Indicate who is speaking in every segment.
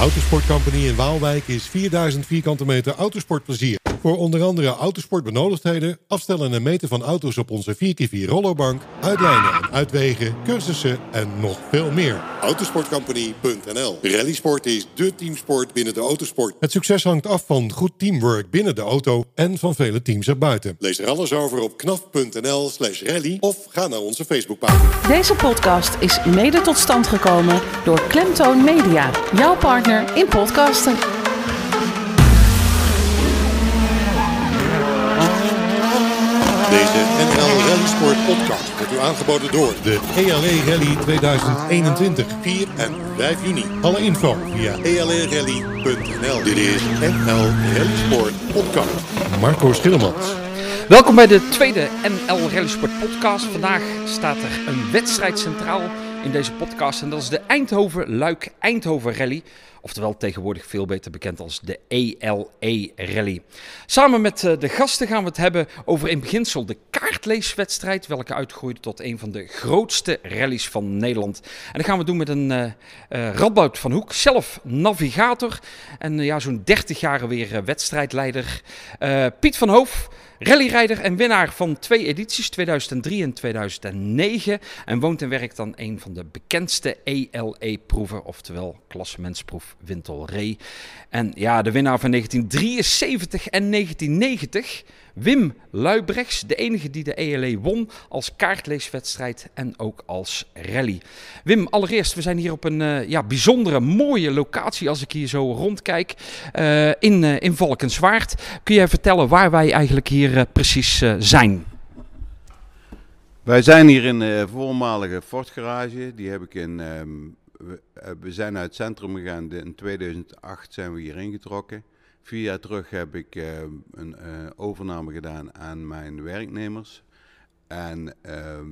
Speaker 1: Autosport Company in Waalwijk is 4000 vierkante meter autosportplezier. Voor onder andere autosportbenodigdheden, afstellen en meten van auto's op onze 4x4 rollerbank, uitlijnen en uitwegen, cursussen en nog veel meer. Autosportcompany.nl Rallysport is dé teamsport binnen de autosport. Het succes hangt af van goed teamwork binnen de auto en van vele teams erbuiten. Lees er alles over op knaf.nl slash rally of ga naar onze Facebookpagina.
Speaker 2: Deze podcast is mede tot stand gekomen door Klemtoon Media, jouw partner in podcasten.
Speaker 1: Deze NL Rally Sport podcast wordt u aangeboden door de ELE Rally 2021, 4 en 5 juni. Alle info via E elerally.nl. Dit is NL Rally Sport podcast. Marco Schillemans.
Speaker 3: Welkom bij de tweede NL Rally Sport podcast. Vandaag staat er een wedstrijd centraal in deze podcast en dat is de Eindhoven Luik Eindhoven Rally. Oftewel tegenwoordig veel beter bekend als de ELE Rally. Samen met eh, de gasten gaan we het hebben over in beginsel de kaartleeswedstrijd, welke uitgroeide tot een van de grootste rallies van Nederland. En dat gaan we doen met een eh, Radboud van Hoek, zelf navigator en ja, zo'n 30 jaar weer wedstrijdleider. Piet van Hoof, rallyrijder en winnaar van twee edities, 2003 en 2009. En woont en werkt aan een van de bekendste ELE-proeven, oftewel klassementsproef Wintelree. En ja, de winnaar van 1973 en 1990, Wim Luibrechts, de enige die de ELE won als kaartleeswedstrijd en ook als rally. Wim, allereerst, we zijn hier op een eh, ja, bijzondere, mooie locatie als ik hier zo rondkijk eh, in, eh, in Valkenswaard. Kun jij vertellen waar wij eigenlijk hier precies zijn?
Speaker 4: Wij zijn hier in de voormalige Ford garage. Die heb ik in. ehm, we, zijn uit het centrum gegaan. In 2008 zijn we hier ingetrokken. Vier jaar terug heb ik ehm, een eh, overname gedaan aan mijn werknemers. En ehm,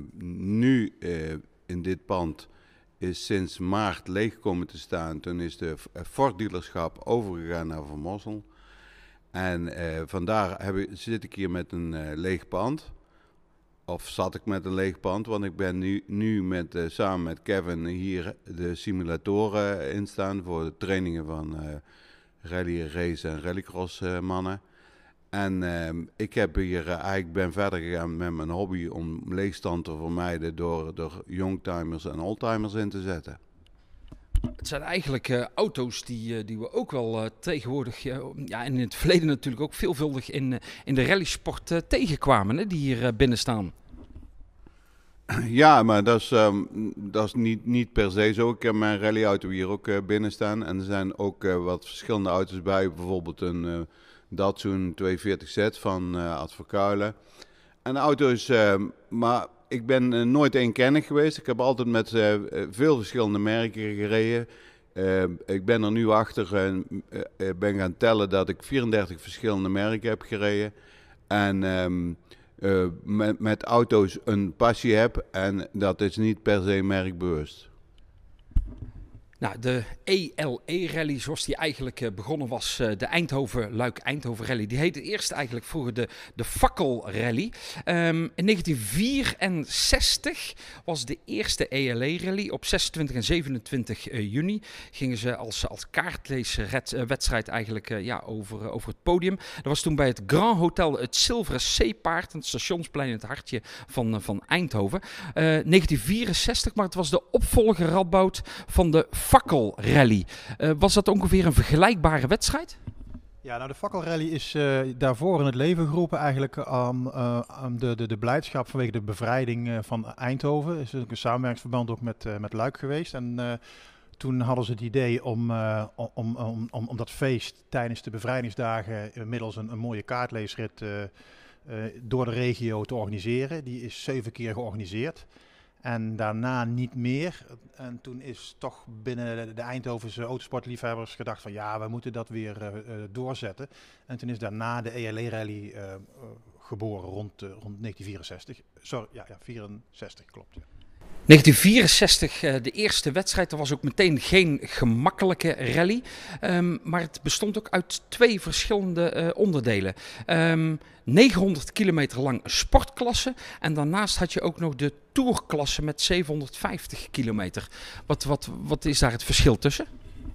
Speaker 4: nu eh, in dit pand is sinds maart leeg komen te staan. Toen is de eh, Ford dealerschap overgegaan naar Van. En eh, vandaar heb ik, zit ik hier met een eh, leeg pand. Of zat ik met een leeg pand, want ik ben nu, nu met, eh, samen met Kevin hier de simulatoren in staan voor de trainingen van eh, rally race en rallycross eh, mannen. En ehm, ik heb hier eh, eigenlijk ben verder gegaan met mijn hobby om leegstand te vermijden door er youngtimers en oldtimers in te zetten.
Speaker 3: Het zijn eigenlijk eh, auto's die, die we ook wel tegenwoordig, ja, en in het verleden natuurlijk ook veelvuldig in, in de rallysport tegenkwamen, hè, die hier binnen staan.
Speaker 4: Ja, maar dat is, ehm, dat is niet, niet per se zo. Ik heb mijn rallyauto hier ook eh, binnen staan. En er zijn ook eh, wat verschillende auto's bij. Bijvoorbeeld een eh Datsun 240Z van Verkuilen. En de auto is... ehm, maar ik ben nooit eenkennig geweest. Ik heb altijd met veel verschillende merken gereden. Eh, ik ben er nu achter en ben gaan tellen dat ik 34 verschillende merken heb gereden. En... ehm, met, met auto's een passie heb en dat is niet per se merkbewust.
Speaker 3: Nou, de ELE-rally, zoals die eigenlijk eh, begonnen was, eh, de Eindhoven-Luik-Eindhoven-rally, die heette eerst eigenlijk vroeger de, de Fakkelrally. Ehm, in 1964 was de eerste ELE-rally. Op 26 en 27 eh, juni gingen ze als, als kaartleeswedstrijd eigenlijk ja, over, over het podium. Dat was toen bij het Grand Hotel het Zilveren Zeepaard, het stationsplein in het hartje van, van Eindhoven. Eh, 1964, maar het was de opvolger Radboud van de Fakkelrally. Eh, was dat ongeveer een vergelijkbare wedstrijd?
Speaker 5: Ja, nou de fakkelrally is eh, daarvoor in het leven geroepen eigenlijk aan, eh, de, de, de blijdschap vanwege de bevrijding van Eindhoven. Er is een samenwerkingsverband ook met, met Luik geweest. En toen hadden ze het idee om, om, om, om, dat feest tijdens de bevrijdingsdagen eh, middels een, een mooie kaartleesrit door de regio te organiseren. Die is zeven keer georganiseerd. En daarna niet meer. En toen is toch binnen de- Eindhovense autosportliefhebbers gedacht van ja, we moeten dat weer eh, eh, doorzetten. En toen is daarna de ELE-rally eh, geboren rond, rond 1964. Sorry, ja, ja 64 klopt.
Speaker 3: 1964, eh, de eerste wedstrijd. Dat was ook meteen geen gemakkelijke rally. Ehm, maar het bestond ook uit twee verschillende eh, onderdelen. Ehm, 900 kilometer lang sportklasse. En daarnaast had je ook nog de tourklasse met 750 kilometer. Wat, wat, wat is daar het verschil tussen?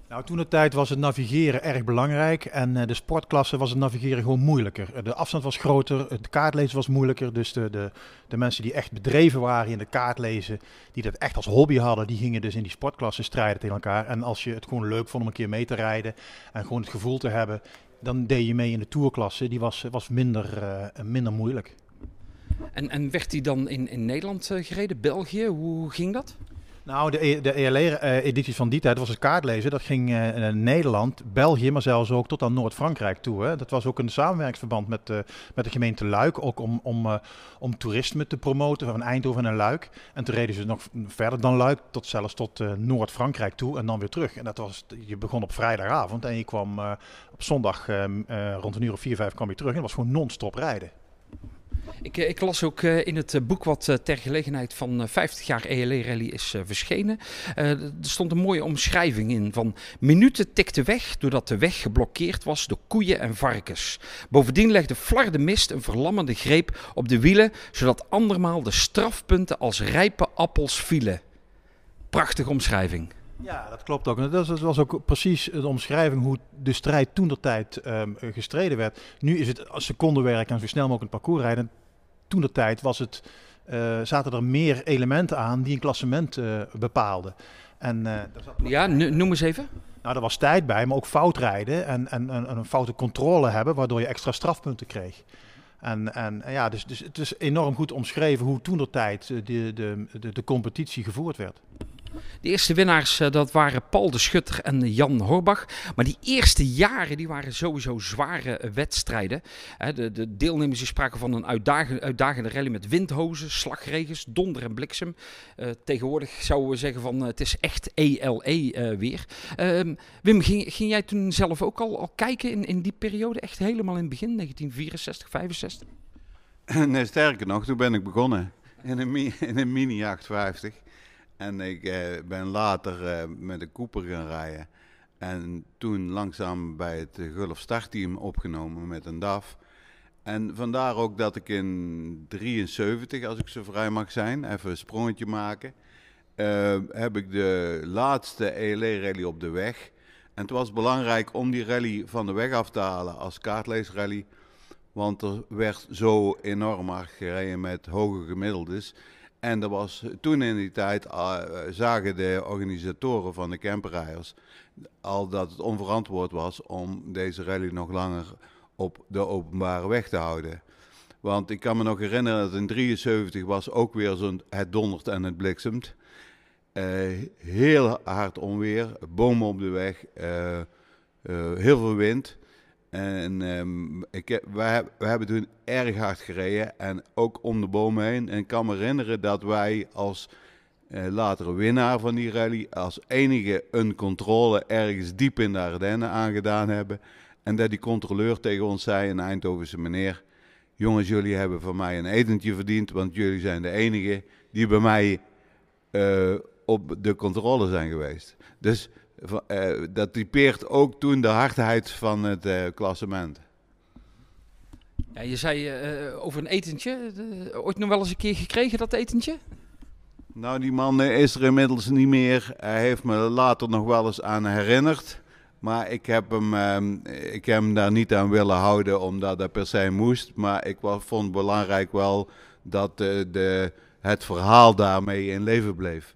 Speaker 5: Nou, toen de tijd was het navigeren erg belangrijk en uh, de sportklasse was het navigeren gewoon moeilijker. De afstand was groter, het kaartlezen was moeilijker. Dus de, de, de mensen die echt bedreven waren in de kaartlezen, die dat echt als hobby hadden, die gingen dus in die sportklasse strijden tegen elkaar. En als je het gewoon leuk vond om een keer mee te rijden en gewoon het gevoel te hebben, dan deed je mee in de tourklasse. Die was, was minder, uh, minder moeilijk.
Speaker 3: En, en werd die dan in, in Nederland uh, gereden, België? Hoe ging dat?
Speaker 5: Nou, de, e- de ELR-edities van die tijd was het kaartlezen. Dat ging naar Nederland, België, maar zelfs ook tot aan Noord-Frankrijk toe. Hè. Dat was ook een samenwerkingsverband met, uh, met de gemeente Luik. Ook om, om, om toerisme te promoten van Eindhoven en Luik. En toen reden ze nog verder dan Luik, tot zelfs tot Noord-Frankrijk toe en dan weer terug. En dat was, je begon op vrijdagavond en je kwam op zondag rond een uur of vier, vijf kwam je terug. En dat was gewoon non-stop rijden.
Speaker 3: Ik, ik, las ook uh, in het eh, boek wat ter gelegenheid van 50 jaar ELE Rally is verschenen. er stond een mooie omschrijving in van minuten tikte weg doordat de weg geblokkeerd was door koeien en varkens. Bovendien legde flarde mist een verlammende greep op de wielen, zodat andermaal de strafpunten als rijpe appels vielen. Prachtige omschrijving.
Speaker 5: Ja, dat klopt ook. En dat was ook precies de omschrijving hoe de strijd toen de tijd um, gestreden werd. Nu is het secondenwerk en zo snel mogelijk een parcours rijden. Toen de tijd was het, uh, zaten er meer elementen aan die een klassement uh, bepaalden. En, uh.
Speaker 3: Ja, noem eens even.
Speaker 5: Nou, er was tijd bij, maar ook foutrijden en, en, en, een foute controle hebben, waardoor je extra strafpunten kreeg. En, en ja, dus, dus het is enorm goed omschreven hoe toen de tijd de, de, de, de competitie gevoerd werd.
Speaker 3: De eerste winnaars uh, dat waren Paul de Schutter en Jan Horbach. Maar die eerste jaren die waren sowieso zware uh, wedstrijden. De, de, deelnemers spraken van een uitdagende, uitdagende rally met windhozen, slagregens, donder en bliksem. Eh, tegenwoordig zouden we zeggen van het is echt ELE weer. Ehm, Wim, ging, ging, jij toen zelf ook al, al kijken in, in die periode? Echt helemaal in het begin, 1964, 65?
Speaker 4: Nee, sterker nog, toen ben ik begonnen in een, in een Mini 850. En ik eh, ben later eh, met de Cooper gaan rijden. En toen langzaam bij het Gulf Startteam opgenomen met een DAF. En vandaar ook dat ik in 73, als ik zo vrij mag zijn, even een sprongetje maken. Uh, heb ik de laatste ELE-rally op de weg. En het was belangrijk om die rally van de weg af te halen als kaartleesrally. Want er werd zo enorm hard gereden met hoge gemiddeldes. En er was toen in die tijd uh, zagen de organisatoren van de camperrijders al dat het onverantwoord was om deze rally nog langer op de openbare weg te houden. Want ik kan me nog herinneren dat in 73 was ook weer zo'n het dondert en het bliksemt. Uh, heel hard onweer, bomen op de weg, heel veel wind. En um, ik, wij, wij, hebben toen erg hard gereden en ook om de bomen heen. En ik kan me herinneren dat wij als uh, latere winnaar van die rally als enige een controle ergens diep in de Ardennen aangedaan hebben. En dat die controleur tegen ons zei, een Eindhovense meneer, jongens jullie hebben van mij een etentje verdiend, want jullie zijn de enige die bij mij uh, op de controle zijn geweest. Dus uh, dat typeert ook toen de hardheid van het uh, klassement.
Speaker 3: Ja, je zei uh, over een etentje. ooit nog wel eens een keer gekregen, dat etentje?
Speaker 4: Nou, die man is er inmiddels niet meer. Hij heeft me later nog wel eens aan herinnerd. Maar ik heb hem, ehm, ik heb hem daar niet aan willen houden omdat dat per se moest. Maar ik vond het belangrijk wel dat de, het verhaal daarmee in leven bleef.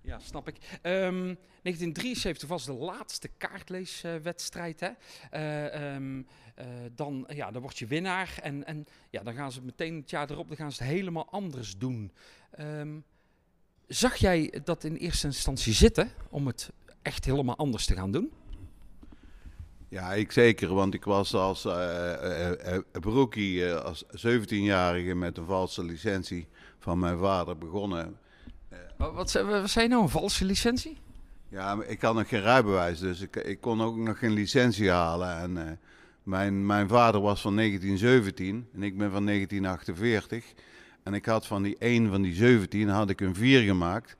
Speaker 3: Ja, snap ik. Um, 1973 was de laatste kaartleeswedstrijd. Hè? Uh, um, uh, dan, ja, dan word je winnaar. En, en ja, dan gaan ze meteen het jaar erop dan gaan ze het helemaal anders doen. Um, zag jij dat in eerste instantie zitten om het echt helemaal anders te gaan doen?
Speaker 4: Ja, ik zeker, want ik was als uh, uh, broekie, als 17-jarige met een valse licentie van mijn vader begonnen.
Speaker 3: wat, wat, wat zei je nou, een valse licentie?
Speaker 4: Ja, ik had nog geen rijbewijs, dus ik, ik kon ook nog geen licentie halen. En, uh, mijn, mijn vader was van 1917 en ik ben van 1948. En ik had van die 1 van die 17 had ik een 4 gemaakt.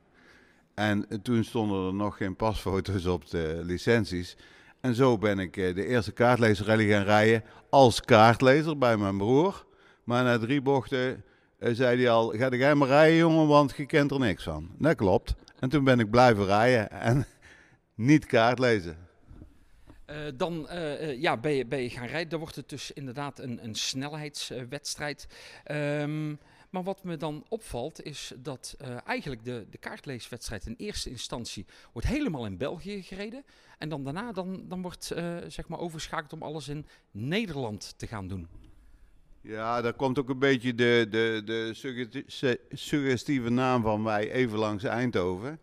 Speaker 4: En toen stonden er nog geen pasfoto's op de licenties. En zo ben ik uh, de eerste kaartlezer gaan rijden als kaartlezer bij mijn broer. Maar na drie bochten uh, zei hij al, ga jij maar rijden jongen, want je kent er niks van. Dat klopt. En toen ben ik blijven rijden. En niet kaart lezen.
Speaker 3: Uh, dan uh, ja, ben, je, ben je gaan rijden. Dan wordt het dus inderdaad een, een snelheidswedstrijd. Um, maar wat me dan opvalt is dat eigenlijk de, de kaartleeswedstrijd in eerste instantie wordt helemaal in België gereden. En dan daarna dan, dan wordt zeg maar overschakeld om alles in Nederland te gaan doen.
Speaker 4: Ja, daar komt ook een beetje de, de, de suggestieve naam van wij even langs Eindhoven.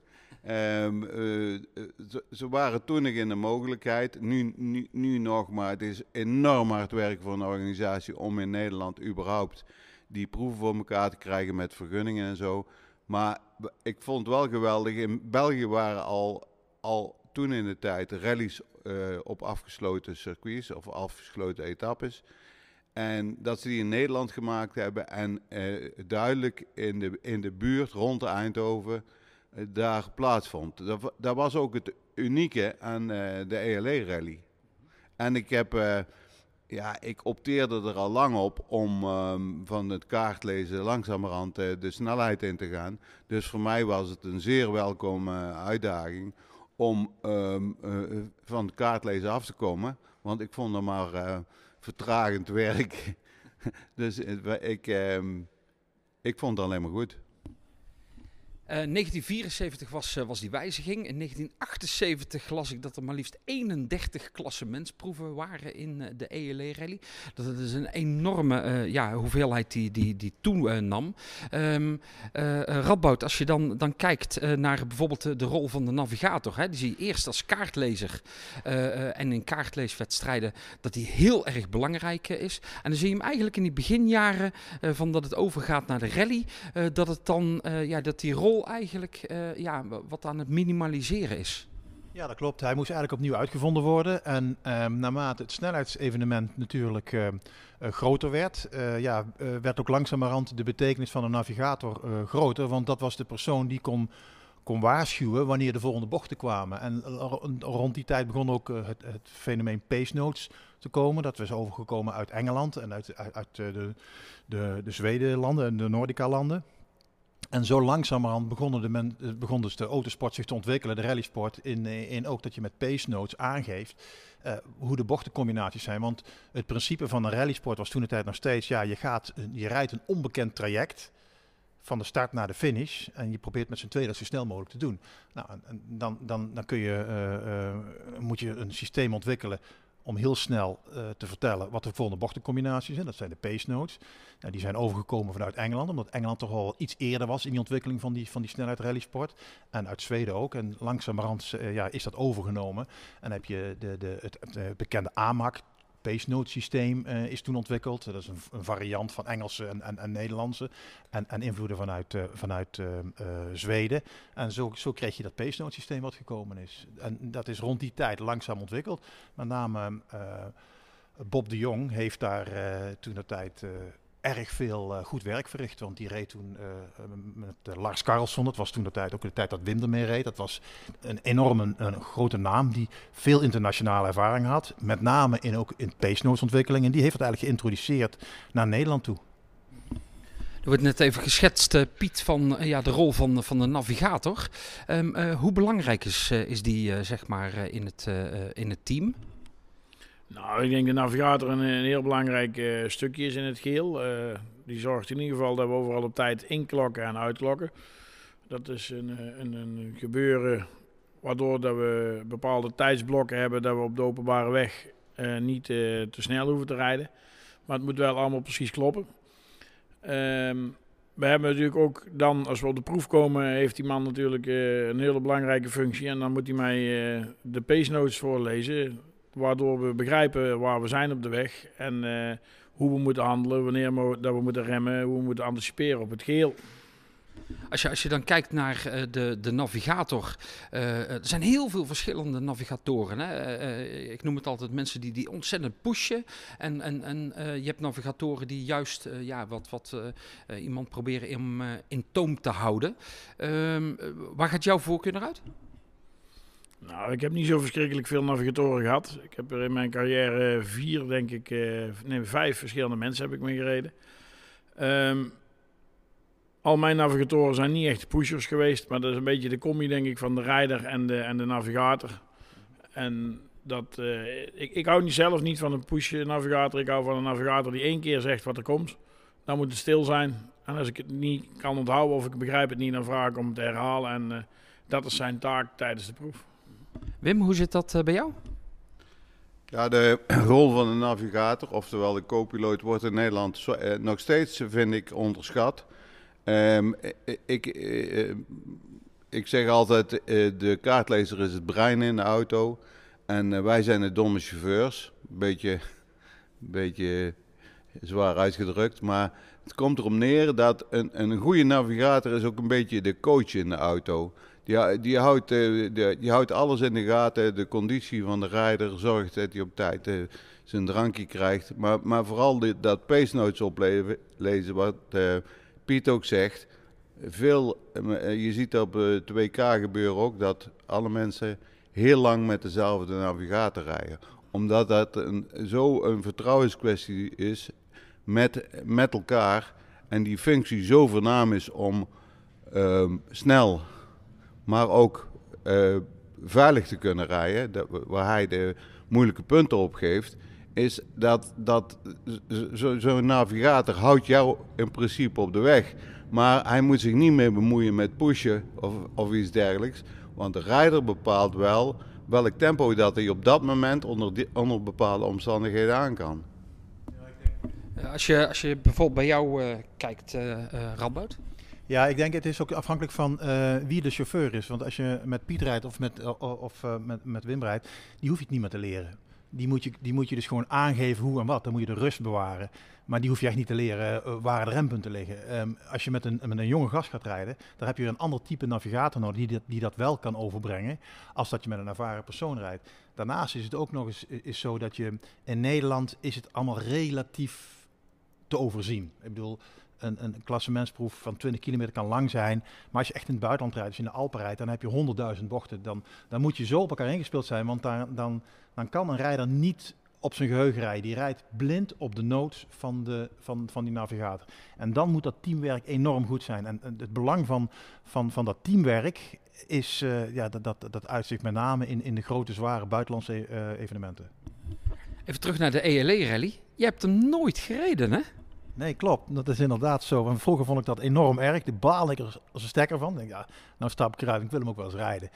Speaker 4: Um, uh, ze, waren toen nog in de mogelijkheid, nu, nu, nu nog, maar het is enorm hard werk voor een organisatie om in Nederland überhaupt die proeven voor elkaar te krijgen met vergunningen en zo. Maar ik vond wel geweldig. In België waren al, al toen in de tijd rallies uh, op afgesloten circuits of afgesloten etappes. En dat ze die in Nederland gemaakt hebben en uh, duidelijk in de, in de buurt rond Eindhoven uh, daar plaatsvond. Dat, dat was ook het unieke aan de ELE-rally. En ik heb ja, ik opteerde er al lang op om um, van het kaartlezen langzamerhand de snelheid in te gaan. Dus voor mij was het een zeer welkome uitdaging om uh, van het kaartlezen af te komen. Want ik vond er maar vertragend werk. dus ik, um, ik vond het alleen maar goed.
Speaker 3: 1974 eh, was, uh, was die wijziging. In 1978 las ik dat er maar liefst 31 klassementsproeven waren in uh, de ELE-rally. Dat is een enorme ja, hoeveelheid die, die, die toen nam. Um, Radboud, als je dan, dan kijkt naar bijvoorbeeld de rol van de navigator. Hè, die zie je eerst als kaartlezer en in kaartleeswedstrijden dat die heel erg belangrijk is. En dan zie je hem eigenlijk in die beginjaren van dat het overgaat naar de rally. dat het dan, ja, dat die rol eigenlijk uh, ja, wat aan het minimaliseren is.
Speaker 5: Ja, dat klopt. Hij moest eigenlijk opnieuw uitgevonden worden. En um, naarmate het snelheidsevenement natuurlijk uh, uh, groter werd, ja, werd ook langzamerhand de betekenis van de navigator groter. Want dat was de persoon die kon, kon waarschuwen wanneer de volgende bochten kwamen. En rond die tijd begon ook het, het, fenomeen pace notes te komen. Dat was overgekomen uit Engeland en uit, uit, de, de, de Zweden-landen en de Nordica-landen. En zo langzamerhand begonnen de men, eh, begon dus de autosport zich te ontwikkelen, de rallysport, in, eh, in ook dat je met pace notes aangeeft uh, hoe de bochtencombinaties zijn. Want het principe van een rallysport was toen de tijd nog steeds, ja, je, gaat, je rijdt een onbekend traject van de start naar de finish en je probeert met z'n tweeën dat zo snel mogelijk te doen. Nou, dan, dan, dan kun je, moet je een systeem ontwikkelen om heel snel uh, te vertellen wat de volgende bochtencombinaties zijn. Dat zijn de pace notes. Nou, die zijn overgekomen vanuit Engeland, omdat Engeland toch al iets eerder was in die ontwikkeling van die, van die snelheid rallysport. En uit Zweden ook. En langzamerhand uh, ja, is dat overgenomen. En heb je de, de, het, het bekende AMAC pace note systeem uh, is toen ontwikkeld. Dat is een, een variant van Engelse en, en, en Nederlandse. En, en, invloeden vanuit, uh, vanuit uh, Zweden. En zo, zo kreeg je dat pace note systeem wat gekomen is. En dat is rond die tijd langzaam ontwikkeld. Met name Bob de Jong heeft daar toen de tijd erg veel uh, goed werk verricht. Want die reed toen uh, met uh, Lars Carlsson. Dat was toen de tijd ook de tijd dat Wim ermee reed. Dat was een enorme een grote naam die veel internationale ervaring had. Met name in, ook in ontwikkeling. En die heeft het eigenlijk geïntroduceerd naar Nederland toe.
Speaker 3: Er wordt net even geschetst, Piet, van ja, de rol van, van de navigator. Um, hoe belangrijk is, is die zeg maar, in, het, in het team?
Speaker 6: Nou, ik denk de navigator een, heel belangrijk uh, stukje is in het geheel. Uh, die zorgt in ieder geval dat we overal op tijd inklokken en uitklokken. Dat is een, eh, een, een gebeuren waardoor dat we bepaalde tijdsblokken hebben dat we op de openbare weg niet te snel hoeven te rijden. Maar het moet wel allemaal precies kloppen. Um, we hebben natuurlijk ook dan, als we op de proef komen, heeft die man natuurlijk een hele belangrijke functie. En dan moet hij mij de pace notes voorlezen waardoor we begrijpen waar we zijn op de weg en uh, hoe we moeten handelen, wanneer we, dat we moeten remmen, hoe we moeten anticiperen op het geheel.
Speaker 3: Als je, als je dan kijkt naar uh, de, de navigator, uh, er zijn heel veel verschillende navigatoren. Hè? Ik noem het altijd mensen die, die ontzettend pushen. En, en, en je hebt navigatoren die juist ja, wat, wat iemand proberen in, in toom te houden. Ehm, waar gaat jouw voorkeur naar uit?
Speaker 6: Nou, ik heb niet zo verschrikkelijk veel navigatoren gehad. Ik heb er in mijn carrière vier, denk ik, uh, nee, vijf verschillende mensen heb ik mee gereden. Um, al mijn navigatoren zijn niet echt pushers geweest, maar dat is een beetje de combi denk ik van de rijder en de, en de navigator. En dat, uh, ik, ik hou niet zelf niet van een push navigator. Ik hou van een navigator die één keer zegt wat er komt. Dan moet het stil zijn. En als ik het niet kan onthouden of ik begrijp het niet, dan vraag ik om het te herhalen. En dat is zijn taak tijdens de proef.
Speaker 3: Wim, hoe zit dat uh, bij jou?
Speaker 4: Ja, de rol van de navigator, oftewel de co-piloot, wordt in Nederland eh, nog steeds, vind ik, onderschat. Um, ik, uh, ik zeg altijd, de kaartlezer is het brein in de auto. En wij zijn de domme chauffeurs. Beetje, beetje zwaar uitgedrukt, maar het komt erop neer dat een, een goede navigator is ook een beetje de coach in de auto. Die, die, houdt, die, die houdt alles in de gaten, de conditie van de rijder, zorgt dat hij op tijd zijn drankje krijgt. Maar, maar vooral die, dat notes oplezen, wat Piet ook zegt. Veel, je ziet op het WK gebeuren ook dat alle mensen heel lang met dezelfde navigator rijden. Omdat dat een, zo een vertrouwenskwestie is met, met elkaar. En die functie zo voornaam is om uh, snel, maar ook uh, veilig te kunnen rijden. Dat, waar hij de moeilijke punten op geeft. Is dat, dat zo'n zo navigator houdt jou in principe op de weg. Maar hij moet zich niet meer bemoeien met pushen of, of iets dergelijks. Want de rijder bepaalt wel welk tempo dat hij op dat moment onder, onder bepaalde omstandigheden aan kan.
Speaker 3: Als je, als je bijvoorbeeld bij jou uh, kijkt, uh, uh, Radboud?
Speaker 5: Ja, ik denk het is ook afhankelijk van uh, wie de chauffeur is. Want als je met Piet rijdt of met, of, uh, met, met Wim rijdt, die hoef je het niet meer te leren. Die moet, je, die moet je dus gewoon aangeven hoe en wat. Dan moet je de rust bewaren. Maar die hoef je echt niet te leren waar de rempunten liggen. Um, als je met een, met een jonge gast gaat rijden, dan heb je een ander type navigator nodig die dat, die dat wel kan overbrengen. Als dat je met een ervaren persoon rijdt. Daarnaast is het ook nog eens is zo dat je in Nederland is het allemaal relatief te overzien. Ik bedoel, een, een klassementsproef van 20 kilometer kan lang zijn. Maar als je echt in het buitenland rijdt, als je in de Alpen rijdt, dan heb je 100.000 bochten. Dan, dan moet je zo op elkaar ingespeeld zijn, want daar, dan, dan kan een rijder niet op zijn geheugen rijden. Die rijdt blind op de nood van, van, van die navigator. En dan moet dat teamwerk enorm goed zijn. En, het belang van, van, van dat teamwerk is, uh, ja, dat, dat, dat uitzicht met name in, in de grote, zware buitenlandse uh, evenementen.
Speaker 3: Even terug naar de ELE-rally. Je hebt hem nooit gereden, hè?
Speaker 5: Nee, klopt. Dat is inderdaad zo. En vroeger vond ik dat enorm erg. De baal ik er als een stekker van. Denk, ja, nou stap ik eruit. Ik wil hem ook wel eens rijden.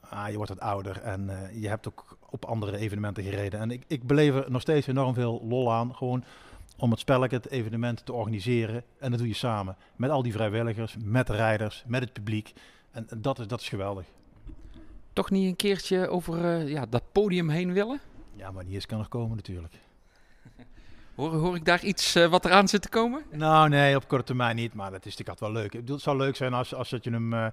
Speaker 5: Ah, je wordt wat ouder en uh, je hebt ook op andere evenementen gereden. En ik, ik beleef er nog steeds enorm veel lol aan. Gewoon om het spelletje, het evenement te organiseren. En dat doe je samen. Met al die vrijwilligers, met de rijders, met het publiek. En, en dat, is, dat is geweldig.
Speaker 3: Toch niet een keertje over uh, ja, dat podium heen willen?
Speaker 5: Ja, maar die is kan nog komen natuurlijk.
Speaker 3: Hoor, hoor ik daar iets uh, wat eraan zit te komen?
Speaker 5: Nou, nee, op korte termijn niet. Maar dat is natuurlijk altijd wel leuk. Ik bedoel, het zou leuk zijn als, als dat je hem uh,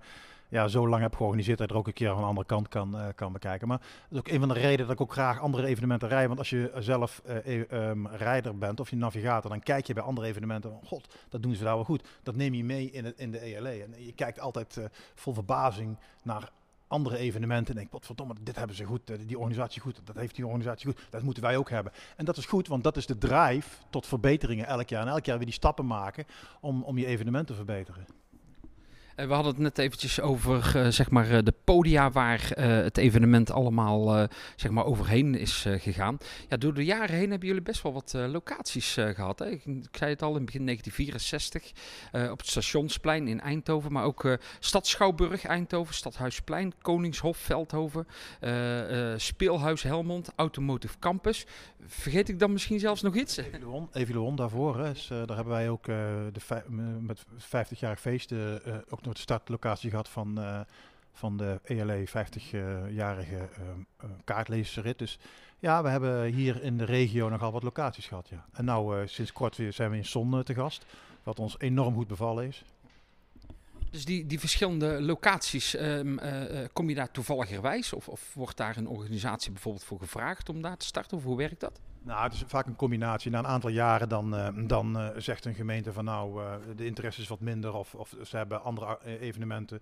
Speaker 5: ja, zo lang hebt georganiseerd... dat je er ook een keer van de andere kant kan, uh, kan bekijken. Maar dat is ook een van de redenen dat ik ook graag andere evenementen rijd. Want als je zelf um, rijder bent of je navigator... dan kijk je bij andere evenementen... God, dat doen ze daar wel goed. Dat neem je mee in, het, in de ELE. En je kijkt altijd vol verbazing naar andere evenementen en denk, wat verdomme, dit hebben ze goed, die organisatie goed, dat heeft die organisatie goed, dat moeten wij ook hebben. En dat is goed, want dat is de drive tot verbeteringen elk jaar. En elk jaar weer die stappen maken om, om je evenement te verbeteren.
Speaker 3: We hadden het net eventjes over uh, zeg maar, de podia waar het evenement allemaal zeg maar, overheen is gegaan. Ja, door de jaren heen hebben jullie best wel wat locaties gehad. Hè? Ik, zei het al in begin 1964 op het Stationsplein in Eindhoven, maar ook Stad Schouwburg Eindhoven, Stadhuisplein, Koningshof Veldhoven, Speelhuis Helmond, Automotive Campus. Vergeet ik dan misschien zelfs nog iets?
Speaker 5: Evaluon daarvoor, hè, is, daar hebben wij ook de met 50-jarig feest ook de startlocatie gehad van, uh, van de ELE 50-jarige uh, kaartlezersrit. Dus ja, we hebben hier in de regio nogal wat locaties gehad. Ja. En nou, uh, sinds kort weer zijn we in Son te gast, wat ons enorm goed bevallen is.
Speaker 3: Dus die, die verschillende locaties, um, kom je daar toevalligerwijs? Of, of wordt daar een organisatie bijvoorbeeld voor gevraagd om daar te starten? Of hoe werkt dat?
Speaker 5: Nou, het is vaak een combinatie. Na een aantal jaren dan, uh, dan zegt een gemeente van nou, de interesse is wat minder of, of ze hebben andere evenementen.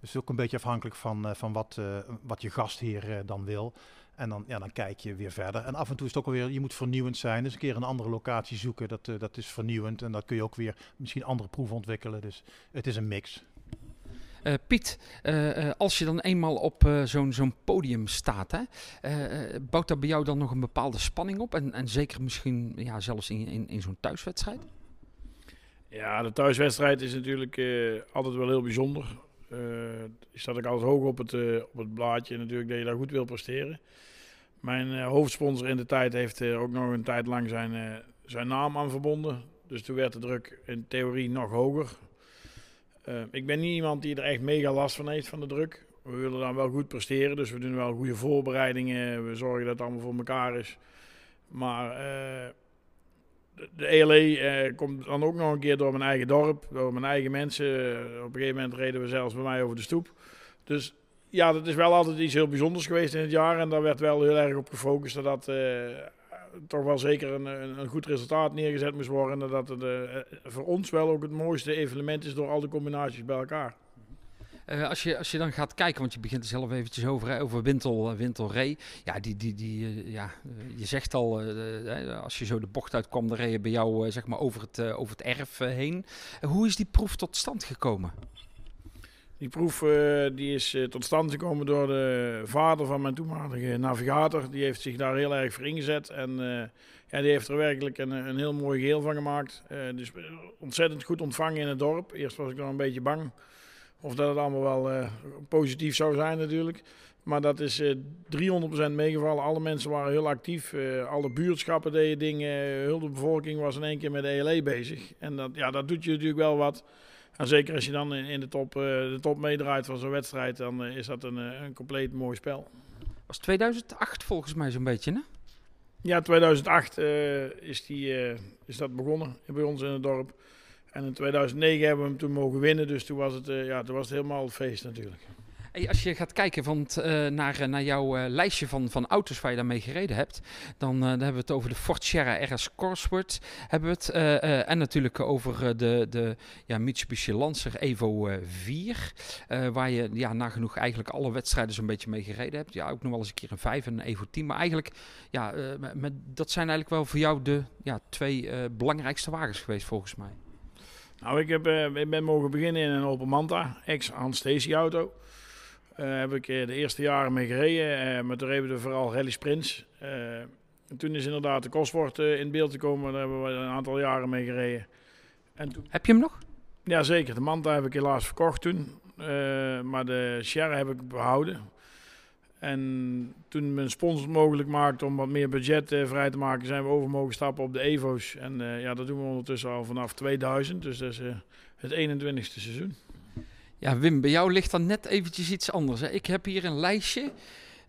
Speaker 5: Het is ook een beetje afhankelijk van, van wat, wat je gastheer dan wil. En dan, ja, dan kijk je weer verder. En af en toe is het ook alweer, je moet vernieuwend zijn. Dus een keer een andere locatie zoeken, dat, uh, dat is vernieuwend. En dat kun je ook weer misschien andere proeven ontwikkelen. Dus het is een mix.
Speaker 3: Uh, Piet, uh, als je dan eenmaal op zo'n zo'n podium staat, hè, bouwt dat bij jou dan nog een bepaalde spanning op? En, en zeker misschien ja, zelfs in, in, in zo'n thuiswedstrijd?
Speaker 6: Ja, de thuiswedstrijd is natuurlijk altijd wel heel bijzonder. Uh, staat ook altijd hoog op het, uh, op het blaadje natuurlijk dat je daar goed wil presteren. Mijn uh, hoofdsponsor in de tijd heeft er ook nog een tijd lang zijn, zijn naam aan verbonden. Dus toen werd de druk in theorie nog hoger. ik ben niet iemand die er echt mega last van heeft van de druk. We willen dan wel goed presteren, dus we doen wel goede voorbereidingen. We zorgen dat het allemaal voor elkaar is. Maar de ELE eh, komt dan ook nog een keer door mijn eigen dorp, door mijn eigen mensen. op een gegeven moment reden we zelfs bij mij over de stoep. Dus ja, dat is wel altijd iets heel bijzonders geweest in het jaar. En daar werd wel heel erg op gefocust dat dat uh, toch wel zeker een, een, goed resultaat neergezet moest worden. En dat het uh, voor ons wel ook het mooiste evenement is door al de combinaties bij elkaar.
Speaker 3: Als, je, als je dan gaat kijken, want je begint er zelf eventjes over, over Wintel, Wintel Ree. Ja, die, die, die, ja, je zegt al, als je zo de bocht uitkwam, dan reed je bij jou zeg maar over, het, over het erf heen. hoe is die proef tot stand gekomen?
Speaker 6: Die proef die is tot stand gekomen door de vader van mijn toenmalige navigator. Die heeft zich daar heel erg voor ingezet. En ja, die heeft er werkelijk een, een heel mooi geheel van gemaakt. dus ontzettend goed ontvangen in het dorp. Eerst was ik nog een beetje bang of dat het allemaal wel positief zou zijn natuurlijk. Maar dat is uh, eh, 300% meegevallen. Alle mensen waren heel actief. Alle buurtschappen deden dingen. Heel de bevolking was in één keer met de ELE bezig. En dat, ja, dat doet je natuurlijk wel wat. En zeker als je dan in, in de, top, de top meedraait van zo'n wedstrijd, dan is dat een, een compleet mooi spel.
Speaker 3: Was 2008 volgens mij zo'n beetje, hè?
Speaker 6: Ja, 2008 is, die, is dat begonnen bij ons in het dorp. En in 2009 hebben we hem toen mogen winnen. Dus toen was het, ja, toen was het helemaal feest natuurlijk.
Speaker 3: Als je gaat kijken van uh, naar, naar jouw uh, lijstje van, van auto's waar je daarmee gereden hebt, dan, dan hebben we het over de Ford Sierra RS Cosworth. Hebben we het, en natuurlijk over de, de ja, Mitsubishi Lancer Evo 4. waar je ja, nagenoeg eigenlijk alle wedstrijden zo'n beetje mee gereden hebt. Ja, ook nog wel eens een keer een 5 en een Evo 10. Maar eigenlijk, ja, met, dat zijn eigenlijk wel voor jou de ja, twee belangrijkste wagens geweest volgens mij.
Speaker 6: Nou, ik, heb, ik ben mogen beginnen in een Opel Manta, ex-Hans Stacy auto. Daar uh, heb ik uh, de eerste jaren mee gereden, maar toen reden we vooral rally sprints. en toen is inderdaad de Cosworth in beeld gekomen, daar hebben we een aantal jaren mee gereden.
Speaker 3: En toen... Heb je hem nog?
Speaker 6: Ja, zeker. De Manta heb ik helaas verkocht toen, maar de Sierra heb ik behouden. En toen mijn sponsor mogelijk maakte om wat meer budget uh, vrij te maken, zijn we over mogen stappen op de Evo's. En uh, ja, dat doen we ondertussen al vanaf 2000, dus dat is het 21ste seizoen.
Speaker 3: Ja, Wim, bij jou ligt dan net eventjes iets anders. Hè? Ik heb hier een lijstje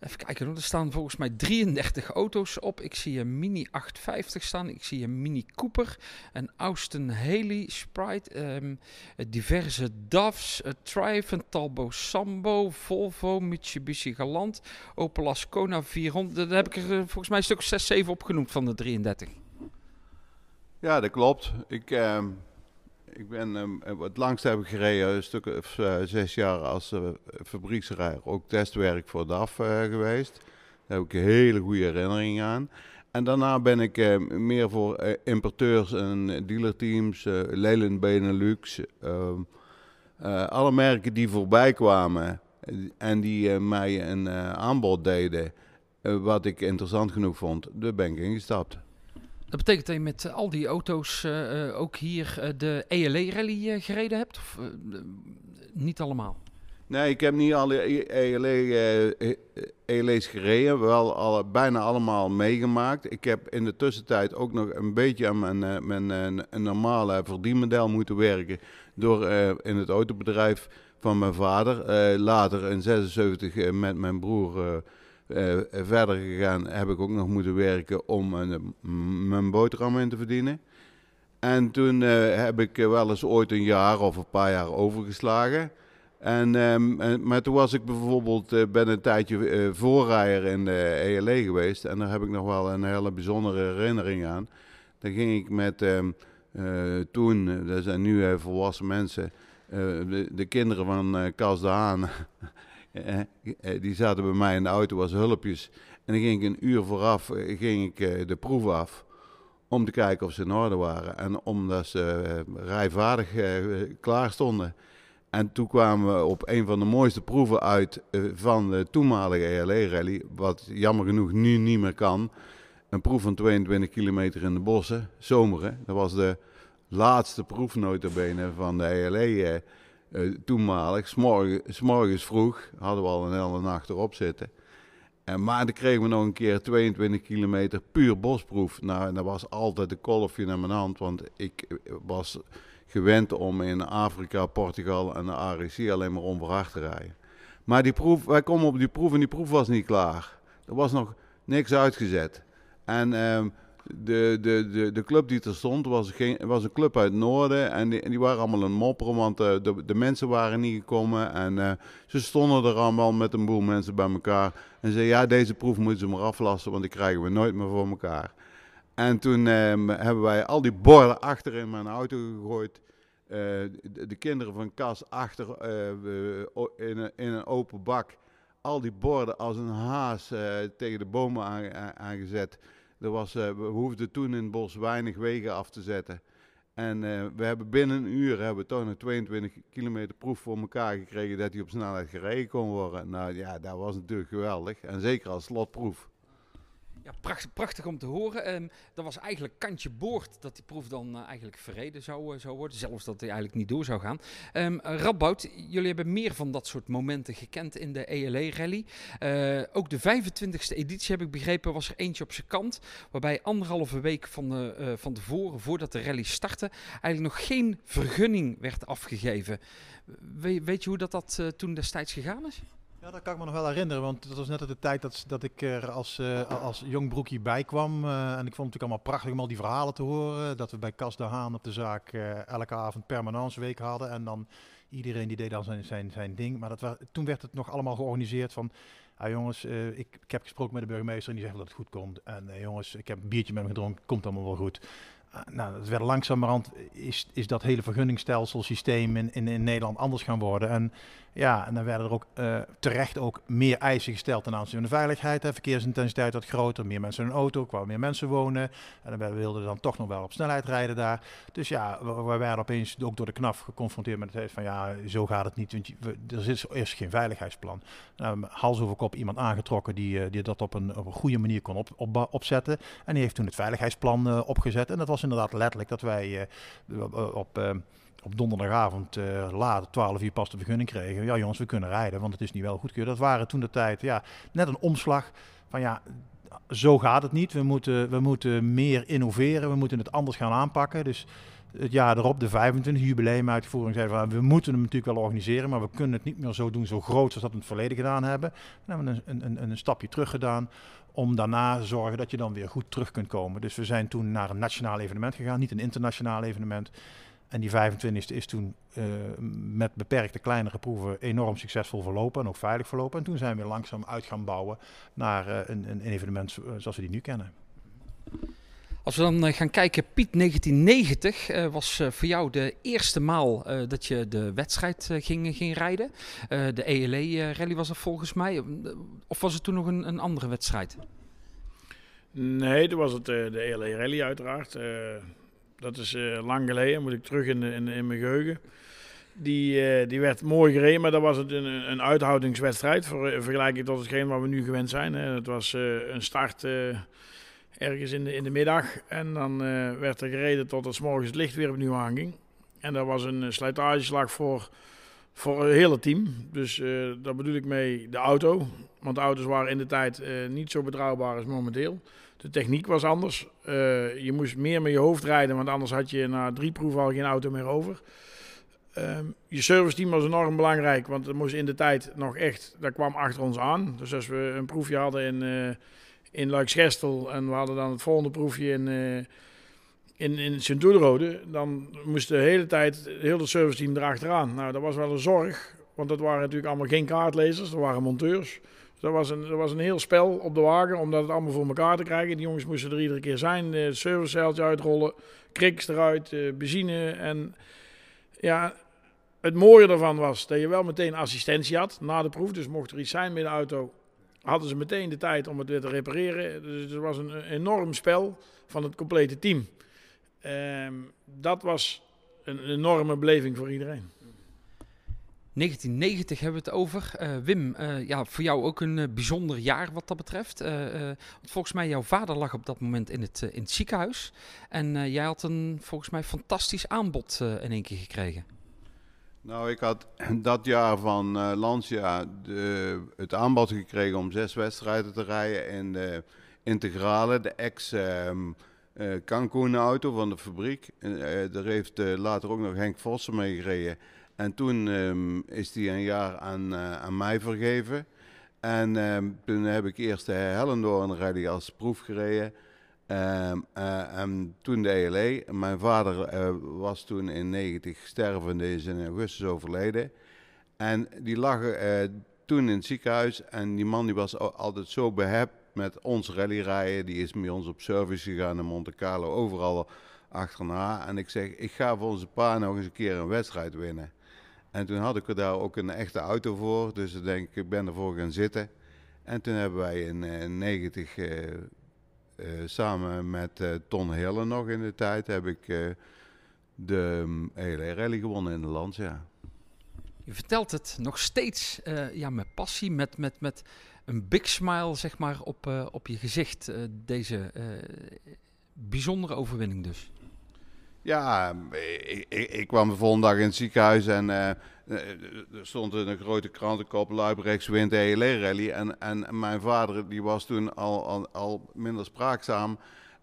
Speaker 3: Even kijken, er staan volgens mij 33 auto's op. Ik zie een Mini 850 staan. Ik zie een Mini Cooper, een Austin Haley Sprite, um, diverse DAFs, een Talbot Sambo, Volvo, Mitsubishi Galant, Opel Ascona 400. Daar heb ik er eh, volgens mij een stuk 6, 7 opgenoemd van de 33.
Speaker 4: Ja, dat klopt. Ik... Uh ik ben um, het langst heb ik gereden, een stuk of uh, zes jaar als uh. Ook testwerk voor DAF geweest. Daar heb ik hele goede herinnering aan. En daarna ben ik meer voor importeurs en dealerteams, uh, Leyland Benelux. Ehm, alle merken die voorbij kwamen en die mij een aanbod deden, wat ik interessant genoeg vond, daar ben ik ingestapt.
Speaker 3: Dat betekent dat je met al die auto's uh, uh, ook hier de ELE-rally gereden hebt? Of niet allemaal?
Speaker 4: Nee, ik heb niet alle ELE, ELE's gereden. Wel alle, bijna allemaal meegemaakt. Ik heb in de tussentijd ook nog een beetje aan mijn, mijn een normale verdienmodel moeten werken. Door in het autobedrijf van mijn vader. later in 76 met mijn broer uh, verder gegaan heb ik ook nog moeten werken om uh, mijn boterham in te verdienen. En toen heb ik wel eens ooit een jaar of een paar jaar overgeslagen. En, um, maar toen was ik bijvoorbeeld ben een tijdje voorrijder in de ELE geweest. En daar heb ik nog wel een hele bijzondere herinnering aan. Dan ging ik met um, toen, dat zijn nu volwassen mensen, de, de, kinderen van Cas de. Eh, eh, die zaten bij mij in de auto als hulpjes. En dan ging ik een uur vooraf eh, ging ik, de proef af om te kijken of ze in orde waren. En omdat ze rijvaardig klaar stonden. En toen kwamen we op een van de mooiste proeven uit van de toenmalige ELE-rally. Wat jammer genoeg nu niet meer kan. Een proef van 22 kilometer in de bossen, zomeren. Dat was de laatste proef van de ELE eh, toenmalig. S'morgen- S'morgens vroeg hadden we al een hele nacht erop zitten. En, maar dan kregen we nog een keer 22 kilometer puur bosproef. Nou, en dat was altijd de kolfje naar mijn hand. Want ik eh, was gewend om in Afrika, Portugal en de ARC alleen maar onverhard te rijden. Maar die proef, wij komen op die proef en die proef was niet klaar. Er was nog niks uitgezet. En ehm, de, de, de, de club die er stond was, geen, was een club uit het noorden. En die, die waren allemaal het mopperen, want eh, de, de mensen waren niet gekomen. En eh, ze stonden er allemaal met een boel mensen bij elkaar. En zeiden, ja, deze proef moeten ze maar aflassen, want die krijgen we nooit meer voor elkaar. En toen ehm, hebben wij al die borden achter in mijn auto gegooid. Eh, de, de kinderen van Kas achter in, een, in een open bak. Al die borden als een haas tegen de bomen aan- aan- aangezet. Er was, eh, we hoefden toen in het bos weinig wegen af te zetten. En eh, we hebben binnen een uur hebben we toch een 22 kilometer proef voor elkaar gekregen dat hij op snelheid gereden kon worden. Nou ja, dat was natuurlijk geweldig. En zeker als slotproef.
Speaker 3: Ja, prachtig, prachtig om te horen. Ehm, dat was eigenlijk kantje boord dat die proef dan eh, eigenlijk verreden zou, eh, zou worden. Zelfs dat hij eigenlijk niet door zou gaan. Ehm Radboud, jullie hebben meer van dat soort momenten gekend in de ELE-rally. Eh, ook de 25e editie, heb ik begrepen, was er eentje op zijn kant. Waarbij anderhalve week van, van tevoren, voordat de rally startte, eigenlijk nog geen vergunning werd afgegeven. We- weet je hoe dat, dat toen destijds gegaan is?
Speaker 5: Ja, dat kan ik me nog wel herinneren, want dat was net de tijd dat, dat ik er als, eh, als jong broekje bij kwam. eh, en ik vond het natuurlijk allemaal prachtig om al die verhalen te horen. Dat we bij Cas de Haan op de zaak eh, elke avond permanence week hadden. En dan iedereen die deed dan zijn, zijn, zijn ding. Maar dat wa- toen werd het nog allemaal georganiseerd van... Ja, jongens, ik, ik heb gesproken met de burgemeester en die zegt dat het goed komt. En jongens, ik heb een biertje met hem gedronken, komt allemaal wel goed. Ah, nou, het werd langzamerhand is, is dat hele vergunningsstelselsysteem in, in, in Nederland anders gaan worden. En ja, en dan werden er ook eh, terecht ook meer eisen gesteld ten aanzien van de veiligheid. Hè. Verkeersintensiteit wat groter, meer mensen in een auto, kwamen meer mensen wonen. En dan wilden we dan toch nog wel op snelheid rijden daar. Dus ja, we, we werden opeens ook door de knaf geconfronteerd met het feit van ja, zo gaat het niet. Want er is eerst geen veiligheidsplan. Nou, hals over kop iemand aangetrokken die, eh, die dat op een, op een goede manier kon op, op, opzetten. En die heeft toen het veiligheidsplan eh, opgezet. En dat was inderdaad letterlijk dat wij op, op, donderdagavond eh laat, 12 uur pas de vergunning kregen. Ja jongens, we kunnen rijden, want het is niet wel goedkeurd. Dat waren toen de tijd, ja, net een omslag van ja, zo gaat het niet. We moeten, we moeten meer innoveren, we moeten het anders gaan aanpakken. Dus het jaar erop, de 25 jubileumuitvoering, zeiden we, we moeten hem natuurlijk wel organiseren, maar we kunnen het niet meer zo doen, zo groot als dat we het verleden gedaan hebben. Hebben we een, een, een, een stapje terug gedaan om daarna te zorgen dat je dan weer goed terug kunt komen. Dus we zijn toen naar een nationaal evenement gegaan, niet een internationaal evenement. En die 25e is toen eh, met beperkte kleinere proeven enorm succesvol verlopen en ook veilig verlopen. En toen zijn we langzaam uit gaan bouwen naar eh, een, een evenement zo- zoals we die nu kennen.
Speaker 3: Als we dan eh, gaan kijken, Piet 1990 eh, was eh, voor jou de eerste maal eh, dat je de wedstrijd eh, ging, ging rijden. Eh, de ELE-rally was er volgens mij. Of was het toen nog een, een andere wedstrijd?
Speaker 6: Nee, dat was het eh, de ELE Rally uiteraard. Dat is eh, lang geleden, moet ik terug in, in, in mijn geheugen. Die, eh, die werd mooi gereden, maar dat was een, een uithoudingswedstrijd. Voor, eh, vergelijking tot hetgeen wat we nu gewend zijn. Hè. Het was een start ergens in de, in de middag. En dan werd er gereden tot het morgens het licht weer opnieuw aanging. En dat was een slijtageslag voor, voor het hele team. Dus daar bedoel ik mee de auto. Want de auto's waren in de tijd niet zo betrouwbaar als momenteel. De techniek was anders. Eh, je moest meer met je hoofd rijden, want anders had je na drie proeven al geen auto meer over. Ehm, je serviceteam was enorm belangrijk, want er moest in de tijd nog echt, dat kwam achter ons aan. Dus als we een proefje hadden in, eh in Luikschestel en we hadden dan het volgende proefje in, eh in, in Sint-Oederode, dan moest de hele tijd heel het serviceteam erachteraan. Nou, dat was wel een zorg, want dat waren natuurlijk allemaal geen kaartlezers, dat waren monteurs. Dat was, een, dat was een heel spel op de wagen om dat allemaal voor elkaar te krijgen. Die jongens moesten er iedere keer zijn, eh, het servicezeiltje uitrollen, kriks eruit, eh, benzine. En ja, het mooie daarvan was dat je wel meteen assistentie had na de proef. Dus mocht er iets zijn met de auto, hadden ze meteen de tijd om het weer te repareren. Dus het was een enorm spel van het complete team. Ehm, dat was een enorme beleving voor iedereen.
Speaker 3: 1990 hebben we het over. Uh, Wim, uh, ja, voor jou ook een uh, bijzonder jaar wat dat betreft. volgens mij, jouw vader lag op dat moment in het, in het ziekenhuis. En jij had een volgens mij fantastisch aanbod in één keer gekregen.
Speaker 4: Nou, ik had dat jaar van Lancia de, het aanbod gekregen om zes wedstrijden te rijden in de integrale, de ex... Um, Cancun auto van de fabriek. daar heeft later ook nog Henk Vossen mee gereden. En toen um, is die een jaar aan, uh, aan mij vergeven. En um, toen heb ik eerst de Hellendoorn rally als proef gereden. Um, uh, en toen de ELE. Mijn vader uh, was toen in 90 stervende, is in augustus overleden. En die lag toen in het ziekenhuis. En die man die was altijd zo behept met ons rallyrijden. Die is met ons op service gegaan in Monte Carlo, overal achterna. En ik zeg, ik ga voor onze pa nog eens een keer een wedstrijd winnen. En toen had ik er daar ook een echte auto voor. Dus ik denk ik ben ervoor gaan zitten. En toen hebben wij in 1990 uh, uh, samen met Ton Hille nog in de tijd heb ik eh, de um, hele rally gewonnen in de land. Ja.
Speaker 3: Je vertelt het nog steeds ja, met passie, met, met, met een big smile zeg maar, op, op je gezicht. deze bijzondere overwinning dus.
Speaker 4: Ja, ik, ik, ik, kwam de volgende dag in het ziekenhuis en uh, er stond een grote krantenkop Luibrechts wint de rally. En, en mijn vader die was toen al, al, al, minder spraakzaam.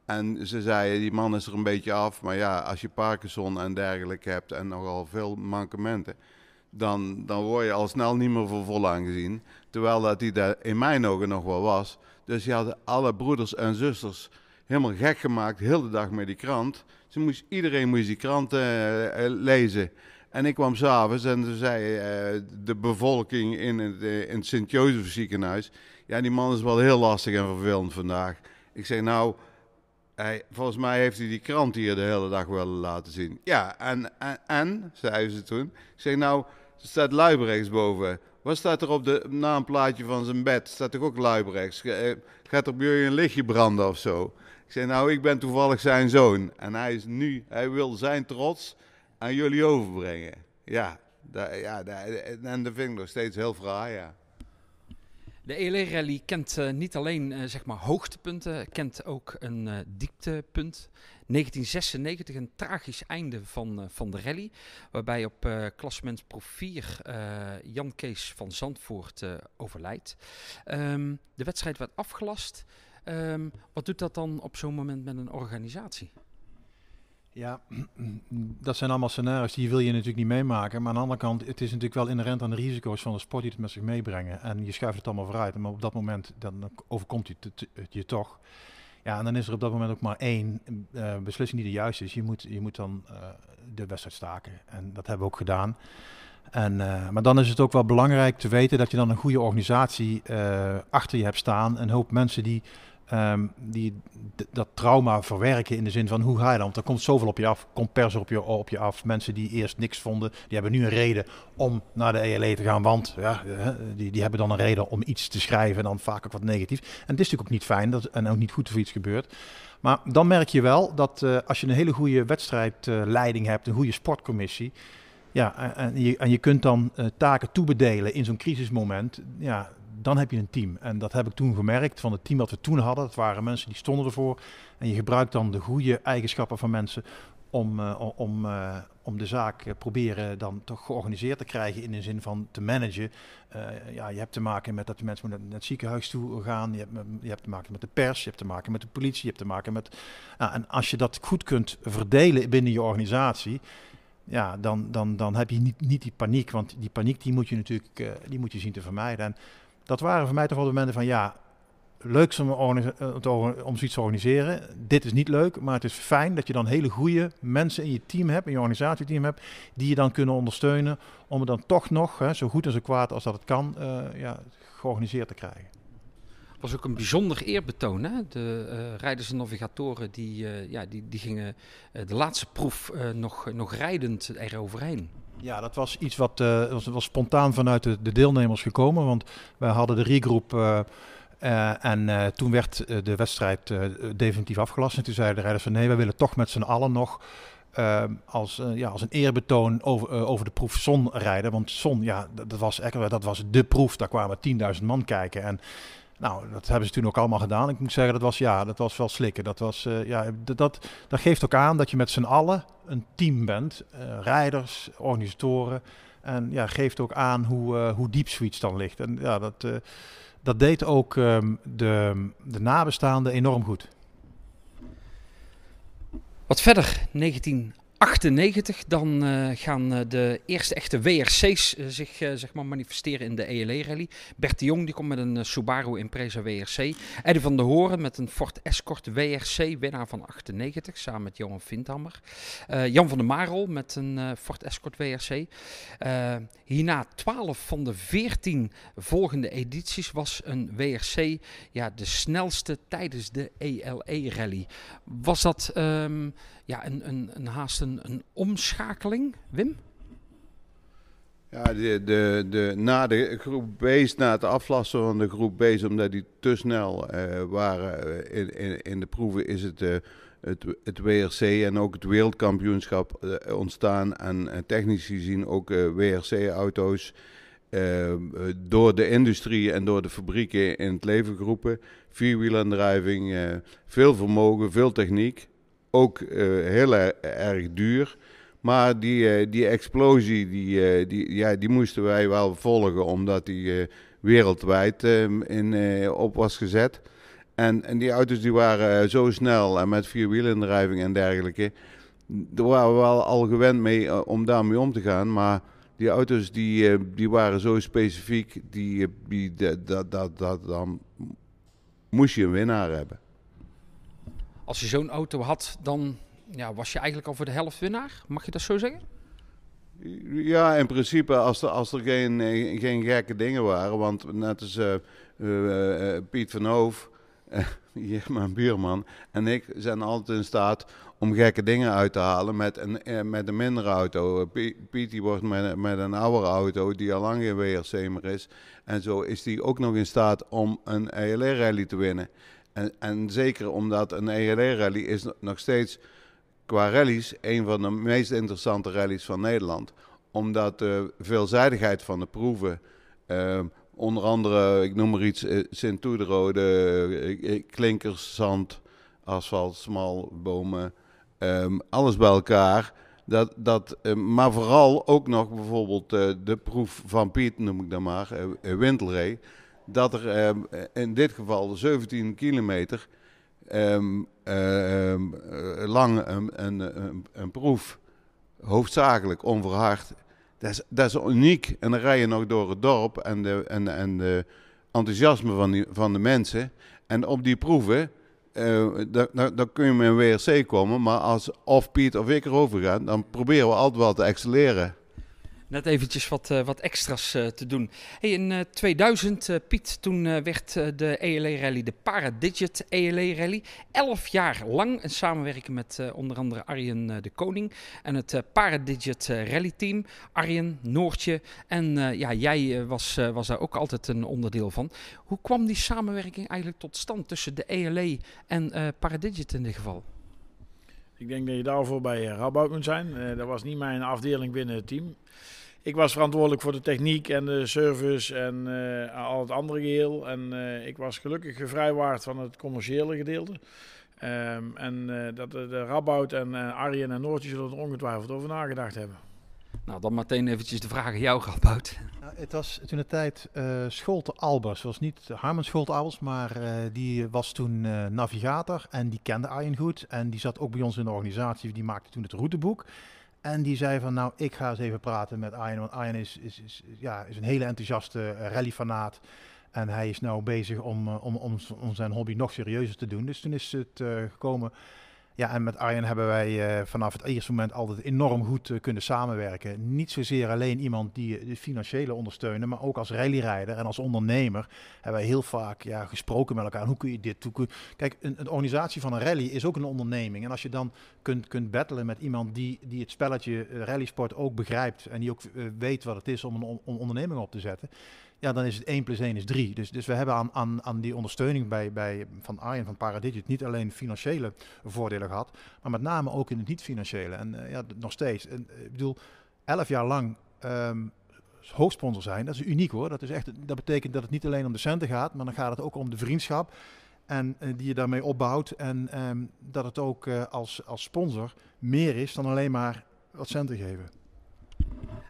Speaker 4: En ze zeiden, die man is er een beetje af. Maar ja, als je Parkinson en dergelijke hebt en nogal veel mankementen... Dan, dan word je al snel niet meer voor vol aangezien. Terwijl dat hij daar in mijn ogen nog wel was. Dus je had alle broeders en zusters helemaal gek gemaakt, heel de dag met die krant. Ze moest, iedereen moest die krant uh, lezen. En ik kwam s'avonds en toen zei uh, de bevolking in het, in Sint-Jozef ziekenhuis... Ja, die man is wel heel lastig en vervelend vandaag. Ik zeg, nou, hij, volgens mij heeft hij die krant hier de hele dag willen laten zien. Ja, en, en, en zei ze toen. Ik zeg, nou, er staat Luibrechts boven. Wat staat er op de naamplaatje van zijn bed? Staat toch ook Luibrechts? Gaat er bij jullie een lichtje branden of zo? Ik zei, nou, ik ben toevallig zijn zoon. En hij is nu, hij wil zijn trots aan jullie overbrengen. Ja, ja en dat vind ik nog steeds heel fraai, ja.
Speaker 3: De ELE Rally kent uh, niet alleen uh, zeg maar hoogtepunten, kent ook een uh, dieptepunt. 1996, een tragisch einde van, van de rally. Waarbij op uh, klassement Pro 4 Jan Kees van Zandvoort overlijdt. Um, de wedstrijd werd afgelast. Um, wat doet dat dan op zo'n moment met een organisatie?
Speaker 5: Ja, dat zijn allemaal scenario's die wil je natuurlijk niet meemaken. Maar aan de andere kant, het is natuurlijk wel inherent aan de risico's van de sport die het met zich meebrengen. En je schuift het allemaal vooruit. Maar op dat moment, dan overkomt het je toch. Ja, en dan is er op dat moment ook maar één uh, beslissing die de juiste is. Je moet, je moet dan uh, de wedstrijd staken. En dat hebben we ook gedaan. En, uh, maar dan is het ook wel belangrijk te weten dat je dan een goede organisatie achter je hebt staan. Een hoop mensen die Um, die dat trauma verwerken in de zin van hoe ga je dan? Want er komt zoveel op je af, komt pers op je, op je af. Mensen die eerst niks vonden, die hebben nu een reden om naar de ELE te gaan. Want ja, die, die hebben dan een reden om iets te schrijven en dan vaak ook wat negatief. En het is natuurlijk ook niet fijn dat, en ook niet goed of iets gebeurt. Maar dan merk je wel dat uh, als je een hele goede wedstrijdleiding uh, hebt, een goede sportcommissie. Ja, en je, en je kunt dan taken toebedelen in zo'n crisismoment. Ja, dan heb je een team. En dat heb ik toen gemerkt van het team dat we toen hadden. Dat waren mensen die stonden ervoor. En je gebruikt dan de goede eigenschappen van mensen om, uh, om, uh, om de zaak uh, proberen dan toch georganiseerd te krijgen in de zin van te managen. ja, je hebt te maken met dat de mensen naar het ziekenhuis toe gaan. Je hebt, je hebt te maken met de pers, je hebt te maken met de politie, je hebt te maken met... Nou, en als je dat goed kunt verdelen binnen je organisatie, ja, dan, dan, dan heb je niet, niet die paniek. Want die paniek die moet je natuurlijk die moet je zien te vermijden. En dat waren voor mij toch wel de momenten van ja, leuk om, om zoiets te organiseren. Dit is niet leuk, maar het is fijn dat je dan hele goede mensen in je team hebt, in je organisatieteam hebt, die je dan kunnen ondersteunen om het dan toch nog, hè, zo goed en zo kwaad als dat het kan, uh, ja, georganiseerd te krijgen
Speaker 3: was ook een bijzonder eerbetoon. Hè? De uh, rijders en navigatoren die, ja, die, die gingen de laatste proef nog, nog rijdend eroverheen.
Speaker 5: Ja, dat was iets wat uh, was, spontaan vanuit de, de, deelnemers gekomen. Want wij hadden de regroep uh, uh, en toen werd de wedstrijd definitief afgelast. En toen zeiden de rijders van nee, wij willen toch met z'n allen nog als, ja, als een eerbetoon over, over de proef Zon rijden. Want Zon, ja, dat was, echt, dat was de proef. Daar kwamen 10.000 man kijken. En nou, dat hebben ze toen ook allemaal gedaan. Ik moet zeggen, dat was, ja, dat was wel slikken. Dat, was, uh, ja, dat, dat, geeft ook aan dat je met z'n allen een team bent. Uh, rijders, organisatoren. En ja, geeft ook aan hoe, uh, hoe diep zoiets dan ligt. En ja, dat, dat deed ook um, de, de nabestaanden enorm goed.
Speaker 3: Wat verder, 19 98, dan uh, gaan uh, de eerste echte WRC's uh, zich zeg maar manifesteren in de ELE-rally. Bert de Jong die komt met een Subaru Impreza WRC. Eddie van der Horen met een Ford Escort WRC, winnaar van 98, samen met Johan Vindhammer. Jan van der Marel met een Ford Escort WRC. hierna 12 van de 14 volgende edities was een WRC ja, de snelste tijdens de ELE-rally. Was dat... Um, ja, een, een, een haast een, een omschakeling, Wim?
Speaker 4: Ja, de, de, de, na de groep B's, na het aflassen van de groep B's, omdat die te snel uh, waren in, in, in, de proeven, is het, uh, het, het WRC en ook het wereldkampioenschap ontstaan. En technisch gezien ook WRC-auto's door de industrie en door de fabrieken in het leven geroepen. Vierwielaandrijving, veel vermogen, veel techniek ook uh, heel erg duur. Maar die, uh, die explosie, die, uh, die, ja, die moesten wij wel volgen, omdat die wereldwijd ehm, in, op was gezet. En, en die auto's die waren zo snel en met vierwielendrijving en dergelijke. Daar waren we wel al gewend mee om daarmee om te gaan. Maar die auto's die, die waren zo specifiek, die, die, dat, dat, dat, dan moest je een winnaar hebben
Speaker 3: als je zo'n auto had, dan ja, was je eigenlijk al voor de helft winnaar. Mag je dat zo zeggen?
Speaker 4: Ja, in principe als er, als er geen, eh, geen gekke dingen waren. Want net als uh, uh, Piet van Hoof, hier mijn buurman, en ik zijn altijd in staat om gekke dingen uit te halen met een, met een mindere auto. Piet die wordt met, met een oudere auto die al lang geen WRC is. En zo is hij ook nog in staat om een ELR-rally te winnen. En, zeker omdat een ELE-rally is nog steeds qua rallies een van de meest interessante rallies van Nederland. Omdat de veelzijdigheid van de proeven, uh, onder andere, ik noem maar iets, uh, Sint-Toederode, uh, klinkers, zand, asfalt, smal, bomen, um, alles bij elkaar. Dat, dat, maar vooral ook nog bijvoorbeeld de proef van Piet, noem ik dan maar, Wintelree dat er ehm, in dit geval 17 kilometer um, uh, lang een, een, een, proef, hoofdzakelijk onverhard, dat is, dat is uniek. En dan rij je nog door het dorp en de, en, en de enthousiasme van, die, van de mensen. En op die proeven, uh, dan kun je met een WRC komen, maar als of Piet of ik erover gaan, dan proberen we altijd wel te excelleren
Speaker 3: net eventjes wat, uh, wat extra's uh, te doen. Hey, in uh, 2000, Piet, toen werd de ELE Rally de Paradigit ELE Rally. Elf jaar lang een samenwerking met onder andere Arjen de Koning en het Paradigit Rally Team. Arjen, Noortje en ja, jij was, was daar ook altijd een onderdeel van. Hoe kwam die samenwerking eigenlijk tot stand tussen de ELE en Paradigit in dit geval?
Speaker 6: Ik denk dat je daarvoor bij Rabout moet zijn. dat was niet mijn afdeling binnen het team ik was verantwoordelijk voor de techniek en de service en uh, al het andere geheel. En ik was gelukkig gevrijwaard van het commerciële gedeelte. Um, en uh, dat de, de Rabout en Arjen en Noortje zullen er ongetwijfeld over nagedacht hebben.
Speaker 3: Nou, dan meteen eventjes de vraag aan jou, Rabout.
Speaker 5: Nou, het was toen de tijd Scholte Albers. Was niet Harmen Scholte Albers, maar die was toen navigator en die kende Arjen goed. En die zat ook bij ons in de organisatie, die maakte toen het routeboek. En die zei van, nou, ik ga eens even praten met Arjen. Want Arjen is, is, ja, is een hele enthousiaste uh, rallyfanaat. En hij is nou bezig om, uh, om, om, om, zijn hobby nog serieuzer te doen. Dus toen is het uh, gekomen, Ja, en met Arjen hebben wij uh, vanaf het eerste moment altijd enorm goed uh, kunnen samenwerken. Niet zozeer alleen iemand die de financiële ondersteunen, maar ook als rallyrijder en als ondernemer hebben wij heel vaak ja, gesproken met elkaar. Hoe kun je dit doen? Kijk, een, een, organisatie van een rally is ook een onderneming. En als je dan kunt, kunt battelen met iemand die, die het spelletje rallysport ook begrijpt en die ook weet wat het is om een, om onderneming op te zetten ja, dan is het 1 plus 1 is 3. Dus, dus we hebben aan, aan, aan die ondersteuning bij, bij, van Arjen van Paradigit niet alleen financiële voordelen gehad, maar met name ook in het niet-financiële. En uh, ja, nog steeds. En, uh, ik bedoel, 11 jaar lang um, hoofdsponsor zijn, dat is uniek hoor. Dat, is echt, dat betekent dat het niet alleen om de centen gaat, maar dan gaat het ook om de vriendschap. En uh, die je daarmee opbouwt. En um, dat het ook als, als sponsor meer is dan alleen maar wat centen geven.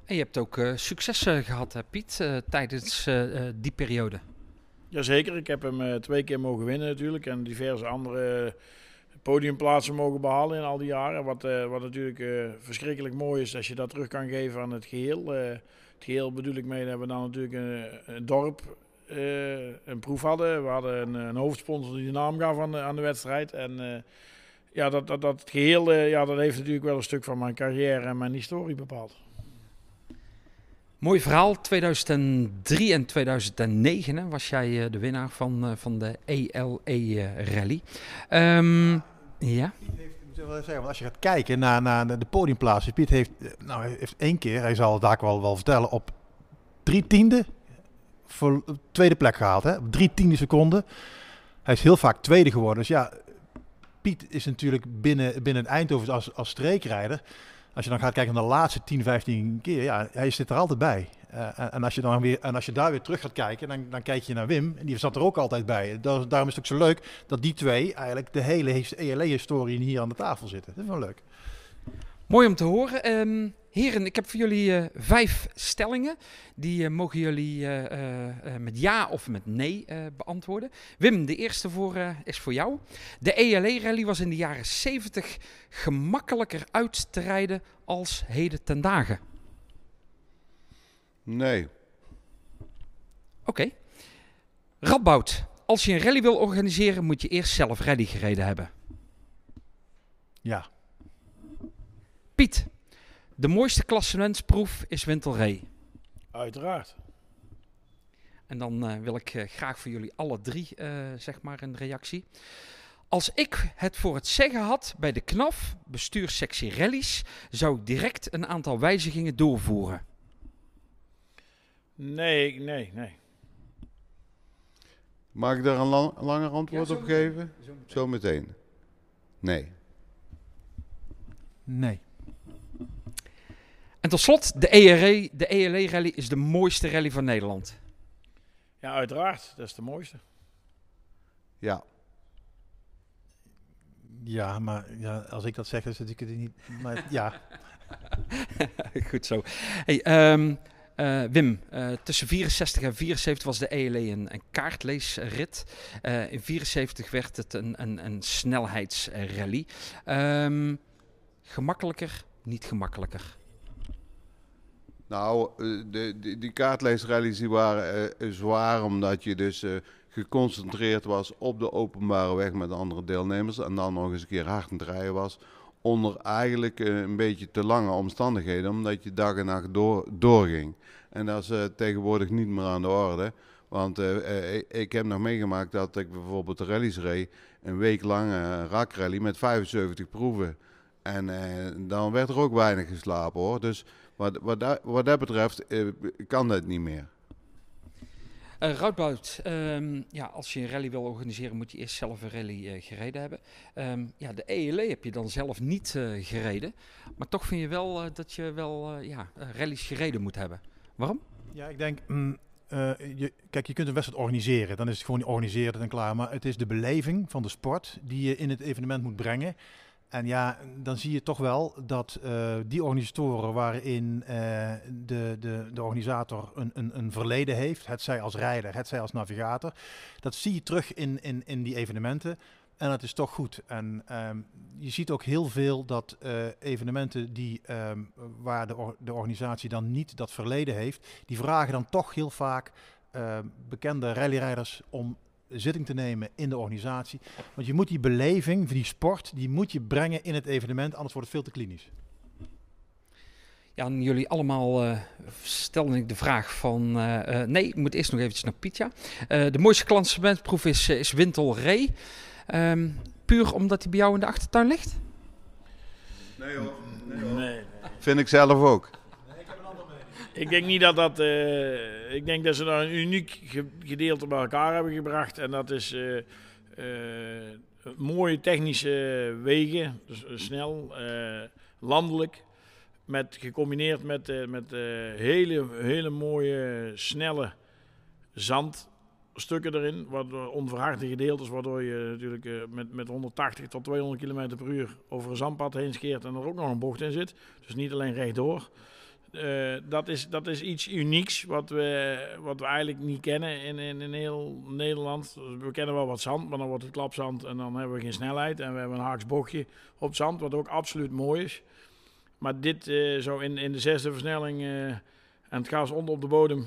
Speaker 3: En je hebt ook uh, successen gehad, hè, Piet, uh, tijdens die periode.
Speaker 6: Jazeker, ik heb hem twee keer mogen winnen natuurlijk. En diverse andere podiumplaatsen mogen behalen in al die jaren. Wat, wat natuurlijk verschrikkelijk mooi is als je dat terug kan geven aan het geheel. het geheel bedoel ik mee, dat we dan natuurlijk een, een dorp een proef hadden. We hadden een, een, hoofdsponsor die de naam gaf aan de, aan de wedstrijd. En ja, dat, dat, dat geheel ja, dat heeft natuurlijk wel een stuk van mijn carrière en mijn historie bepaald.
Speaker 3: Mooi verhaal. 2003 en 2009 hè, was jij uh, de winnaar van, uh, van de ELE uh, Rally. Um, ja.
Speaker 5: Zeggen, als je gaat kijken naar, naar de podiumplaatsen, Piet heeft, nou, heeft één keer, hij zal het daar wel, wel vertellen, op drie tiende voor tweede plek gehaald. Hè? Op drie tiende seconden. Hij is heel vaak tweede geworden. Dus ja, Piet is natuurlijk binnen, binnen Eindhoven als, als streekrijder als je dan gaat kijken naar de laatste 10, 15 keer, ja, hij zit er altijd bij. Uh, en, als je dan weer, en als je daar weer terug gaat kijken, dan, dan kijk je naar Wim. En die zat er ook altijd bij. Daar, daarom is het ook zo leuk dat die twee eigenlijk de hele ELE-historie hier aan de tafel zitten. Dat is wel leuk.
Speaker 3: Mooi om te horen. Um, heren, ik heb voor jullie uh, vijf stellingen. Die uh, mogen jullie uh, met ja of met nee beantwoorden. Wim, de eerste voor, is voor jou. De ELE-rally was in de jaren 70 gemakkelijker uit te rijden als heden ten dagen.
Speaker 4: Nee.
Speaker 3: Oké. Okay. Radboud, als je een rally wil organiseren, moet je eerst zelf rally gereden hebben.
Speaker 5: Ja.
Speaker 3: Piet, de mooiste klassementsproef is Wintelree.
Speaker 6: Uiteraard.
Speaker 3: En dan uh, wil ik uh, graag voor jullie alle drie uh, zeg maar een reactie. Als ik het voor het zeggen had bij de KNAF, bestuurssectie rallies, zou ik direct een aantal wijzigingen doorvoeren.
Speaker 6: Nee, nee, nee.
Speaker 4: Mag ik daar een lang, langer antwoord ja, op geven? Zometeen. Zo nee.
Speaker 5: Nee.
Speaker 3: En tot slot, de ERE, de ELE rally is de mooiste rally van Nederland.
Speaker 6: Ja, uiteraard. Dat is de mooiste.
Speaker 4: Ja.
Speaker 5: Ja, maar ja, als ik dat zeg, is het natuurlijk niet. Maar ja.
Speaker 3: Goed zo. Hey, um, uh, Wim, uh, tussen 64 en 74 was de ELE een, een kaartleesrit. Uh, in 74 werd het een, een, een snelheidsrally. Um, gemakkelijker, niet gemakkelijker?
Speaker 4: Nou, de, de, die kaartleesrallies die waren uh, zwaar omdat je dus uh, geconcentreerd was op de openbare weg met andere deelnemers. En dan nog eens een keer hard aan het rijden was. Onder eigenlijk een beetje te lange omstandigheden, omdat je dag en nacht door, doorging. En dat is tegenwoordig niet meer aan de orde. Want ik heb nog meegemaakt dat ik bijvoorbeeld de rallies reed. Een week lang een rakrally met 75 proeven. En dan werd er ook weinig geslapen hoor. Dus wat, wat, dat, wat dat betreft uh, kan dat niet meer.
Speaker 3: Uh, Routbout, um, ja, als je een rally wil organiseren, moet je eerst zelf een rally uh, gereden hebben. Um, ja, de ELE heb je dan zelf niet uh, gereden. Maar toch vind je wel dat je wel ja, rallies gereden moet hebben. Waarom?
Speaker 5: Ja, ik denk, mm, je, kijk, je kunt een wedstrijd organiseren. Dan is het gewoon organiseren en klaar. Maar het is de beleving van de sport die je in het evenement moet brengen. En ja, dan zie je toch wel dat uh, die organisatoren waarin uh, de, de, de organisator een, een, een verleden heeft, het zij als rijder, het zij als navigator, dat zie je terug in, in, in die evenementen. En dat is toch goed. En um, je ziet ook heel veel dat uh, evenementen die, um, waar de, de organisatie dan niet dat verleden heeft, die vragen dan toch heel vaak bekende rallyrijders om zitting te nemen in de organisatie. Want je moet die beleving, die sport, die moet je brengen in het evenement, anders wordt het veel te klinisch.
Speaker 3: Ja, en jullie allemaal uh, stelden ik de vraag van... Uh, uh, nee, ik moet eerst nog eventjes naar Pietja. de mooiste klassementsproef is, is Wintel Ree. Um, puur omdat hij bij jou in de achtertuin ligt?
Speaker 4: Nee hoor. Nee, hoor. nee. Vind ik zelf ook.
Speaker 6: Ik denk niet dat dat. Uh, ik denk dat ze daar een uniek gedeelte bij elkaar hebben gebracht. En dat is uh, uh, mooie technische wegen, dus snel, landelijk. Met, gecombineerd met, met hele, hele mooie, snelle zandstukken erin. Wat onverharde gedeeltes, waardoor je natuurlijk met, met 180 tot 200 km per uur over een zandpad heen scheert. En er ook nog een bocht in zit. Dus niet alleen rechtdoor. Uh, dat, is, dat is iets unieks wat we, wat we eigenlijk niet kennen in, in, in heel Nederland. We kennen wel wat zand, maar dan wordt het klapzand en dan hebben we geen snelheid. En we hebben een haaks bochtje op zand, wat ook absoluut mooi is. Maar dit uh, zo in, in de zesde versnelling uh, en het gas onder op de bodem.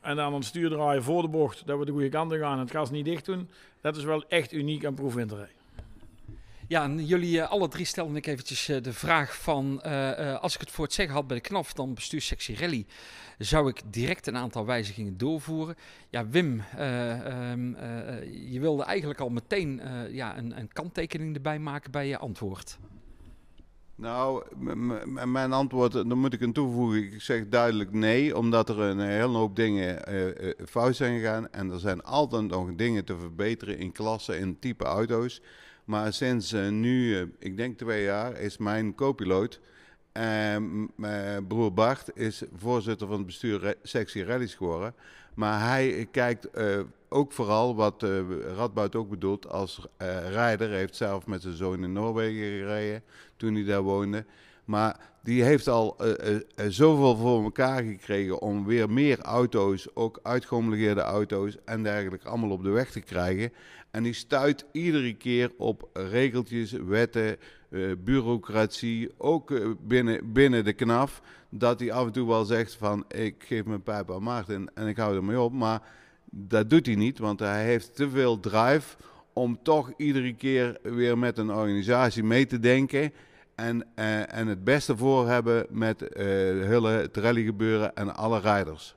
Speaker 6: En dan een stuur draaien voor de bocht, dat we de goede kant gaan en het gas niet dicht doen. Dat is wel echt uniek aan proefwinterij.
Speaker 3: Ja, en jullie uh, alle drie stelden ik eventjes uh, de vraag van... Uh, als ik het voor het zeggen had bij de KNAF, dan bestuurssectie rally... zou ik direct een aantal wijzigingen doorvoeren. Ja, Wim, um, je wilde eigenlijk al meteen ja, een, een kanttekening erbij maken bij je antwoord.
Speaker 4: Nou, mijn antwoord, dan moet ik een toevoegen. Ik zeg duidelijk nee, omdat er een hele hoop dingen fout zijn gegaan. En er zijn altijd nog dingen te verbeteren in klassen, in type auto's. Maar sinds uh, nu, uh, ik denk twee jaar, is mijn co-piloot, uh, broer Bart, is voorzitter van het bestuur sectie rallies geworden. Maar hij kijkt ook vooral wat Radboud ook bedoelt als rijder. Heeft zelf met zijn zoon in Noorwegen gereden toen hij daar woonde. Maar die heeft al zoveel voor elkaar gekregen om weer meer auto's, ook uitgehomologeerde auto's en dergelijke, allemaal op de weg te krijgen. En die stuit iedere keer op regeltjes, wetten, uh, bureaucratie, ook binnen, binnen de knaf. Dat hij af en toe wel zegt van ik geef mijn pijp aan Maarten en ik hou ermee op. Maar dat doet hij niet, want hij heeft te veel drive om toch iedere keer weer met een organisatie mee te denken. En, uh, en het beste voor hebben met hele, het rallygebeuren en alle rijders.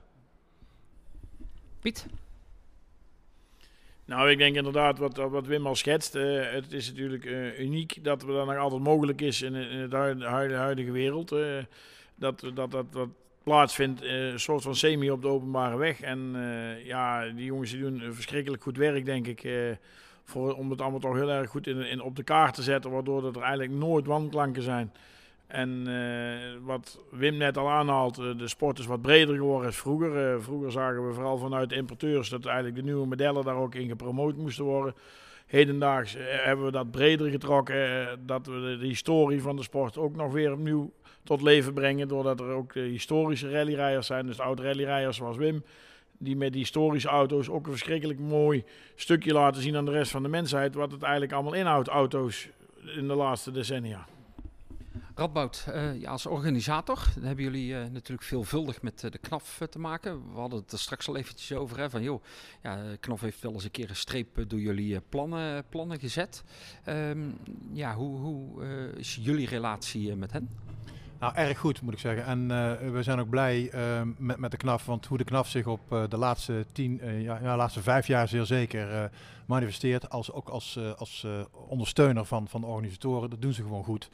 Speaker 3: Piet?
Speaker 6: Nou, ik denk inderdaad wat, wat Wim al schetst. Uh, het is natuurlijk uniek dat we dat nog altijd mogelijk is in, in huidige, wereld. dat, dat, dat, dat plaatsvindt, een soort van semi op de openbare weg. En ja, die jongens die doen verschrikkelijk goed werk, denk ik voor, om het allemaal toch heel erg goed in, in, op de kaart te zetten, waardoor er eigenlijk nooit wanklanken zijn. En uh, wat Wim net al aanhaalt, uh, de sport is wat breder geworden als vroeger. Uh, vroeger zagen we vooral vanuit de importeurs dat eigenlijk de nieuwe modellen daar ook in gepromoot moesten worden. Hedendaags hebben we dat breder getrokken, dat we de, historie van de sport ook nog weer opnieuw tot leven brengen. Doordat er ook historische rallyrijders zijn, dus oud rallyrijders zoals Wim die met die historische auto's ook een verschrikkelijk mooi stukje laten zien aan de rest van de mensheid. Wat het eigenlijk allemaal inhoudt, auto's in de laatste decennia.
Speaker 3: Radboud, uh, ja, als organisator hebben jullie uh, natuurlijk veelvuldig met uh, de KNAF te maken. We hadden het er straks al eventjes over. Hè, van joh, ja, KNAF heeft wel eens een keer een streep door jullie plannen, plannen gezet. Um, ja, hoe, hoe is jullie relatie met hen?
Speaker 5: Nou, erg goed moet ik zeggen. En we zijn ook blij uh, met, met de KNAF. Want hoe de KNAF zich op de laatste tien, ja, ja, laatste vijf jaar zeer zeker manifesteert. Als, ook als, als ondersteuner van, van de organisatoren. Dat doen ze gewoon goed.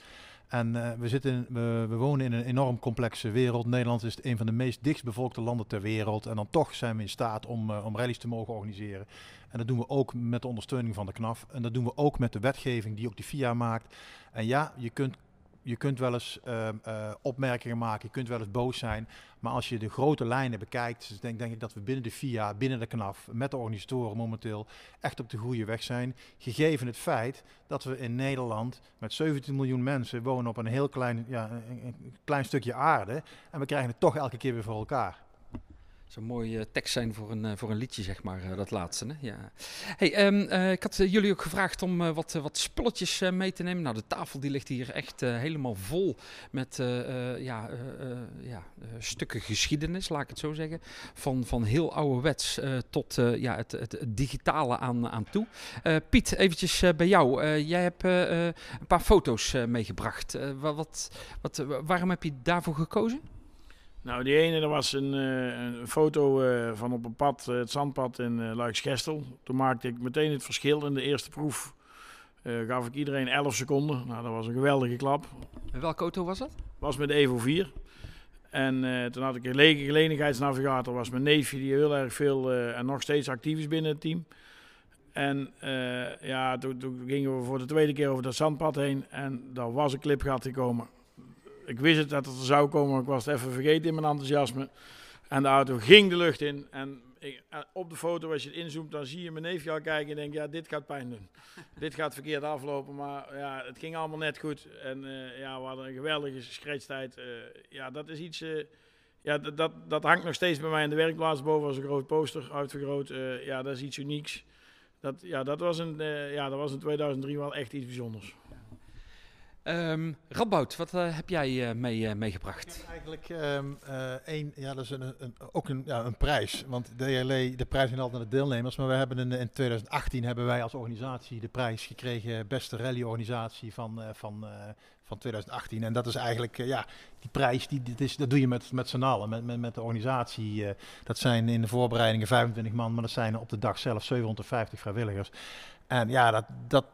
Speaker 5: En we, zitten, we, wonen in een enorm complexe wereld. Nederland is een van de meest dichtstbevolkte landen ter wereld. En dan toch zijn we in staat om, om rallies te mogen organiseren. En dat doen we ook met de ondersteuning van de KNAF. En dat doen we ook met de wetgeving die ook de FIA maakt. En ja, je kunt je kunt wel eens uh, uh, opmerkingen maken, je kunt wel eens boos zijn. Maar als je de grote lijnen bekijkt, dus denk, denk ik dat we binnen de FIA, binnen de KNAF, met de organisatoren momenteel echt op de goede weg zijn. Gegeven het feit dat we in Nederland met 17 miljoen mensen wonen op een heel klein, ja, klein stukje aarde. En we krijgen het toch elke keer weer voor elkaar.
Speaker 3: Zo'n mooie tekst zijn voor een, voor een liedje, zeg maar, dat laatste. Hè? Ja. Hey, ehm, ik had jullie ook gevraagd om wat, wat spulletjes mee te nemen. Nou, de tafel die ligt hier echt helemaal vol met ja, ja, stukken geschiedenis, laat ik het zo zeggen. Van, van heel ouderwets tot ja, het, het, digitale aan, aan toe. Piet, eventjes bij jou. jij hebt een paar foto's meegebracht. wat, wat, waarom heb je daarvoor gekozen?
Speaker 6: Nou, die ene, dat was een, uh, een foto uh, van op een pad, uh, het zandpad in Luiksgestel. Toen maakte ik meteen het verschil. In de eerste proef gaf ik iedereen 11 seconden. Nou, dat was een geweldige klap.
Speaker 3: En welke auto was dat?
Speaker 6: Was met Evo 4. En toen had ik een lege geledigheidsnavigator. Was mijn neefje die heel erg veel en nog steeds actief is binnen het team. En ja, toen, toen, gingen we voor de tweede keer over dat zandpad heen. En daar was een clipgat gekomen ik wist het dat het er zou komen, maar ik was het even vergeten in mijn enthousiasme. En de auto ging de lucht in. En ik, eh, op de foto, als je het inzoomt, dan zie je mijn neefje al kijken en denk, ja, dit gaat pijn doen. dit gaat verkeerd aflopen, maar ja, het ging allemaal net goed. En uh, ja, we hadden een geweldige scratchtijd. Uh, ja, dat is iets, uh, ja, dat, dat, dat, hangt nog steeds bij mij in de werkplaats boven als een groot poster uitvergroot. ja, dat is iets unieks. Dat, ja, dat, was een, ja, dat was in 2003 wel echt iets bijzonders.
Speaker 3: Um, wat uh, heb jij uh, mee, uh, meegebracht?
Speaker 5: eigenlijk um, één, ja, dat is een, ook een, ja, een prijs. Want DLE, de prijs gaat altijd naar de deelnemers. Maar we hebben in, in 2018 hebben wij als organisatie de prijs gekregen, beste rallyorganisatie van, van, van 2018. En dat is eigenlijk, ja, die prijs, die, is, dat doe je met, met z'n allen, met, met, met de organisatie. dat zijn in de voorbereidingen 25 man, maar dat zijn op de dag zelf 750 vrijwilligers. En ja, dat, dat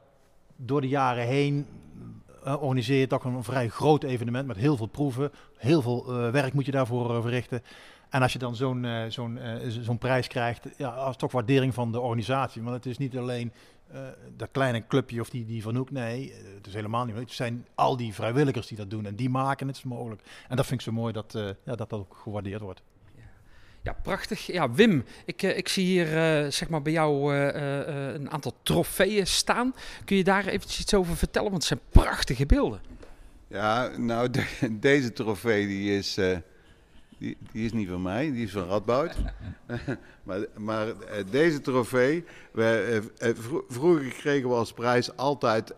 Speaker 5: door de jaren heen organiseer je toch een vrij groot evenement met heel veel proeven. Heel veel uh, werk moet je daarvoor uh, verrichten. En als je dan zo'n zo'n zo'n prijs krijgt, ja, als toch waardering van de organisatie. Want het is niet alleen dat kleine clubje of die, die van Hoek. Nee, het is helemaal niet. Het zijn al die vrijwilligers die dat doen en die maken het mogelijk. En dat vind ik zo mooi dat ja, dat, dat ook gewaardeerd wordt.
Speaker 3: Ja, prachtig. Ja, Wim, ik, eh, ik zie hier uh, zeg maar bij jou uh, een aantal trofeeën staan. Kun je daar eventjes iets over vertellen? Want het zijn prachtige beelden.
Speaker 4: Ja, nou, de, deze trofee die is, die, die, is niet van mij, die is van Radboud. maar maar deze trofee, vroeger kregen we als prijs altijd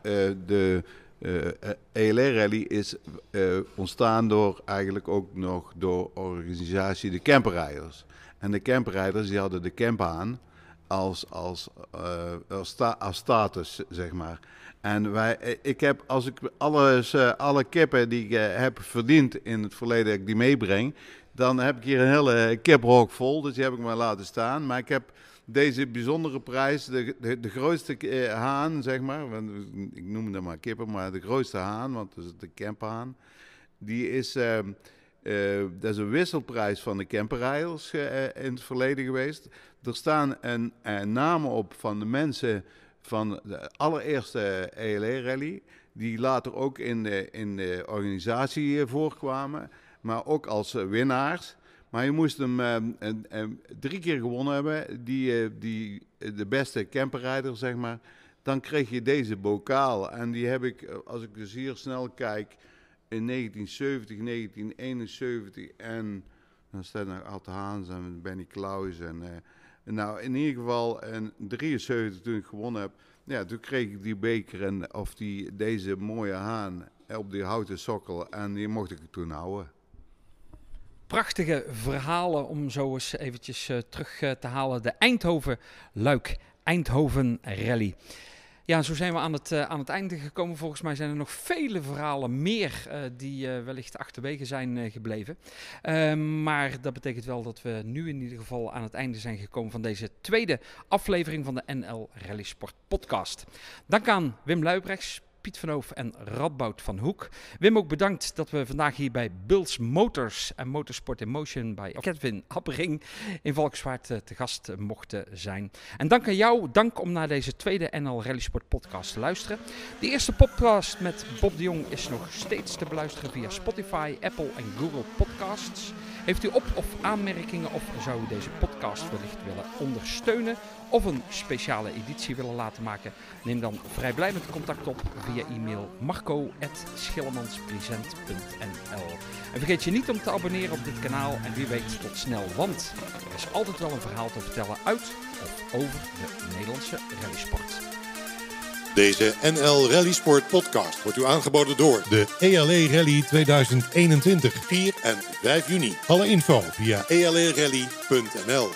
Speaker 4: de uh, eh, ELR Rally is uh, ontstaan door eigenlijk ook nog door organisatie de camperrijders. En de camperrijders die hadden de camp aan als, als, uh, als, sta als, status, zeg maar. En wij, ik heb, als ik alles, alle kippen die ik heb verdiend in het verleden, ik die meebreng, dan heb ik hier een hele kiphok vol. Dus die heb ik maar laten staan. Maar ik heb deze bijzondere prijs, de, de, grootste eh, haan, zeg maar, ik noem het maar kippen, maar de grootste haan, want dat is de camphaan, die is, uh, uh, dat is een wisselprijs van de camperrijders uh, in het verleden geweest. Er staan een, namen op van de mensen van de allereerste ELE-rally, die later ook in de, in de organisatie voorkwamen, maar ook als winnaars. Maar je moest hem uh, drie keer gewonnen hebben, die, uh, die, de beste camperrijder, zeg maar. Dan kreeg je deze bokaal. En die heb ik, als ik dus hier snel kijk, in 1970, 1971 en dan staat nog Alte Haans en Benny Klaus. En, nou, in ieder geval in 73 toen ik gewonnen heb, ja, toen kreeg ik die beker en, of die, deze mooie haan op die houten sokkel en die mocht ik toen houden
Speaker 3: prachtige verhalen om zo eens eventjes uh, terug uh, te halen. De Eindhoven-Luik Eindhoven Rally. Ja, zo zijn we aan het, uh, aan het einde gekomen. Volgens mij zijn er nog vele verhalen meer die wellicht achterwege zijn gebleven. Ehm, maar dat betekent wel dat we nu in ieder geval aan het einde zijn gekomen van deze tweede aflevering van de NL Rally Sport podcast. Dank aan Wim Luibrechts, Piet van Hoof en Radboud van Hoek. Wim ook bedankt dat we vandaag hier bij Bills Motors en Motorsport in Motion bij Kevin Happering in Valkswaard eh, te gast mochten zijn. En dank aan jou, dank om naar deze tweede NL Rally Sport podcast te luisteren. De eerste podcast met Bob de Jong is nog steeds te beluisteren via Spotify, Apple en Google Podcasts. Heeft u op- of aanmerkingen of zou u deze podcast wellicht willen ondersteunen of een speciale editie willen laten maken? Neem dan vrijblijvend contact op via e-mail marco.schillemanspresent.nl En vergeet je niet om te abonneren op dit kanaal en wie weet tot snel, want er is altijd wel een verhaal te vertellen uit of over de Nederlandse rallysport.
Speaker 1: Deze NL Rally Sport podcast wordt u aangeboden door de ELE Rally 2021, 4 en 5 juni. Alle info via E elerally.nl.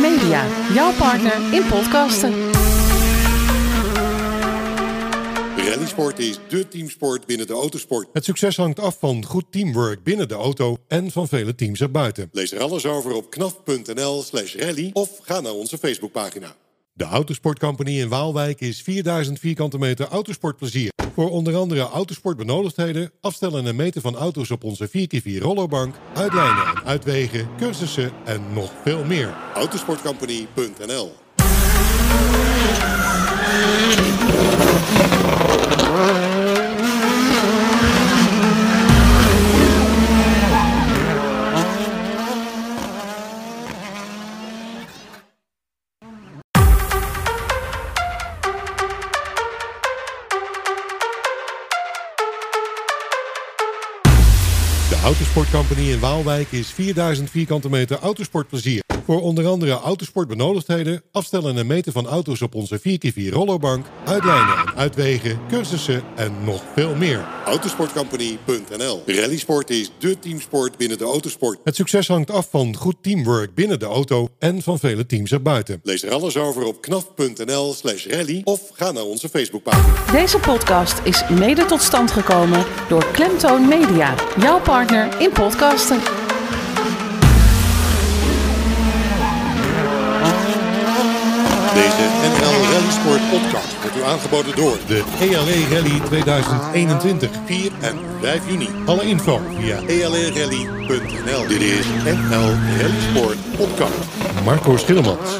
Speaker 2: Media, jouw partner in podcasten.
Speaker 1: Rallysport is dé teamsport binnen de autosport. Het succes hangt af van goed teamwork binnen de auto en van vele teams erbuiten. Lees er alles over op knaf.nl slash rally of ga naar onze Facebookpagina. De Autosport Company in Waalwijk is 4000 vierkante meter autosportplezier. Voor onder andere autosportbenodigdheden, afstellen en meten van auto's op onze 4x4 rollerbank, uitlijnen en uitwegen, cursussen en nog veel meer. Autosportcompany.nl De Autosport Company in Waalwijk is 4000 vierkante meter autosportplezier. Voor onder andere autosportbenodigdheden, afstellen en meten van auto's op onze 4x4 rollerbank, uitlijnen en uitwegen, cursussen en nog veel meer. Autosportcompany.nl Rallysport is dé teamsport binnen de autosport. Het succes hangt af van goed teamwork binnen de auto en van vele teams erbuiten. Lees er alles over op knaf.nl slash rally of ga naar onze Facebookpagina.
Speaker 2: Deze podcast is mede tot stand gekomen door Klemtoon Media, jouw partner in podcasten.
Speaker 1: Podcast wordt u aangeboden door de ELE Rally 2021, 4 en 5 juni. Alle info via E elerally.nl. Dit is NL Rally Sport podcast. Marco Schillemans.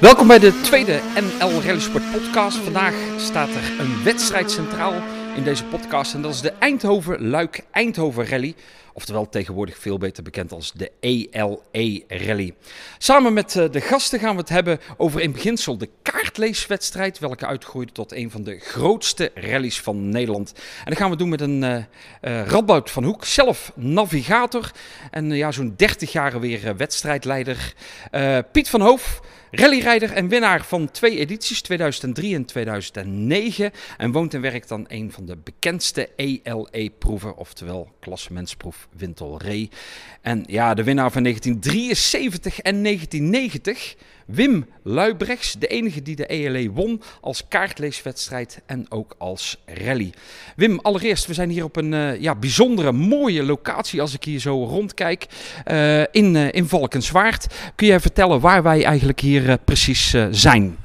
Speaker 3: Welkom bij de tweede NL Rally Sport podcast. Vandaag staat er een wedstrijd centraal in deze podcast en dat is de Eindhoven Luik Eindhoven Rally. Oftewel tegenwoordig veel beter bekend als de ELE Rally. Samen met eh, de gasten gaan we het hebben over in beginsel de kaartleeswedstrijd, welke uitgroeide tot een van de grootste rallies van Nederland. En dat gaan we doen met een eh, Radboud van Hoek, zelf navigator en ja, zo'n 30 jaar weer wedstrijdleider. Piet van Hoof, rallyrijder en winnaar van twee edities, 2003 en 2009. En woont en werkt aan een van de bekendste ELE-proeven, oftewel klassementsproef Wintel Ree. En ja, de winnaar van 1973 en 1990, Wim Luibrechts, de enige die de ELE won als kaartleeswedstrijd en ook als rally. Wim, allereerst, we zijn hier op een eh, ja, bijzondere, mooie locatie als ik hier zo rondkijk eh, in, eh, in Valkenswaard. Kun jij vertellen waar wij eigenlijk hier precies zijn?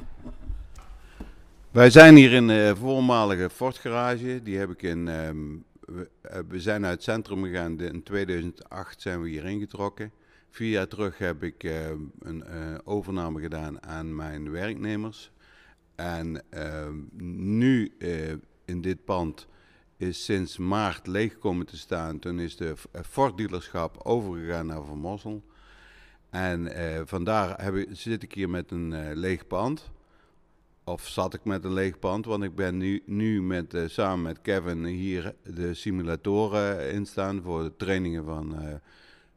Speaker 4: Wij zijn hier in de voormalige Ford garage. Die heb ik in. ehm, we, zijn uit het centrum gegaan. In 2008 zijn we hier ingetrokken. Vier jaar terug heb ik ehm, een eh, overname gedaan aan mijn werknemers. En ehm, nu eh, in dit pand is sinds maart leeg komen te staan. Toen is de eh, Ford dealerschap overgegaan naar Van Mossel. En eh, vandaar heb ik, zit ik hier met een eh, leeg pand. Of zat ik met een leeg pand, want ik ben nu, nu met, eh, samen met Kevin hier de simulatoren in staan voor de trainingen van eh,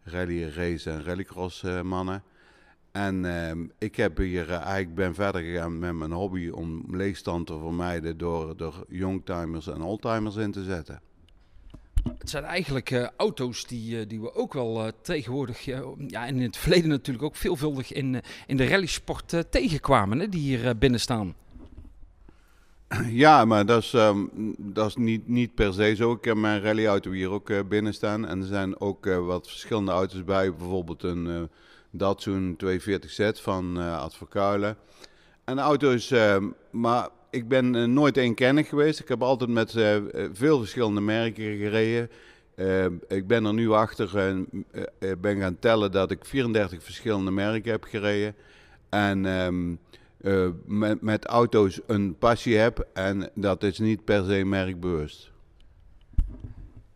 Speaker 4: rally race en rallycross eh, mannen. En ehm, ik heb hier eh, eigenlijk ben verder gegaan met mijn hobby om leegstand te vermijden door er youngtimers en oldtimers in te zetten.
Speaker 3: Het zijn eigenlijk eh, auto's die, die we ook wel tegenwoordig, ja, en in het verleden natuurlijk ook veelvuldig in, in de rallysport tegenkwamen, hè, die hier binnen staan.
Speaker 4: Ja, maar dat is, ehm, dat is niet, niet per se zo. Ik heb mijn rallyauto hier ook eh, binnen staan. En er zijn ook eh, wat verschillende auto's bij. Bijvoorbeeld een, eh, Datsun 240Z van uh, Advocaule. En de auto's, uh, maar ik ben uh, nooit eenkennig geweest. Ik heb altijd met uh, veel verschillende merken gereden. ik ben er nu achter en ben gaan tellen dat ik 34 verschillende merken heb gereden. En met, met auto's een passie heb en dat is niet per se merkbewust.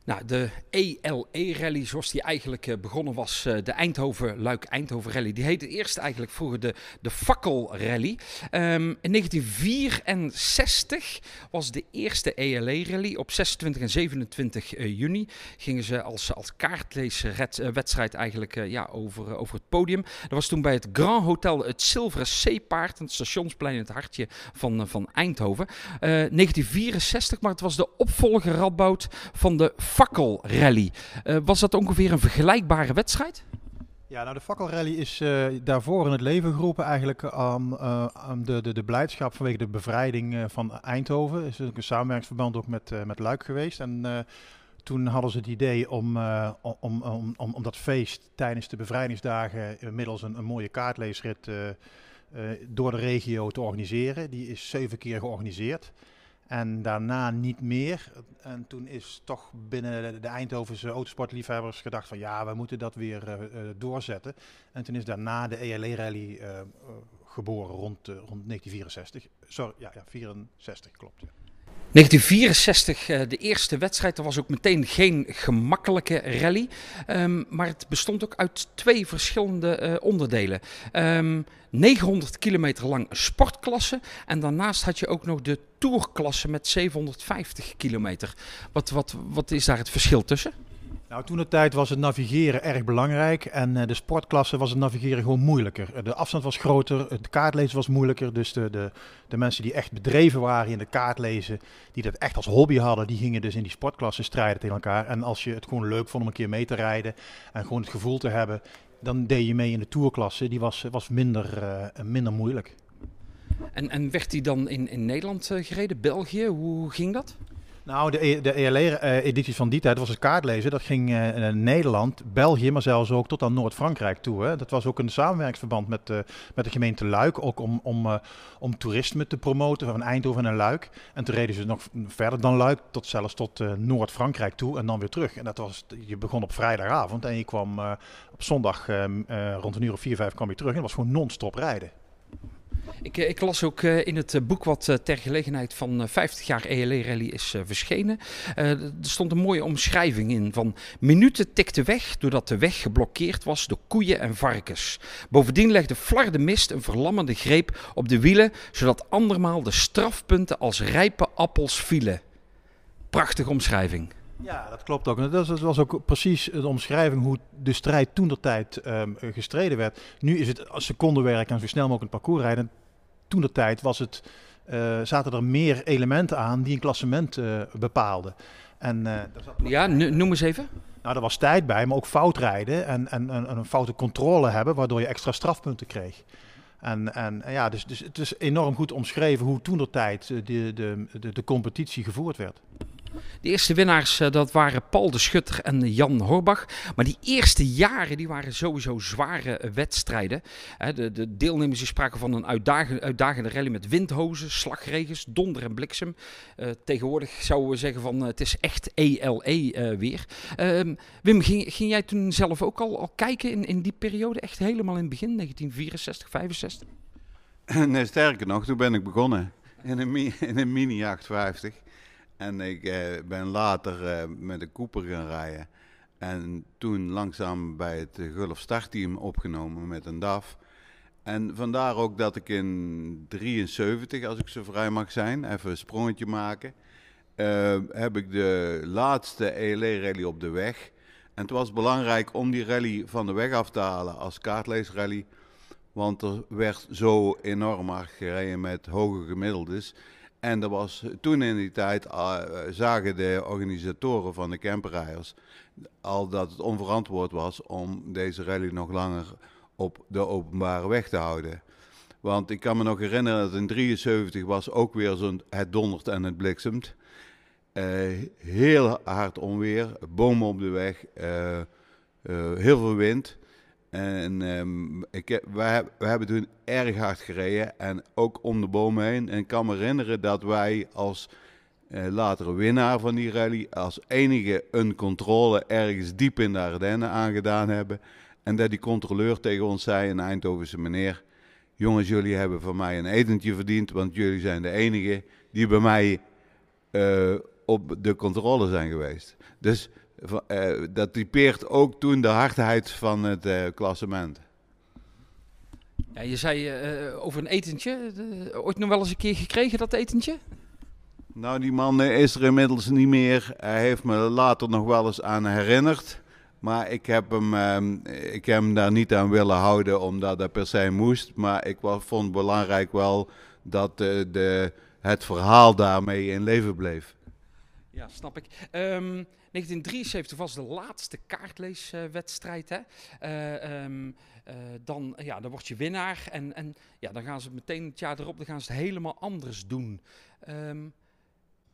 Speaker 3: Nou, de ELE-rally, zoals die eigenlijk uh, begonnen was, uh, de Eindhoven-Luik-Eindhoven-rally, die heette eerst eigenlijk vroeger de, de Fakkel-rally. Um, in 1964 was de eerste ELE-rally. Op 26 en 27 uh, juni gingen ze als, als kaartleeswedstrijd eigenlijk ja, over, over het podium. Dat was toen bij het Grand Hotel het Zilveren Zeepaard, het stationsplein in het hartje van, van Eindhoven. 1964, maar het was de opvolger Radboud van de fakkelrally. Uh, was dat ongeveer een vergelijkbare wedstrijd?
Speaker 5: Ja, nou de fakkelrally is uh, daarvoor in het leven geroepen eigenlijk aan, aan de, de, de blijdschap vanwege de bevrijding van Eindhoven. Is een samenwerkingsverband ook met, met Luik geweest. En toen hadden ze het idee om, om, om, om, om dat feest tijdens de bevrijdingsdagen middels een, een mooie kaartleesrit door de regio te organiseren. Die is zeven keer georganiseerd. En daarna niet meer. En toen is toch binnen de Eindhovense autosportliefhebbers gedacht van ja, we moeten dat weer uh, doorzetten. En toen is daarna de ELE-rally uh, geboren rond, rond 1964. Sorry, ja, ja 64 klopt. Ja.
Speaker 3: 1964, uh, de eerste wedstrijd. Dat was ook meteen geen gemakkelijke rally. Um, maar het bestond ook uit twee verschillende uh, onderdelen. Um, 900 kilometer lang sportklasse. En daarnaast had je ook nog de tourklasse met 750 kilometer. Wat, wat, wat is daar het verschil tussen?
Speaker 5: Nou, toen de tijd was het navigeren erg belangrijk en uh, de sportklasse was het navigeren gewoon moeilijker. De afstand was groter, het kaartlezen was moeilijker. Dus de, de, de mensen die echt bedreven waren in de kaartlezen, die dat echt als hobby hadden, die gingen dus in die sportklasse strijden tegen elkaar. En als je het gewoon leuk vond om een keer mee te rijden en gewoon het gevoel te hebben, dan deed je mee in de tourklasse. Die was, was minder, uh, minder moeilijk.
Speaker 3: En, en werd die dan in, in Nederland gereden, België? Hoe ging dat?
Speaker 5: Nou, de, e, de ELE-edities van die tijd was het kaartlezen. Dat ging naar Nederland, België, maar zelfs ook tot aan Noord-Frankrijk toe. Hè. Dat was ook een samenwerkingsverband met, uh, met de gemeente Luik. Ook om, om, om toerisme te promoten van Eindhoven en Luik. En toen reden ze nog verder dan Luik, tot zelfs tot Noord-Frankrijk toe en dan weer terug. En dat was, je begon op vrijdagavond en je kwam op zondag rond een uur of vier, vijf kwam je terug. En dat was gewoon non-stop rijden.
Speaker 3: Ik, eh, ik, las ook uh, in het eh, boek wat ter gelegenheid van 50 jaar ELE Rally is verschenen. er stond een mooie omschrijving in van minuten tikte weg doordat de weg geblokkeerd was door koeien en varkens. Bovendien legde flarde mist een verlammende greep op de wielen, zodat andermaal de strafpunten als rijpe appels vielen. Prachtige omschrijving.
Speaker 5: Ja, dat klopt ook. Dat was ook precies de omschrijving hoe de strijd toen de tijd um, gestreden werd. Nu is het secondenwerk en zo snel mogelijk een parcours rijden. Toen de tijd was het, uh, zaten er meer elementen aan die een klassement uh, bepaalden. En, uh.
Speaker 3: Ja, noem eens even.
Speaker 5: Nou, er was tijd bij, maar ook foutrijden en, en, en, en een foute controle hebben, waardoor je extra strafpunten kreeg. En, en ja, dus, dus het is enorm goed omschreven hoe toen de tijd de, de, de, de competitie gevoerd werd.
Speaker 3: De eerste winnaars eh, dat waren Paul de Schutter en Jan Horbach. Maar die eerste jaren die waren sowieso zware eh, wedstrijden. De, de deelnemers spraken van een uitdagende, uitdagende rally met windhozen, slagregens, donder en bliksem. Uh, tegenwoordig zouden we zeggen van het is echt ELE uh, weer. Uh, Wim, ging, ging, jij toen zelf ook al, al kijken in, in die periode? Echt helemaal in het begin, 1964, 65?
Speaker 4: Nee, sterker nog, toen ben ik begonnen in een, in een Mini 850. En ik eh, ben later eh, met een Cooper gaan rijden. En toen langzaam bij het Gulf Startteam opgenomen met een DAF. En vandaar ook dat ik in 73, als ik zo vrij mag zijn, even een sprongetje maken. Uh, heb ik de laatste ELE-rally op de weg. En het was belangrijk om die rally van de weg af te halen als kaartleesrally. Want er werd zo enorm hard gereden met hoge gemiddeldes. En er was, toen in die tijd uh, zagen de organisatoren van de camperrijders al dat het onverantwoord was om deze rally nog langer op de openbare weg te houden. Want ik kan me nog herinneren dat in 73 was ook weer zo'n het dondert en het bliksemt. Uh, heel hard onweer, bomen op de weg, uh, heel veel wind. En ehm, ik heb, we hebben toen erg hard gereden en ook om de bomen heen. En ik kan me herinneren dat wij als eh, latere winnaar van die rally als enige een controle ergens diep in de Ardennen aangedaan hebben. En dat die controleur tegen ons zei, een Eindhovense meneer, jongens jullie hebben van mij een etentje verdiend, want jullie zijn de enige die bij mij eh, op de controle zijn geweest. Dus eh, dat typeert ook toen de hardheid van het eh, klassement.
Speaker 3: Ja, je zei eh, over een etentje. ooit nog wel eens een keer gekregen, dat etentje?
Speaker 4: Nou, die man is er inmiddels niet meer. Hij heeft me later nog wel eens aan herinnerd. Maar ik heb hem, ehm, ik heb hem daar niet aan willen houden omdat dat per se moest. Maar ik wa- vond het belangrijk wel dat de, het verhaal daarmee in leven bleef.
Speaker 3: Ja, snap ik. Ehm, 1973 was de laatste kaartleeswedstrijd. hè? Eh, ehm, eh, dan, ja, dan word je winnaar. En, en ja, dan gaan ze meteen het jaar erop dan gaan ze het helemaal anders doen. Ehm,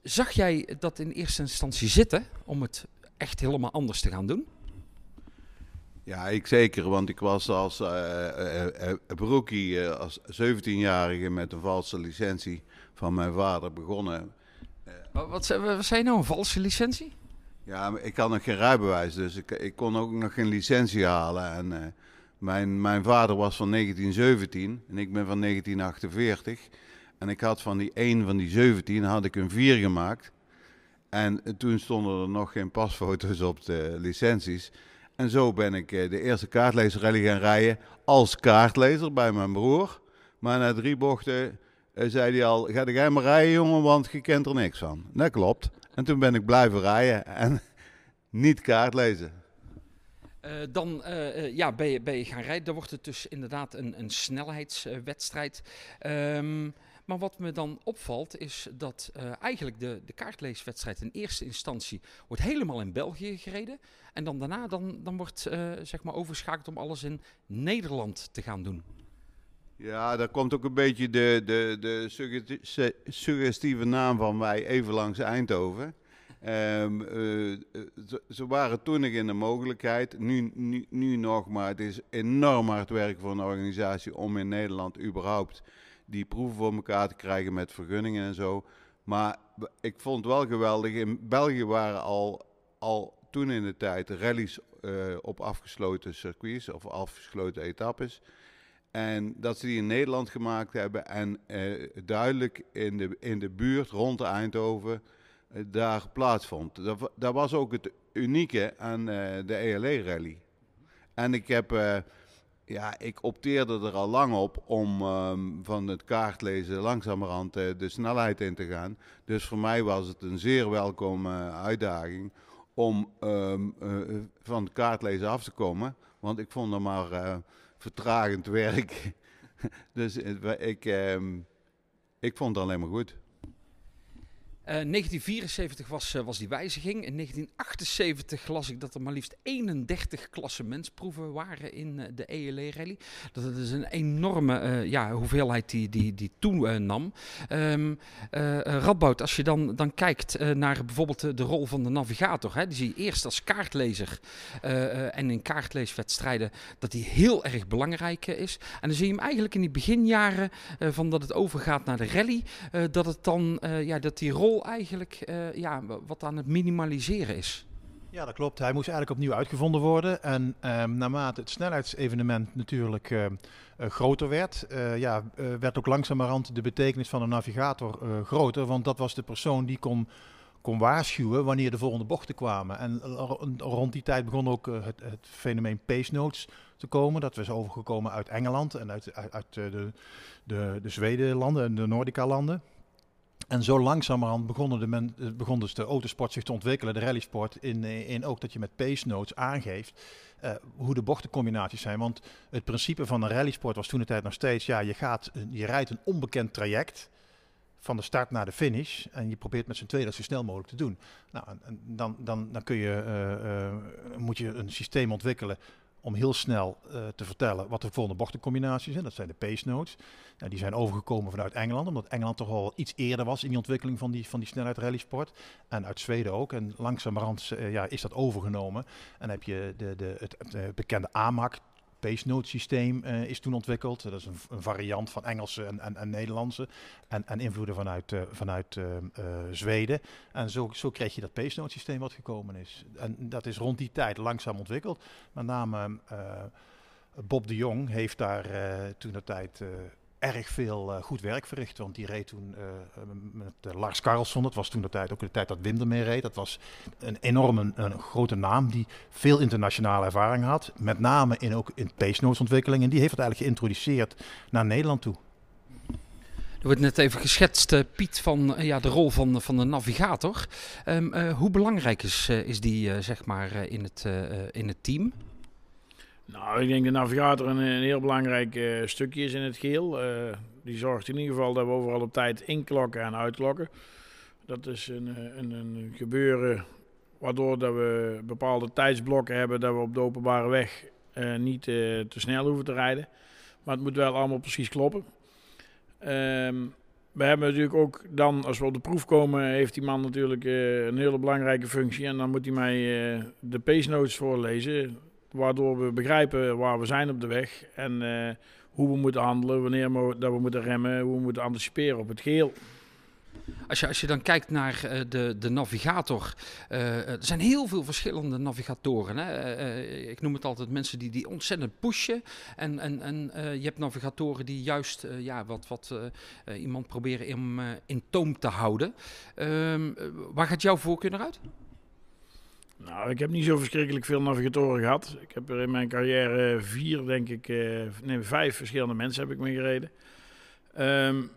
Speaker 3: zag jij dat in eerste instantie zitten om het echt helemaal anders te gaan doen?
Speaker 4: Ja, ik zeker, want ik was als eh, eh, broekie, als 17-jarige met een valse licentie van mijn vader begonnen.
Speaker 3: Wat, wat, wat zei je nou, een valse licentie?
Speaker 4: Ja, ik had nog geen rijbewijs, dus ik, ik kon ook nog geen licentie halen. En eh, mijn, mijn vader was van 1917 en ik ben van 1948. En ik had van die 1 van die 17 had ik een 4 gemaakt. En toen stonden er nog geen pasfoto's op de licenties. En zo ben ik eh, de eerste kaartleesrally gaan rijden als kaartlezer bij mijn broer. Maar na drie bochten eh, zei hij al, ga jij maar rijden jongen, want je kent er niks van. Dat klopt. En toen ben ik blijven rijden en niet kaart lezen.
Speaker 3: Eh, dan eh, eh, ja, ben, je, ben je gaan rijden. Dan wordt het dus inderdaad een, een snelheidswedstrijd. Ehm, maar wat me dan opvalt is dat eigenlijk de, de kaartleeswedstrijd in eerste instantie wordt helemaal in België gereden. En dan daarna dan, dan wordt zeg maar overschakeld om alles in Nederland te gaan doen.
Speaker 4: Ja, daar komt ook een beetje de, de, de suggestieve naam van wij even langs Eindhoven. Ehm, eh, eh, ze, waren toen nog in de mogelijkheid, nu, nu, nog, maar het is enorm hard werk voor een organisatie om in Nederland überhaupt die proeven voor elkaar te krijgen met vergunningen en zo. Maar ik vond wel geweldig, in België waren al, al toen in de tijd rallies eh, op afgesloten circuits of afgesloten etappes. En dat ze die in Nederland gemaakt hebben en eh, duidelijk in de, in de buurt rond Eindhoven eh, daar plaatsvond. Dat, dat was ook het unieke aan eh, de ELE-rally. En ik heb, ja, ik opteerde er al lang op om ehm, van het kaartlezen langzamerhand de snelheid in te gaan. Dus voor mij was het een zeer welkome uitdaging om ehm, eh, van het kaartlezen af te komen. Want ik vond er maar vertragend werk. dus eh, ik, ehm, ik vond het alleen maar goed.
Speaker 3: Eh, 1974 was, eh, was die wijziging. In 1978 las ik dat er maar liefst 31 klassementsproeven waren in eh, de ELE-rally. Dat is een enorme eh, ja, hoeveelheid die, die, die toenam. Eh, eh, Radboud, als je dan, dan kijkt eh, naar bijvoorbeeld de, rol van de navigator. Hè, die zie je eerst als kaartlezer eh, eh, en in kaartleeswedstrijden dat die heel erg belangrijk eh, is. En dan zie je hem eigenlijk in die beginjaren eh, van dat het overgaat naar de rally, eh, dat het dan eh, ja, dat die rol eigenlijk eh, ja, wa- wat aan het minimaliseren is.
Speaker 5: Ja, dat klopt. Hij moest eigenlijk opnieuw uitgevonden worden. En ehm, naarmate het snelheidsevenement natuurlijk eh, eh, groter werd, eh, ja, werd ook langzamerhand de betekenis van een navigator groter. Want dat was de persoon die kon, kon waarschuwen wanneer de volgende bochten kwamen. En ro- rond die tijd begon ook het, het fenomeen pace notes te komen. Dat was overgekomen uit Engeland en uit, uit, de, de, de Zwedenlanden en de Nordica-landen. En zo langzamerhand begonnen de men, eh, begon de autosport zich te ontwikkelen, de rallysport, in, eh, in ook dat je met pace notes aangeeft eh, hoe de bochtencombinaties zijn. Want het principe van een rallysport was toen de tijd nog steeds, ja, je, gaat, je rijdt een onbekend traject van de start naar de finish en je probeert met z'n tweeën dat zo snel mogelijk te doen. Nou, en, dan, dan, dan kun je, moet je een systeem ontwikkelen om heel snel eh, te vertellen wat de volgende bochtencombinaties zijn. Dat zijn de pace notes. Nou, die zijn overgekomen vanuit Engeland, omdat Engeland toch al iets eerder was in die ontwikkeling van die, van die snelheid rallysport. En uit Zweden ook. En langzamerhand eh, ja, is dat overgenomen. En heb je de, de, het, het, eh, bekende AMAC pace note systeem is toen ontwikkeld. Dat is een, een variant van Engelse en, en, en Nederlandse. En, en invloeden vanuit, vanuit Zweden. En zo, zo kreeg je dat pace note systeem wat gekomen is. En dat is rond die tijd langzaam ontwikkeld. Met name Bob de Jong heeft daar toen de tijd erg veel goed werk verricht. Want die reed toen met Lars Carlson. Dat was toen de tijd ook de tijd dat Wim ermee reed. Dat was een enorme een grote naam die veel internationale ervaring had. Met name in, ook in pace notes ontwikkeling. En die heeft het eigenlijk geïntroduceerd naar Nederland toe.
Speaker 3: Er wordt net even geschetst, Piet, van ja, de rol van, van de navigator. Um, hoe belangrijk is, is die zeg maar, in, het, in het team?
Speaker 6: Nou, ik denk de navigator een, heel belangrijk uh, stukje is in het geheel. Uh, die zorgt in ieder geval dat we overal op tijd inklokken en uitklokken. Dat is een, eh, een, een gebeuren waardoor dat we bepaalde tijdsblokken hebben dat we op de openbare weg niet te snel hoeven te rijden. Maar het moet wel allemaal precies kloppen. Um, we hebben natuurlijk ook dan, als we op de proef komen, heeft die man natuurlijk een hele belangrijke functie. En dan moet hij mij de pace notes voorlezen Waardoor we begrijpen waar we zijn op de weg en uh, hoe we moeten handelen, wanneer we, dat we moeten remmen, hoe we moeten anticiperen op het geheel.
Speaker 3: Als je, als je dan kijkt naar uh, de, de navigator, uh, er zijn heel veel verschillende navigatoren. Hè? Ik noem het altijd mensen die, die ontzettend pushen. En, en, en je hebt navigatoren die juist ja, wat, wat iemand proberen in, in toom te houden. Ehm, waar gaat jouw voorkeur naar uit?
Speaker 6: Nou, ik heb niet zo verschrikkelijk veel navigatoren gehad. Ik heb er in mijn carrière vier, denk ik, uh, nee, vijf verschillende mensen heb ik mee gereden. Um,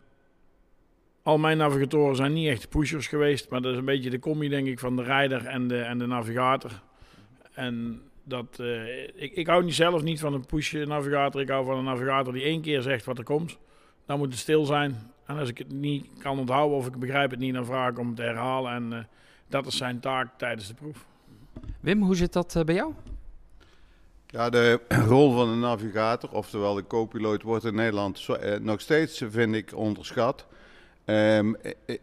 Speaker 6: al mijn navigatoren zijn niet echt pushers geweest, maar dat is een beetje de combi, denk ik, van de rijder en de, en de navigator. En dat, uh, ik, ik hou niet zelf niet van een push-navigator. Ik hou van een navigator die één keer zegt wat er komt. Dan moet het stil zijn. En als ik het niet kan onthouden of ik begrijp het niet, dan vraag ik om het te herhalen. En dat is zijn taak tijdens de proef.
Speaker 3: Wim, hoe zit dat eh, bij jou?
Speaker 4: Ja, de rol van de navigator, oftewel de co-piloot, wordt in Nederland eh, nog steeds, vind ik, onderschat. Um,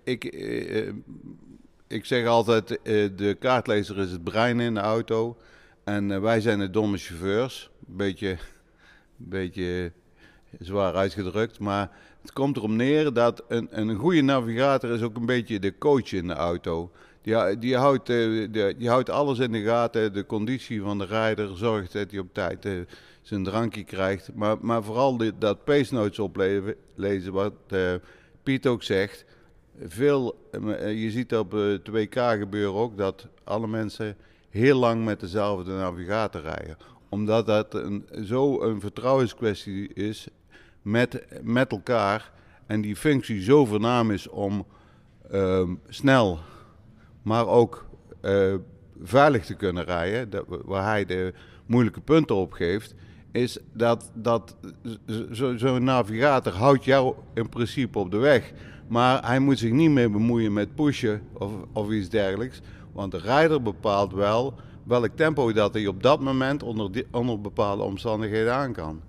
Speaker 4: ik, ik zeg altijd, de kaartlezer is het brein in de auto. En wij zijn de domme chauffeurs. Een beetje, beetje zwaar uitgedrukt. Maar het komt erom neer dat een, een goede navigator is ook een beetje de coach in de auto die, die, houdt, die houdt alles in de gaten. De conditie van de rijder zorgt dat hij op tijd uh, zijn drankje krijgt. Maar, maar vooral die, dat pace notes oplezen, wat uh, Piet ook zegt. Veel, je ziet op het WK gebeuren ook dat alle mensen heel lang met dezelfde navigator rijden. Omdat dat een, zo een vertrouwenskwestie is met, met elkaar. En die functie zo voornaam is om ehm, snel maar ook uh, veilig te kunnen rijden, dat, waar hij de moeilijke punten op geeft, is dat, dat zo'n zo navigator houdt jou in principe op de weg. Maar hij moet zich niet meer bemoeien met pushen of, of iets dergelijks. Want de rijder bepaalt wel welk tempo dat hij op dat moment onder, onder bepaalde omstandigheden aan kan.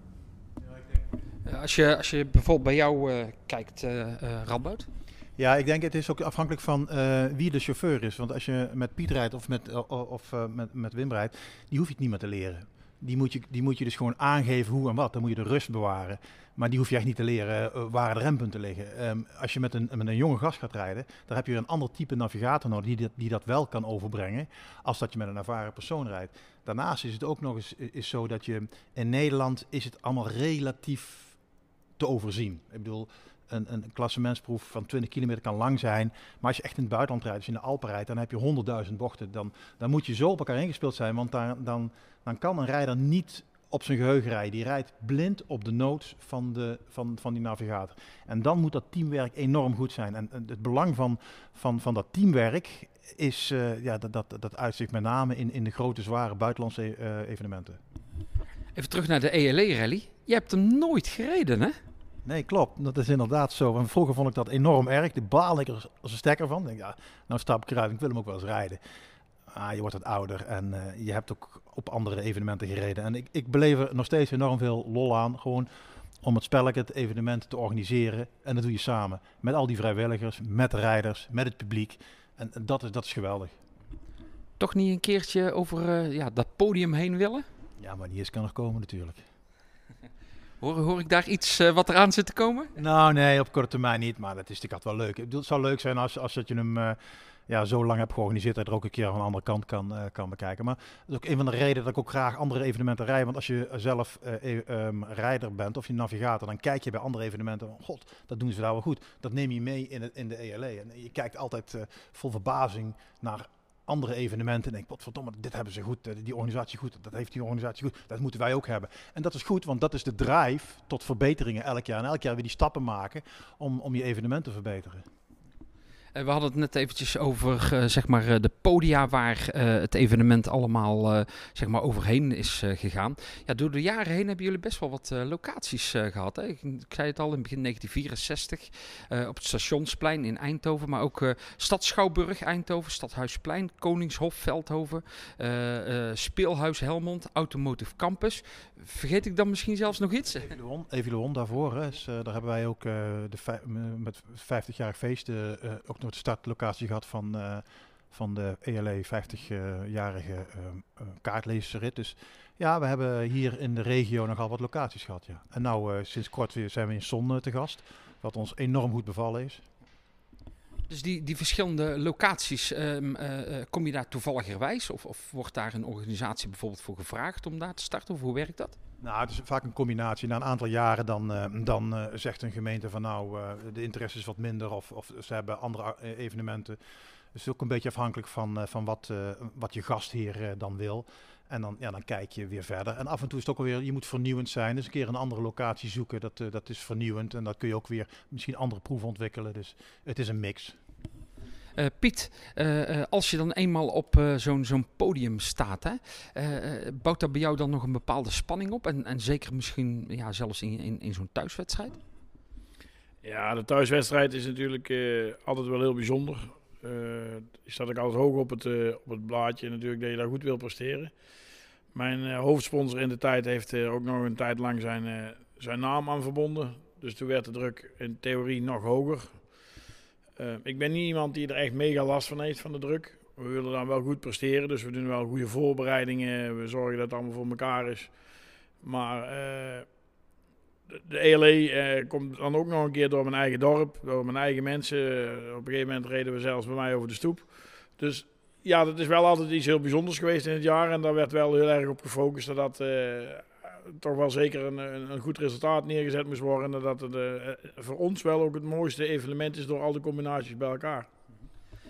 Speaker 3: Als je, als je bijvoorbeeld bij jou uh, kijkt, uh,
Speaker 5: ja, ik denk het is ook afhankelijk van uh, wie de chauffeur is. Want als je met Piet rijdt of met, uh, of, uh, met, met Wim rijdt, die hoef je het niet meer te leren. Die moet, je, die moet je dus gewoon aangeven hoe en wat. Dan moet je de rust bewaren. Maar die hoef je echt niet te leren waar de rempunten liggen. Um, als je met een, met een jonge gast gaat rijden, dan heb je een ander type navigator nodig die dat, die dat wel kan overbrengen. Als dat je met een ervaren persoon rijdt. Daarnaast is het ook nog eens is zo dat je in Nederland is het allemaal relatief te overzien. Ik bedoel, een, een klassementsproef van 20 kilometer kan lang zijn. Maar als je echt in het buitenland rijdt, als je in de Alpen rijdt, dan heb je 100.000 bochten. Dan, dan moet je zo op elkaar ingespeeld zijn, want daar, dan, dan kan een rijder niet op zijn geheugen rijden. Die rijdt blind op de notes van, de, van, van die navigator. En dan moet dat teamwerk enorm goed zijn. En, het belang van, van, van dat teamwerk is, uh, ja, dat, dat, dat uitzicht met name in, in de grote, zware buitenlandse uh, evenementen.
Speaker 3: Even terug naar de ELE-rally. Je hebt hem nooit gereden, hè?
Speaker 5: Nee, klopt. Dat is inderdaad zo. En vroeger vond ik dat enorm erg. De baal ik er als een stekker van. Denk, ja, nou stap ik eruit. Ik wil hem ook wel eens rijden. Ah, je wordt wat ouder en uh, je hebt ook op andere evenementen gereden. En ik, ik beleef er nog steeds enorm veel lol aan. Gewoon om het spelletje, het evenement te organiseren. En dat doe je samen. Met al die vrijwilligers, met de rijders, met het publiek. En, en dat, is, dat is geweldig.
Speaker 3: Toch niet een keertje over uh, ja, dat podium heen willen?
Speaker 5: Ja, maar die is kan nog komen natuurlijk.
Speaker 3: Hoor, hoor ik daar iets uh, wat eraan zit te komen?
Speaker 5: Nou, nee, op korte termijn niet. Maar dat is natuurlijk altijd wel leuk. Het zou leuk zijn als, als dat je hem uh, ja, zo lang hebt georganiseerd dat je er ook een keer aan de andere kant kan, uh, kan bekijken. Maar dat is ook een van de redenen dat ik ook graag andere evenementen rij. Want als je zelf um, rijder bent of je navigator, dan kijk je bij andere evenementen. God, dat doen ze daar wel goed. Dat neem je mee in, het, in de ELE. En je kijkt altijd vol verbazing naar andere evenementen en denk, wat verdomme, dit hebben ze goed, eh, die organisatie goed, dat heeft die organisatie goed, dat moeten wij ook hebben. En dat is goed, want dat is de drive tot verbeteringen elk jaar. En elk jaar weer die stappen maken om, om je evenement te verbeteren.
Speaker 3: Eh, we hadden het net eventjes over uh, zeg maar, uh, de podia waar het evenement allemaal zeg maar, overheen is gegaan. Ja, door de jaren heen hebben jullie best wel wat locaties gehad. Hè? Ik, zei het al in begin 1964 op het Stationsplein in Eindhoven, maar ook Stad Schouwburg Eindhoven, Stadhuisplein, Koningshof Veldhoven, Speelhuis Helmond, Automotive Campus. Vergeet ik dan misschien zelfs nog iets?
Speaker 5: Eviluon daarvoor, hè, is, daar hebben wij ook de met 50-jarig feest ook de startlocatie gehad van, uh, van de ELE 50-jarige uh, uh, kaartlezersrit. Dus ja, we hebben hier in de regio nogal wat locaties gehad. Ja. En nou, uh, sinds kort weer zijn we in Son te gast, wat ons enorm goed bevallen is.
Speaker 3: Dus die, die verschillende locaties, um, kom je daar toevalligerwijs? Of, of wordt daar een organisatie bijvoorbeeld voor gevraagd om daar te starten? Of hoe werkt dat?
Speaker 5: Nou, het is vaak een combinatie. Na een aantal jaren dan, uh, dan uh, zegt een gemeente van nou, uh, de interesse is wat minder of, of ze hebben andere evenementen. Het is ook een beetje afhankelijk van, van wat, wat je gastheer dan wil. En dan, ja, dan kijk je weer verder. En af en toe is het ook alweer, je moet vernieuwend zijn. Dus een keer een andere locatie zoeken, dat, dat is vernieuwend. En dat kun je ook weer misschien andere proeven ontwikkelen. Dus het is een mix.
Speaker 3: Uh, Piet, uh, uh, als je dan eenmaal op zo'n podium staat, hè, bouwt dat bij jou dan nog een bepaalde spanning op? En, en zeker misschien ja, zelfs in, in, in zo'n thuiswedstrijd?
Speaker 6: Ja, de thuiswedstrijd is natuurlijk altijd wel heel bijzonder. je staat ook altijd hoog op het, op het blaadje natuurlijk dat je daar goed wil presteren. Mijn hoofdsponsor in de tijd heeft ook nog een tijd lang zijn, zijn naam aan verbonden. Dus toen werd de druk in theorie nog hoger. Uh, ik ben niet iemand die er echt mega last van heeft van de druk. We willen dan wel goed presteren, dus we doen wel goede voorbereidingen. We zorgen dat het allemaal voor elkaar is. Maar uh, de, de ELE uh, komt dan ook nog een keer door mijn eigen dorp, door mijn eigen mensen. op een gegeven moment reden we zelfs bij mij over de stoep. Dus ja, dat is wel altijd iets heel bijzonders geweest in het jaar. En daar werd wel heel erg op gefocust dat dat toch wel zeker een, een, goed resultaat neergezet moest worden. En dat het uh, voor ons wel ook het mooiste evenement is door al de combinaties bij elkaar.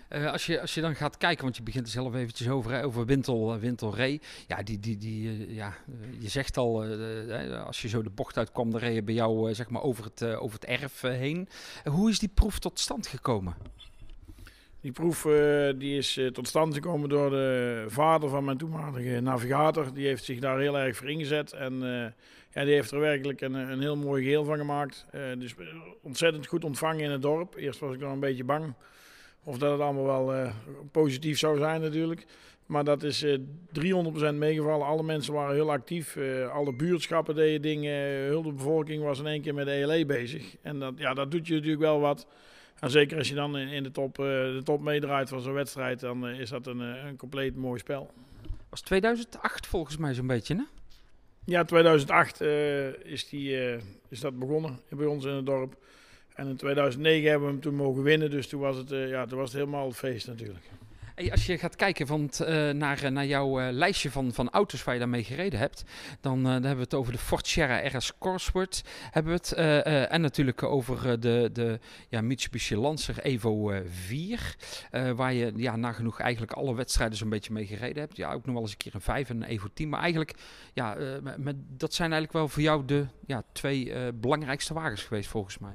Speaker 3: Uh, als, je, als je dan gaat kijken, want je begint er zelf eventjes over, over Wintel, Wintel Ree. Ja, die, die, die, ja, je zegt al, als je zo de bocht uitkwam, dan reed je bij jou zeg maar over het, over het erf heen. hoe is die proef tot stand gekomen?
Speaker 6: Die proef uh, die is uh, tot stand gekomen door de vader van mijn toenmalige navigator. Die heeft zich daar heel erg voor ingezet. En uh, ja, die heeft er werkelijk een, een heel mooi geheel van gemaakt. dus ontzettend goed ontvangen in het dorp. Eerst was ik nog een beetje bang of dat het allemaal wel positief zou zijn natuurlijk. Maar dat is 300% meegevallen. Alle mensen waren heel actief. alle buurtschappen deden dingen. Heel de bevolking was in één keer met de ELE bezig. En dat, ja, dat doet je natuurlijk wel wat. En zeker als je dan in, in de, top, uh, de top meedraait van zo'n wedstrijd, dan uh, is dat een, uh, een compleet mooi spel.
Speaker 3: Was 2008 volgens mij zo'n beetje, hè?
Speaker 6: Ja, 2008 is, die, is dat begonnen bij ons in het dorp. En in 2009 hebben we hem toen mogen winnen, dus toen was het, ja, toen was het helemaal het feest natuurlijk.
Speaker 3: Als je gaat kijken van uh, naar, eh, naar jouw uh, lijstje van, van auto's waar je daarmee gereden hebt, dan, dan hebben we het over de Ford Sierra RS Cosworth. Hebben we het, en natuurlijk over de, de ja, Mitsubishi Lancer Evo 4, waar je ja, nagenoeg eigenlijk alle wedstrijden zo'n beetje mee gereden hebt. Ja, ook nog wel eens een keer een 5 en een Evo 10. Maar eigenlijk, ja, met, dat zijn eigenlijk wel voor jou de ja, twee belangrijkste wagens geweest volgens mij.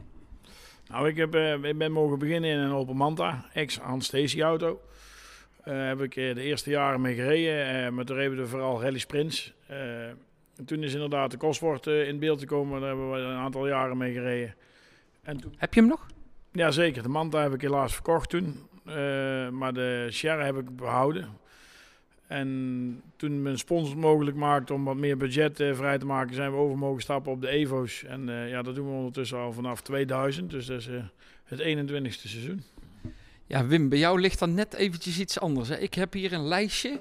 Speaker 6: Nou, ik, heb, ik ben mogen beginnen in een Opel Manta, ex-Hans Stacy auto. Uh, heb ik de eerste jaren mee gereden. Uh, maar toen reden we vooral rally sprints. Uh, toen is inderdaad de Cosworth in beeld gekomen. Daar hebben we een aantal jaren mee gereden.
Speaker 3: En toen... Heb je hem nog?
Speaker 6: Ja, zeker. De Manta heb ik helaas verkocht toen. maar de Sierra heb ik behouden. En toen mijn sponsor mogelijk maakte om wat meer budget vrij te maken, zijn we over mogen stappen op de Evo's. En ja, dat doen we ondertussen al vanaf 2000. Dus dat is het 21ste seizoen.
Speaker 3: Ja, Wim, bij jou ligt dan net eventjes iets anders. Hè? Ik heb hier een lijstje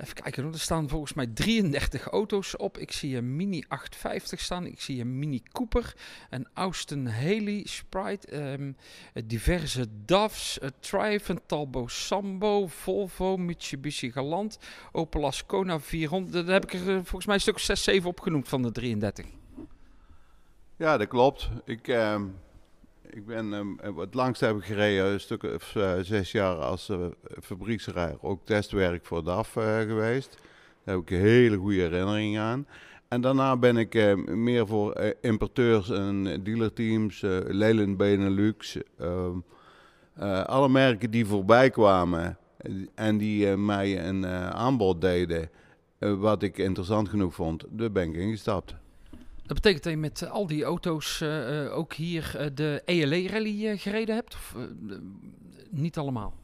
Speaker 3: Even kijken, er staan volgens mij 33 auto's op. Ik zie een Mini 850 staan. Ik zie een Mini Cooper, een Austin Haley Sprite, um, diverse DAFs, Triumph, Talbot Sambo, Volvo, Mitsubishi Galant, Opel Ascona 400. Daar heb ik er eh, volgens mij een stuk 6, 7 opgenoemd van de 33.
Speaker 4: Ja, dat klopt. Ik, uh, ik ben uh, het langst heb ik gereden, een stuk of uh, zes jaar als uh. Ook testwerk voor DAF geweest. Daar heb ik een hele goede herinnering aan. En daarna ben ik meer voor importeurs en dealerteams, Leyland Benelux. Ehm, alle merken die voorbij kwamen en die mij een aanbod deden, wat ik interessant genoeg vond, daar ben ik ingestapt.
Speaker 3: Dat betekent dat je met al die auto's uh, uh, ook hier uh, de ELE Rally gereden hebt? Of niet allemaal?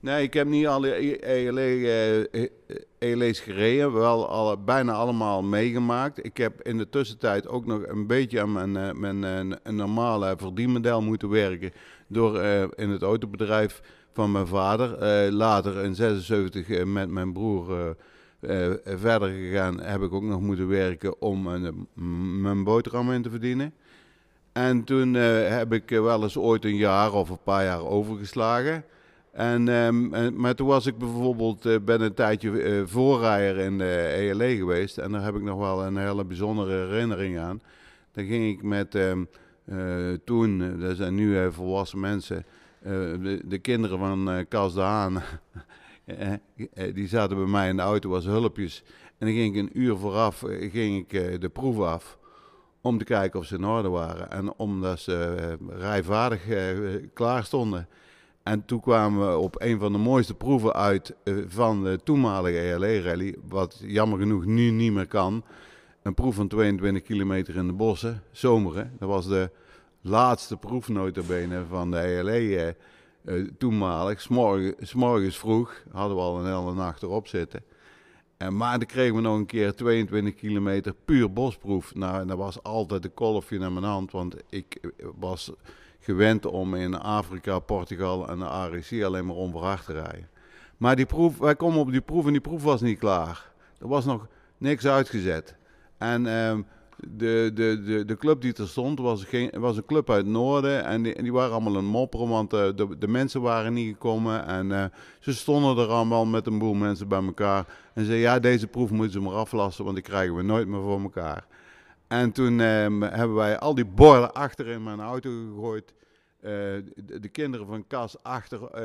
Speaker 4: Nee, ik heb niet alle ELE, ELE's gereden. Wel alle, bijna allemaal meegemaakt. Ik heb in de tussentijd ook nog een beetje aan mijn, mijn een normale verdienmodel moeten werken. Door in het autobedrijf van mijn vader. later in 76 met mijn broer uh, verder gegaan heb ik ook nog moeten werken om uh, mijn boterham in te verdienen. En toen uh, heb ik wel eens ooit een jaar of een paar jaar overgeslagen. En, en maar toen was ik bijvoorbeeld, ben een tijdje voorrijder in de ELE geweest. En daar heb ik nog wel een hele bijzondere herinnering aan. Dan ging ik met um, toen, dat zijn nu volwassen mensen, de, de, kinderen van Cas de. Eh, eh, die zaten bij mij in de auto als hulpjes. En dan ging ik een uur vooraf eh, ging ik, de proef af. Om te kijken of ze in orde waren. En omdat ze rijvaardig klaar stonden. En toen kwamen we op een van de mooiste proeven uit van de toenmalige ELE-rally. Wat jammer genoeg nu niet meer kan. Een proef van 22 kilometer in de bossen, zomeren. Dat was de laatste proefnotabene van de ELE uh, toenmalig, s'morgens, morgens vroeg, hadden we al een hele nacht erop zitten. En, maar dan kregen we nog een keer 22 kilometer puur bosproef. Nou, dat was altijd een kolfje naar mijn hand, want ik was gewend om in Afrika, Portugal en de ARC alleen maar onverhard te rijden. Maar die proef, wij komen op die proef en die proef was niet klaar. Er was nog niks uitgezet. En uh, de, de, de, de club die er stond was, geen, was een club uit het noorden. En die, die waren allemaal een mopperen, want uh, de, de mensen waren niet gekomen. En uh, ze stonden er allemaal met een boel mensen bij elkaar. En zeiden, ja, deze proef moeten ze maar aflassen, want die krijgen we nooit meer voor elkaar. En toen uh, hebben wij al die borden achter in mijn auto gegooid. De, de, kinderen van Kas achter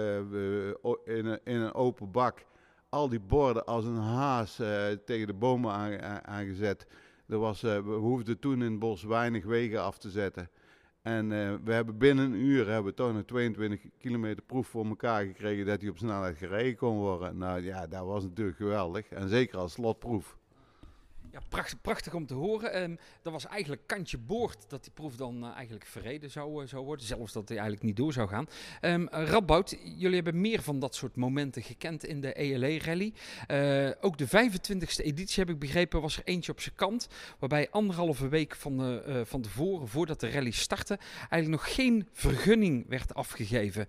Speaker 4: in, een, in een open bak. Al die borden als een haas tegen de bomen aangezet. Er was, uh, we hoefden toen in het bos weinig wegen af te zetten. En uh, we hebben binnen een uur hebben we toch een 22 kilometer proef voor elkaar gekregen dat hij op snelheid gereden kon worden. Nou ja, dat was natuurlijk geweldig. En zeker als slotproef.
Speaker 3: Ja, prachtig, prachtig om te horen. Um, dat was eigenlijk kantje boord dat die proef dan uh, eigenlijk verreden zou, uh, zou worden. Zelfs dat hij eigenlijk niet door zou gaan. Um, Radboud, jullie hebben meer van dat soort momenten gekend in de ELE-rally. Uh, ook de 25e editie, heb ik begrepen, was er eentje op zijn kant. Waarbij anderhalve week van, van tevoren, voordat de rally startte, eigenlijk nog geen vergunning werd afgegeven.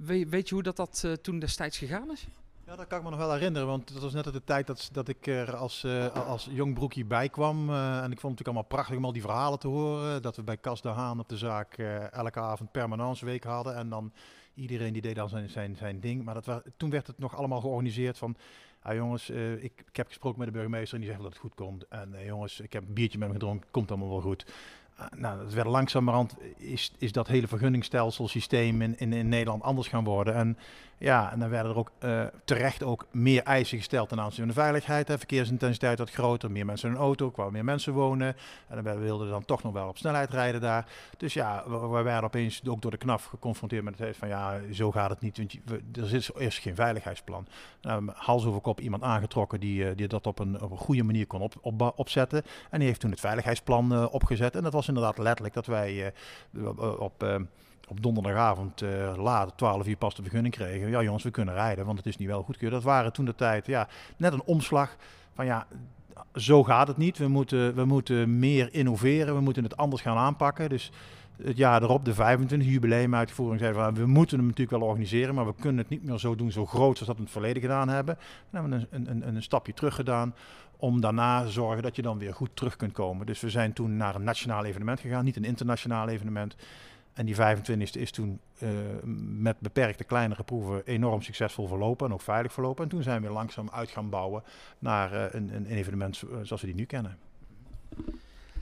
Speaker 3: We, weet je hoe dat, dat toen destijds gegaan is?
Speaker 5: Ja, dat kan ik me nog wel herinneren, want dat was net de tijd dat, dat ik er als, uh, als jong broekje bij kwam. Uh, en ik vond het natuurlijk allemaal prachtig om al die verhalen te horen. Dat we bij Cas de Haan op de zaak uh, elke avond permanence week hadden. En dan iedereen die deed dan zijn, zijn, zijn ding. Maar dat toen werd het nog allemaal georganiseerd van... Ah, jongens, ik, ik heb gesproken met de burgemeester en die zegt dat het goed komt. En jongens, ik heb een biertje met hem gedronken, komt allemaal wel goed. nou, het werd langzamerhand is, is dat hele vergunningstelselsysteem in, in, in Nederland anders gaan worden. En ja, en dan werden er ook uh, terecht ook meer eisen gesteld ten aanzien van de veiligheid. De verkeersintensiteit wat groter, meer mensen in een auto, kwamen meer mensen wonen. En dan wilden dan toch nog wel op snelheid rijden daar. Dus ja, we, we werden opeens ook door de KNAF geconfronteerd met het feit van ja, zo gaat het niet. Want er is eerst geen veiligheidsplan. Nou, hals over kop iemand aangetrokken die, uh, die dat op een, op een goede manier kon op, op, opzetten. En die heeft toen het veiligheidsplan uh, opgezet. En dat was inderdaad letterlijk dat wij op op donderdagavond uh, laat, 12 uur pas de vergunning kregen. Ja jongens, we kunnen rijden, want het is niet wel goedkeur. Dat waren toen de tijd ja, net een omslag van ja, zo gaat het niet. We moeten, we moeten meer innoveren, we moeten het anders gaan aanpakken. Dus het jaar erop, de 25 jubileumuitvoering, zeiden van we moeten hem natuurlijk wel organiseren, maar we kunnen het niet meer zo doen, zo groot zoals dat we het verleden gedaan hebben. Dan hebben we een, een, een stapje terug gedaan om daarna te zorgen dat je dan weer goed terug kunt komen. Dus we zijn toen naar een nationaal evenement gegaan, niet een internationaal evenement. En die 25e is toen uh, met beperkte kleinere proeven enorm succesvol verlopen en ook veilig verlopen. En toen zijn we langzaam uit gaan bouwen naar uh, een, een, evenement zoals we die nu kennen.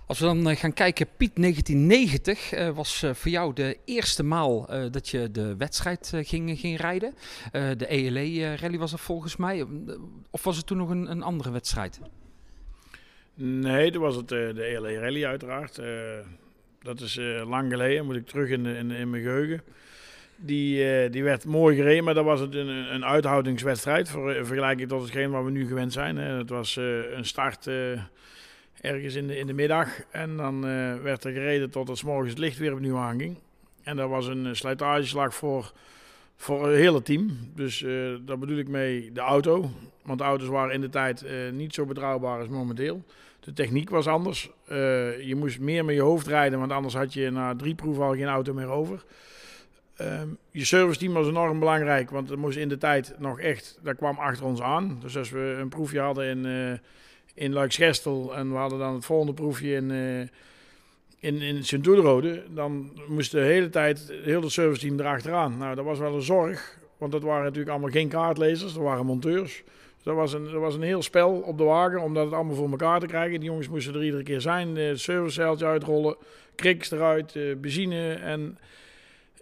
Speaker 3: Als we dan gaan kijken, Piet 1990 was voor jou de eerste maal dat je de wedstrijd ging, ging rijden. de ELE Rally was er volgens mij. Of was het toen nog een, een andere wedstrijd?
Speaker 6: Nee, toen was het de ELE Rally uiteraard. Dat is uh, lang geleden, moet ik terug in, in, mijn geheugen. Die, uh, die werd mooi gereden, maar dat was het een, een uithoudingswedstrijd. Voor, uh, vergelijking tot hetgeen wat we nu gewend zijn. Het was een start ergens in de, in de middag. En dan werd er gereden tot het morgens het licht weer opnieuw aanging. En dat was een slijtageslag voor, voor het hele team. Dus daar bedoel ik mee de auto. Want de auto's waren in de tijd niet zo betrouwbaar als momenteel. De techniek was anders. Uh, je moest meer met je hoofd rijden, want anders had je na drie proeven al geen auto meer over. Uh, je service team was enorm belangrijk, want er moest in de tijd nog echt, dat kwam achter ons aan. Dus als we een proefje hadden in, uh, in Luiksgestel en we hadden dan het volgende proefje in, uh, in, in Sint-Oederode, dan moest de hele tijd heel het service team erachteraan. Nou, dat was wel een zorg, want dat waren natuurlijk allemaal geen kaartlezers, dat waren monteurs. Dat was, een, dat was een heel spel op de wagen om dat allemaal voor elkaar te krijgen. Die jongens moesten er iedere keer zijn. Het servicezeiltje uitrollen, kriks eruit, eh, benzine. En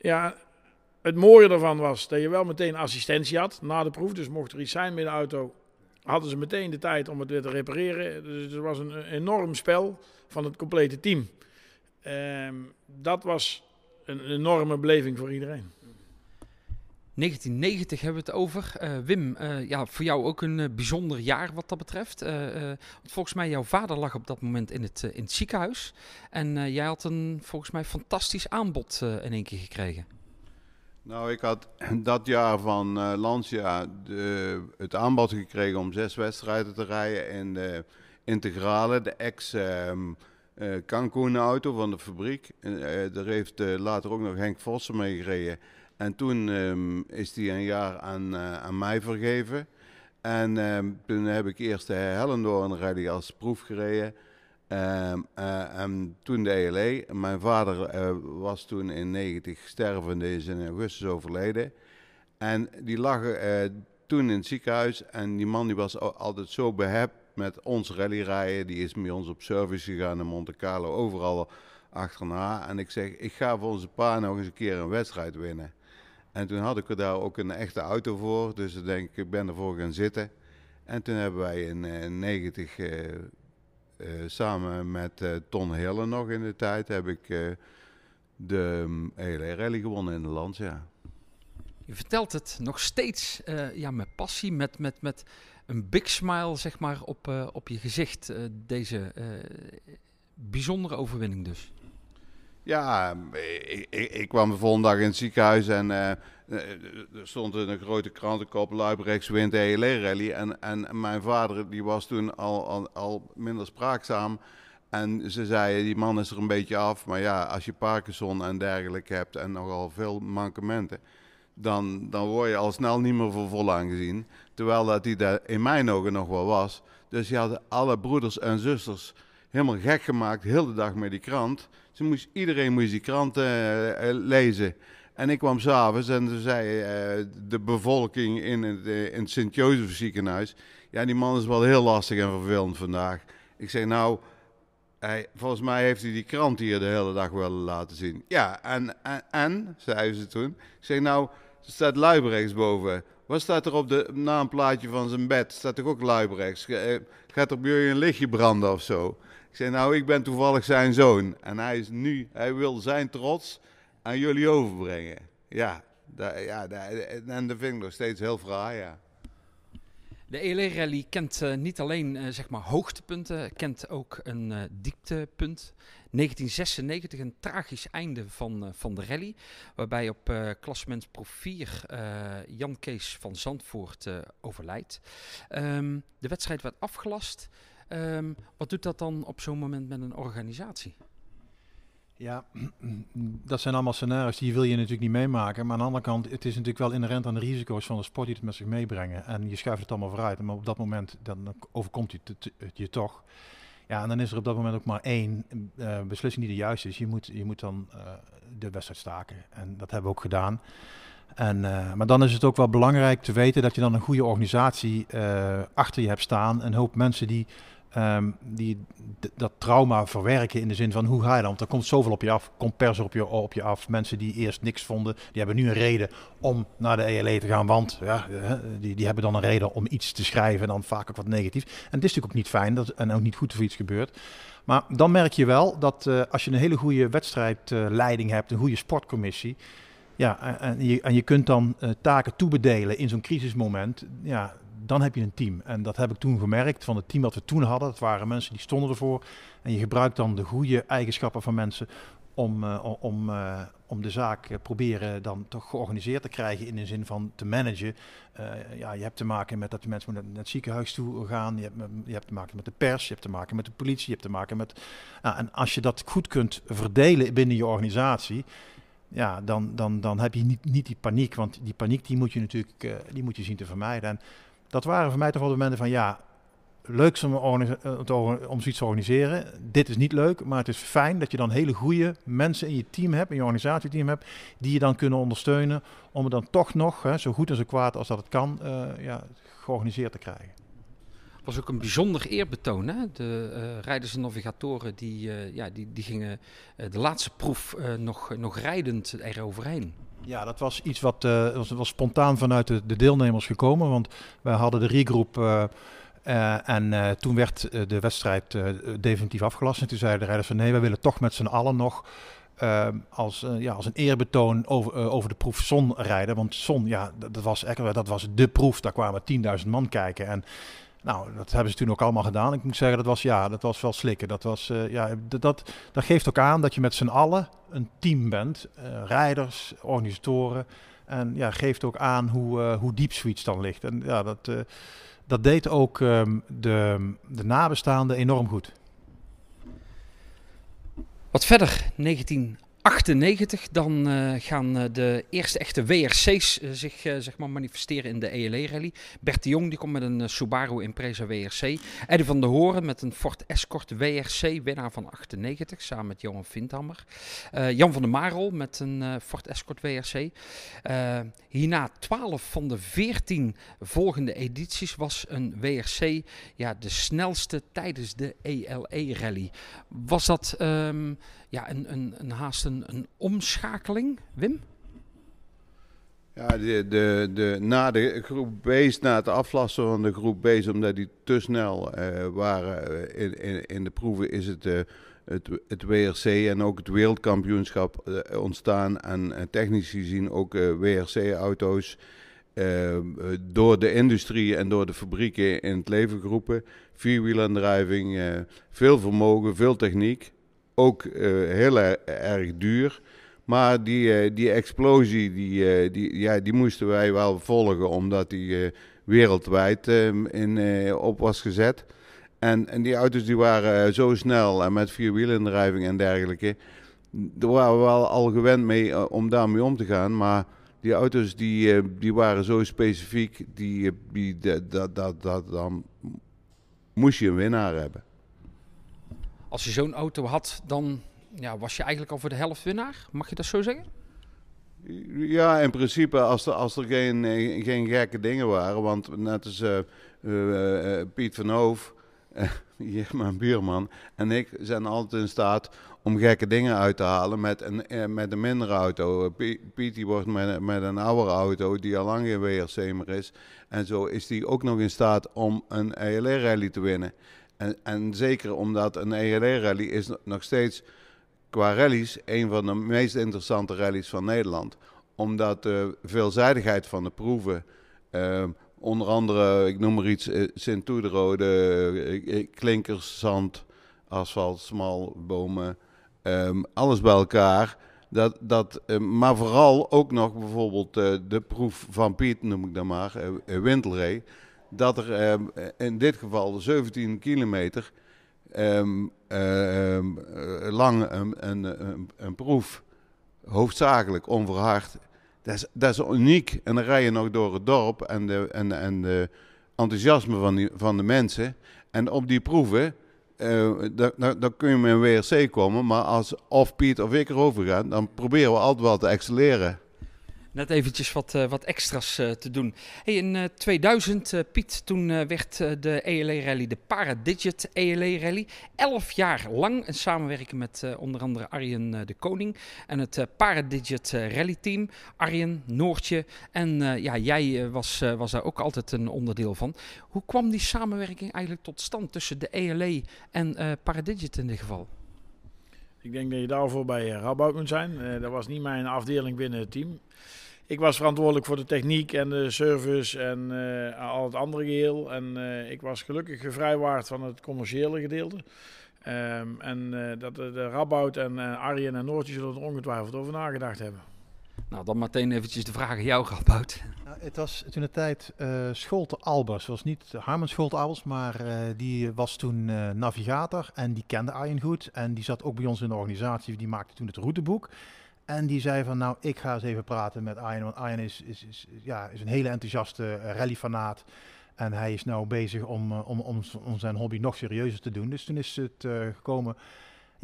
Speaker 6: ja, het mooie daarvan was dat je wel meteen assistentie had na de proef. Dus mocht er iets zijn met de auto, hadden ze meteen de tijd om het weer te repareren. Dus het was een enorm spel van het complete team. Ehm, dat was een enorme beleving voor iedereen.
Speaker 3: 1990 hebben we het over. Uh, Wim, uh, ja, voor jou ook een uh, bijzonder jaar wat dat betreft. volgens mij, jouw vader lag op dat moment in het, in het ziekenhuis. En jij had een volgens mij fantastisch aanbod in één keer gekregen.
Speaker 4: Nou, ik had dat jaar van Lancia de, het aanbod gekregen om zes wedstrijden te rijden in de integrale, de ex... Um, Cancun auto van de fabriek. daar heeft later ook nog Henk Vossen mee gereden. En toen um, is hij een jaar aan, uh, aan mij vergeven. En um, toen heb ik eerst de Hellendoorn Rally als proef gereden. Um, uh, en toen de ELE. Mijn vader uh, was toen in 90 stervende, is in augustus overleden. En die lag toen in het ziekenhuis. En die man die was altijd zo behept met ons rallyrijden. Die is met ons op service gegaan in Monte Carlo, overal achterna. En ik zeg, ik ga voor onze pa nog eens een keer een wedstrijd winnen. En toen had ik er daar ook een echte auto voor. Dus ik denk ik ben ervoor gaan zitten. En toen hebben wij in uh, 90 uh, uh, samen met Ton Hille nog in de tijd heb ik de um, hele rally gewonnen in de land, ja.
Speaker 3: Je vertelt het nog steeds ja, met passie, met, met, met een big smile zeg maar, op, op je gezicht. deze bijzondere overwinning dus.
Speaker 4: Ja, ik, ik, kwam de volgende dag in het ziekenhuis en uh, er stond een grote krantenkop, Luibrechts wint ELR rally. En, en mijn vader die was toen al, al, al, minder spraakzaam. En ze zeiden, die man is er een beetje af. Maar ja, als je Parkinson en dergelijke hebt en nogal veel mankementen, dan, dan word je al snel niet meer voor vol aangezien. Terwijl dat hij daar in mijn ogen nog wel was. Dus je had alle broeders en zusters helemaal gek gemaakt, heel de dag met die krant. Ze moest, iedereen moest die krant uh, lezen. En ik kwam s'avonds en toen zei uh, de bevolking in het, in het Sint-Jozef ziekenhuis... Ja, die man is wel heel lastig en vervelend vandaag. Ik zeg, nou, hij, volgens mij heeft hij die krant hier de hele dag willen laten zien. Ja, en, en, zeiden ze toen. Ik zeg, nou, er staat Luibrechts boven. Wat staat er op de naamplaatje van zijn bed? Staat toch ook Luibrechts? Gaat er bij jullie een lichtje branden of zo? Ik zei, nou, ik ben toevallig zijn zoon. En hij is nu, hij wil zijn trots aan jullie overbrengen. Ja, ja en dat vind nog steeds heel fraai, ja.
Speaker 3: De ELR Rally kent uh, niet alleen uh, zeg maar hoogtepunten, kent ook een uh, dieptepunt. 1996 een tragisch einde van, van de rally, waarbij op klassement Pro 4 Jan Kees van Zandvoort overlijdt. Um, de wedstrijd werd afgelast. Um, wat doet dat dan op zo'n moment met een organisatie?
Speaker 5: Ja, dat zijn allemaal scenario's die wil je natuurlijk niet meemaken. Maar aan de andere kant, het is natuurlijk wel inherent aan de risico's van de sport die het met zich meebrengen. En je schuift het allemaal vooruit. Maar op dat moment, dan overkomt het je toch. Ja, en dan is er op dat moment ook maar één uh, beslissing die de juiste is. Je moet, je moet dan uh, de wedstrijd staken. En dat hebben we ook gedaan. En, uh, maar dan is het ook wel belangrijk te weten dat je dan een goede organisatie achter je hebt staan. Een hoop mensen die Um, die dat trauma verwerken in de zin van hoe ga je dan? Want er komt zoveel op je af, komt pers op je, op je af. Mensen die eerst niks vonden, die hebben nu een reden om naar de ELE te gaan. Want ja, die, die hebben dan een reden om iets te schrijven en dan vaak ook wat negatief. En het is natuurlijk ook niet fijn dat, en ook niet goed of iets gebeurt. Maar dan merk je wel dat uh, als je een hele goede wedstrijdleiding hebt, een goede sportcommissie. Ja, en je, en je kunt dan uh, taken toebedelen in zo'n crisismoment. Ja, dan heb je een team. En dat heb ik toen gemerkt van het team dat we toen hadden. Dat waren mensen die stonden ervoor. En je gebruikt dan de goede eigenschappen van mensen om, uh, om, uh, om de zaak uh, proberen dan toch georganiseerd te krijgen in de zin van te managen. ja, je hebt te maken met dat de mensen naar het ziekenhuis toe gaan. Je hebt, je hebt te maken met de pers, je hebt te maken met de politie, je hebt te maken met... En als je dat goed kunt verdelen binnen je organisatie, ja, dan, dan, dan heb je niet, niet die paniek. Want die paniek die moet je natuurlijk die moet je zien te vermijden. En dat waren voor mij toch wel de momenten van ja, leuk om, om zoiets te organiseren. Dit is niet leuk, maar het is fijn dat je dan hele goede mensen in je team hebt, in je organisatieteam hebt, die je dan kunnen ondersteunen om het dan toch nog, hè, zo goed en zo kwaad als dat het kan, uh, ja, georganiseerd te krijgen.
Speaker 3: was ook een bijzonder eerbetoon. Hè? De uh, rijders en navigatoren die, ja, die, die gingen de laatste proef nog, nog rijdend eroverheen.
Speaker 5: Ja, dat was iets wat uh, was, spontaan vanuit de, de, deelnemers gekomen. Want wij hadden de regroep uh, uh, en toen werd de wedstrijd definitief afgelast. En toen zeiden de rijders van nee, wij willen toch met z'n allen nog als, ja, als een eerbetoon over, over de proef Zon rijden. Want Zon, ja, dat, dat was, echt, dat was de proef. Daar kwamen 10.000 man kijken. En nou, dat hebben ze toen ook allemaal gedaan. Ik moet zeggen, dat was, ja, dat was wel slikken. Dat, was, uh, ja, dat, dat, geeft ook aan dat je met z'n allen een team bent. Uh, rijders, organisatoren. En ja, geeft ook aan hoe, uh, hoe diep zoiets dan ligt. En ja, dat, dat deed ook um, de, de nabestaanden enorm goed.
Speaker 3: Wat verder, 19 98, dan uh, gaan uh, de eerste echte WRC's uh, zich zeg maar manifesteren in de ELE-rally. Bert de Jong die komt met een Subaru Impreza WRC. Eddie van der Horen met een Ford Escort WRC, winnaar van 98, samen met Johan Vindhammer. Jan van der Marel met een Ford Escort WRC. hierna 12 van de 14 volgende edities was een WRC ja, de snelste tijdens de ELE-rally. Was dat... Um, ja, een, een, een haast een, een omschakeling, Wim?
Speaker 4: Ja, de, de, de, na de groep B's, na het aflassen van de groep B's, omdat die te snel uh, waren in, in, in, de proeven, is het, uh, het, het WRC en ook het wereldkampioenschap ontstaan. En technisch gezien ook WRC-auto's door de industrie en door de fabrieken in het leven geroepen. Vierwielaandrijving, veel vermogen, veel techniek ook uh, heel erg duur. Maar die, uh, die explosie, die, uh, die, ja, die moesten wij wel volgen, omdat die wereldwijd ehm, in, op was gezet. En, en die auto's die waren zo snel en met vierwielendrijving en dergelijke. Daar waren we wel al gewend mee om daarmee om te gaan. Maar die auto's die, die waren zo specifiek, die, die, dat, dat, dat, dan moest je een winnaar hebben
Speaker 3: als je zo'n auto had, dan ja, was je eigenlijk al voor de helft winnaar. Mag je dat zo zeggen?
Speaker 4: Ja, in principe als er, als er geen, eh, geen gekke dingen waren. Want net als uh, uh, uh, Piet van Hoof, hier mijn buurman, en ik zijn altijd in staat om gekke dingen uit te halen met een, met een mindere auto. Piet die wordt met, een oudere auto die al lang geen WRC meer is. En zo is die ook nog in staat om een ELR-rally te winnen. En, en zeker omdat een ELR-rally is nog steeds qua rallies een van de meest interessante rallies van Nederland. Omdat de veelzijdigheid van de proeven, uh, onder andere, ik noem maar iets, uh, Sint-Toederode, uh, klinkers, zand, asfalt, smal, bomen, um, alles bij elkaar. Dat, dat, maar vooral ook nog bijvoorbeeld de proef van Piet, noem ik dan maar, Wintelree dat er eh, in dit geval 17 kilometer ehm, eh, ehm, eh, lang een, een, een, proef, hoofdzakelijk onverhard. Dat is, dat is uniek. En dan rij je nog door het dorp en de, en, en de enthousiasme van, die, van de mensen. En op die proeven, eh, dan kun je met een WRC komen. Maar als of Piet of ik erover gaan, dan proberen we altijd wel te excelleren.
Speaker 3: Net eventjes wat, uh, wat extra's uh, te doen. Hey, in uh, 2000, Piet, toen werd de ELE Rally de Paradigit ELE Rally. Elf jaar lang een samenwerking met onder andere Arjen de Koning en het Paradigit Rally Team. Arjen, Noortje en ja, jij was, was daar ook altijd een onderdeel van. Hoe kwam die samenwerking eigenlijk tot stand tussen de ELE en Paradigit in dit geval?
Speaker 6: Ik denk dat je daarvoor bij Rabout moet zijn. dat was niet mijn afdeling binnen het team. Ik was verantwoordelijk voor de techniek en de service en uh, al het andere geheel. En uh, ik was gelukkig gevrijwaard van het commerciële gedeelte. Um, en uh, dat de, de Rabout en Arjen en Noortje zullen er ongetwijfeld over nagedacht hebben.
Speaker 3: Nou, dan meteen eventjes de vraag aan jou, Rabout.
Speaker 5: Nou, het was toen de tijd uh, Scholte Albers. Het was niet Harmen Scholte Albers, maar uh, die was toen uh, navigator en die kende Arjen goed. En die zat ook bij ons in de organisatie, die maakte toen het routeboek. En die zei van, nou, ik ga eens even praten met Arjen. Want Arjen is, is, ja, is een hele enthousiaste rallyfanaat. En hij is nou bezig om, om, om, om zijn hobby nog serieuzer te doen. Dus toen is het uh, gekomen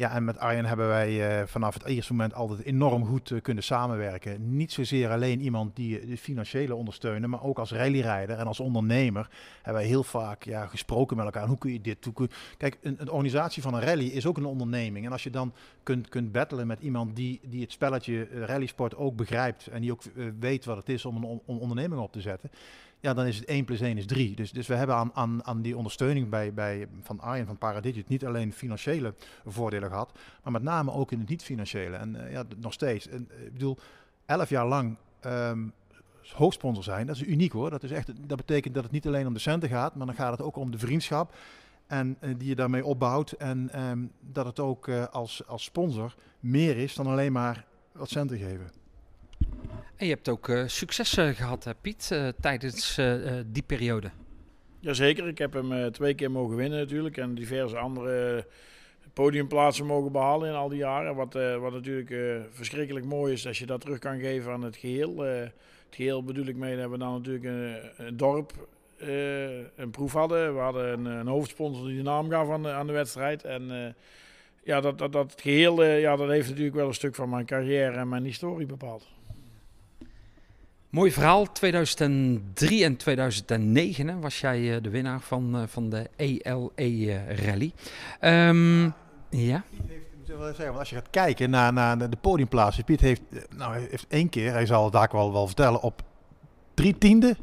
Speaker 5: ja, en met Arjen hebben wij uh, vanaf het eerste moment altijd enorm goed uh, kunnen samenwerken. Niet zozeer alleen iemand die de financiële ondersteunen, maar ook als rallyrijder en als ondernemer hebben wij heel vaak ja, gesproken met elkaar. Hoe kun je dit doen? Kijk, een, een, organisatie van een rally is ook een onderneming. En als je dan kunt, kunt battelen met iemand die, die het spelletje rallysport ook begrijpt en die ook weet wat het is om een on onderneming op te zetten ja, dan is het 1 plus 1 is 3. Dus, dus we hebben aan, aan, aan die ondersteuning bij, bij, van Arjen van Paradigit niet alleen financiële voordelen gehad, maar met name ook in het niet-financiële. En uh, ja, nog steeds. En, ik bedoel, 11 jaar lang um, hoofdsponsor zijn, dat is uniek hoor. Dat, is echt, dat betekent dat het niet alleen om de centen gaat, maar dan gaat het ook om de vriendschap. En uh, die je daarmee opbouwt. En um, dat het ook als, als sponsor meer is dan alleen maar wat centen geven.
Speaker 3: En je hebt ook uh, successen gehad, hè, Piet, uh, tijdens die periode.
Speaker 6: Jazeker, ik heb hem twee keer mogen winnen natuurlijk. En diverse andere podiumplaatsen mogen behalen in al die jaren. Wat, wat natuurlijk verschrikkelijk mooi is als je dat terug kan geven aan het geheel. het geheel bedoel ik mee, dat we dan natuurlijk een, een dorp een proef hadden. We hadden een, een, hoofdsponsor die de naam gaf aan de, aan de wedstrijd. En ja, dat, dat, dat geheel ja, dat heeft natuurlijk wel een stuk van mijn carrière en mijn historie bepaald.
Speaker 3: Mooi verhaal. 2003 en 2009 hè, was jij uh, de winnaar van, uh, van de ELE uh, Rally. Um, ja.
Speaker 5: Als je gaat kijken naar, naar de podiumplaatsen, Piet heeft, nou, heeft één keer, hij zal het daar wel, wel vertellen, op drie tiende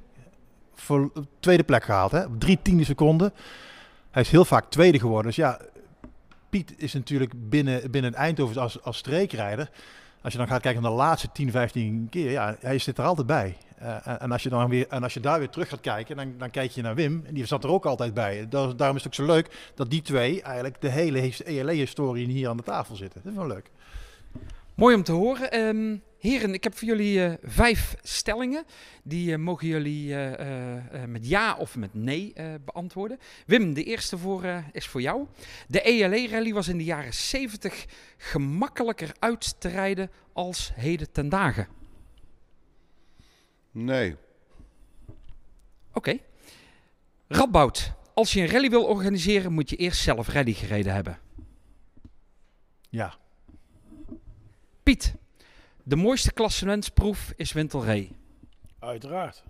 Speaker 5: tweede plek gehaald. Hè? Op drie tiende seconden. Hij is heel vaak tweede geworden. Dus ja, Piet is natuurlijk binnen, binnen Eindhoven als, als streekrijder als je dan gaat kijken naar de laatste 10, 15 keer, ja, hij zit er altijd bij. Uh, en, als je dan weer, en als je daar weer terug gaat kijken, dan, dan kijk je naar Wim. En die zat er ook altijd bij. Daar, daarom is het ook zo leuk dat die twee eigenlijk de hele ELE-historie hier aan de tafel zitten. Dat is wel leuk.
Speaker 3: Mooi om te horen. Um, heren, ik heb voor jullie uh, vijf stellingen. Die uh, mogen jullie uh, met ja of met nee beantwoorden. Wim, de eerste voor, is voor jou. De ELE-rally was in de jaren 70 gemakkelijker uit te rijden als heden ten dagen.
Speaker 4: Nee.
Speaker 3: Oké. Okay. Radboud, als je een rally wil organiseren, moet je eerst zelf rally gereden hebben.
Speaker 5: Ja.
Speaker 3: Piet, de mooiste klassementsproef is Wintelree.
Speaker 6: Uiteraard.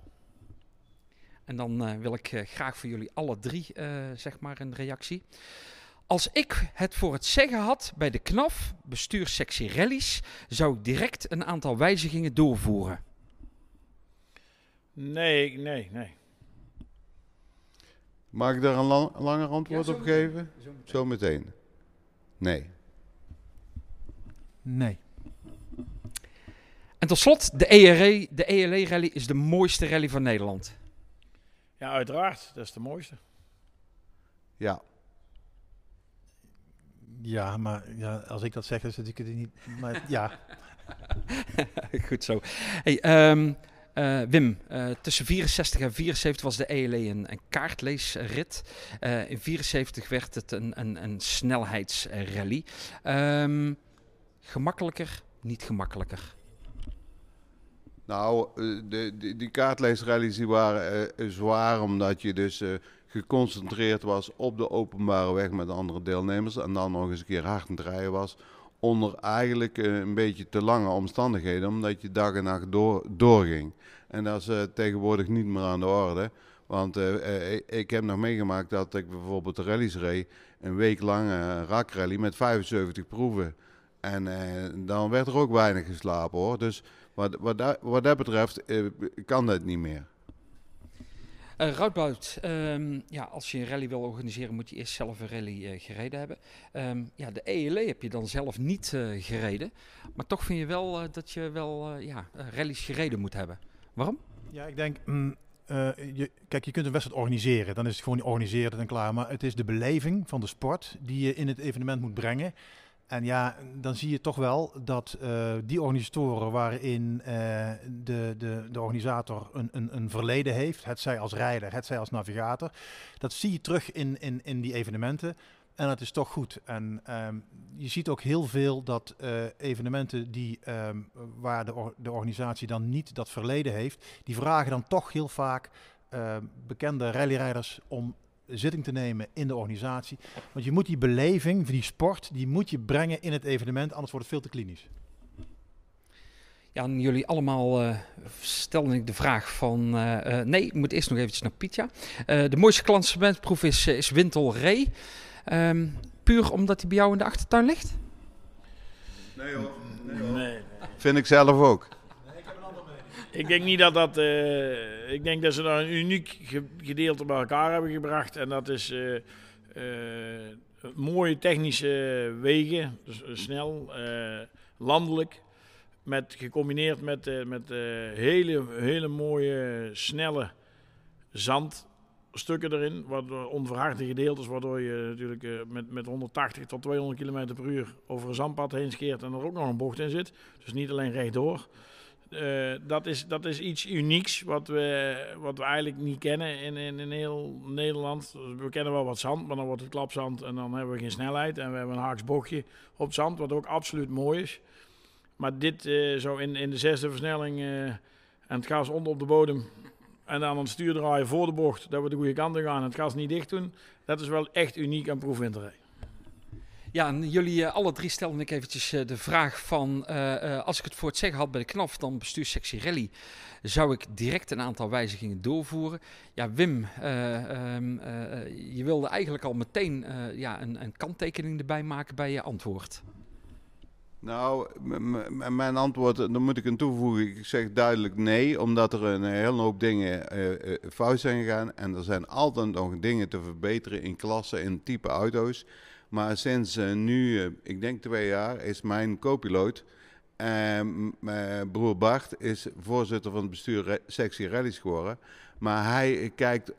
Speaker 3: En dan uh, wil ik uh, graag voor jullie alle drie uh, zeg maar een reactie. Als ik het voor het zeggen had bij de KNAF, bestuurssectie rallies, zou ik direct een aantal wijzigingen doorvoeren.
Speaker 6: Nee, nee, nee.
Speaker 4: Mag ik daar een lang, langer antwoord ja, op geven? Zometeen. Zo meteen. Nee.
Speaker 5: Nee.
Speaker 3: En tot slot, de ERE, de ELE rally is de mooiste rally van Nederland.
Speaker 6: Ja, uiteraard. Dat is de mooiste.
Speaker 4: Ja.
Speaker 5: Ja, maar ja, als ik dat zeg, is het niet. Maar ja.
Speaker 3: Goed zo. Hey, um, Uh, Wim, uh, tussen 64 en 74 was de ELE een, een kaartleesrit. Uh, in 74 werd het een, een, een snelheidsrally. Um, gemakkelijker, niet gemakkelijker?
Speaker 4: Nou, de, de, die kaartleesrallies die waren zwaar omdat je dus geconcentreerd was op de openbare weg met andere deelnemers. En dan nog eens een keer hard aan het rijden was. Onder eigenlijk een beetje te lange omstandigheden, omdat je dag en nacht door, doorging. En dat is tegenwoordig niet meer aan de orde. Want ik heb nog meegemaakt dat ik bijvoorbeeld rallies reed. Een week lang een rakrally met 75 proeven. En dan werd er ook weinig geslapen hoor. Dus wat, wat, dat, wat dat betreft kan dat niet meer.
Speaker 3: Uh, Routbout, um, ja, als je een rally wil organiseren, moet je eerst zelf een rally uh, gereden hebben. Um, ja, de ELE heb je dan zelf niet uh, gereden. Maar toch vind je wel dat je wel ja, rallies gereden moet hebben. Waarom?
Speaker 5: Ja, ik denk, mm, je, kijk, je kunt een wedstrijd organiseren. Dan is het gewoon organiseren en klaar. Maar het is de beleving van de sport die je in het evenement moet brengen. En ja, dan zie je toch wel dat uh, die organisatoren waarin uh, de, de, de organisator een, een, een verleden heeft, het zij als rijder, het zij als navigator, dat zie je terug in, in, in die evenementen. En dat is toch goed. En um, je ziet ook heel veel dat uh, evenementen die, um, waar de, de organisatie dan niet dat verleden heeft, die vragen dan toch heel vaak bekende rallyrijders om zitting te nemen in de organisatie. Want je moet die beleving, die sport, die moet je brengen in het evenement, anders wordt het veel te klinisch.
Speaker 3: Ja, en jullie allemaal uh, stelden ik de vraag van... Uh, uh, nee, ik moet eerst nog eventjes naar Pietja. de mooiste klantsegmentproef is, is Wintel Ree. Um, puur omdat hij bij jou in de achtertuin ligt?
Speaker 4: Nee hoor. Nee, hoor. nee. Vind ik zelf ook.
Speaker 6: Ik denk niet dat dat. Uh, ik denk dat ze daar een uniek gedeelte bij elkaar hebben gebracht. En dat is uh, uh, mooie technische wegen, dus snel, landelijk. Met, gecombineerd met, met hele, hele mooie, snelle zandstukken erin. Wat onverharde gedeeltes, waardoor je natuurlijk met, met 180 tot 200 km per uur over een zandpad heen scheert en er ook nog een bocht in zit. Dus niet alleen rechtdoor. Uh, dat, is, dat is iets unieks wat we, wat we eigenlijk niet kennen in, in, in heel Nederland. We kennen wel wat zand, maar dan wordt het klapzand en dan hebben we geen snelheid. En we hebben een haaks bochtje op zand, wat ook absoluut mooi is. Maar dit uh, zo in, in de zesde versnelling uh, en het gas onder op de bodem. En dan het stuur draaien voor de bocht, dat we de goede kant gaan en het gas niet dicht doen. Dat is wel echt uniek aan proefwinterij.
Speaker 3: Ja, en jullie uh, alle drie stelden ik eventjes uh, de vraag van... Uh, als ik het voor het zeggen had bij de KNAF, dan bestuurssectie rally... zou ik direct een aantal wijzigingen doorvoeren. Ja, Wim, um, je wilde eigenlijk al meteen ja, een, een kanttekening erbij maken bij je antwoord.
Speaker 4: Nou, mijn antwoord, dan moet ik een toevoegen. Ik zeg duidelijk nee, omdat er een hele hoop dingen fout zijn gegaan. En er zijn altijd nog dingen te verbeteren in klassen, in type auto's. Maar sinds uh, nu, uh, ik denk twee jaar, is mijn co-piloot, uh, broer Bart, is voorzitter van het bestuur sectie rallies geworden. Maar hij kijkt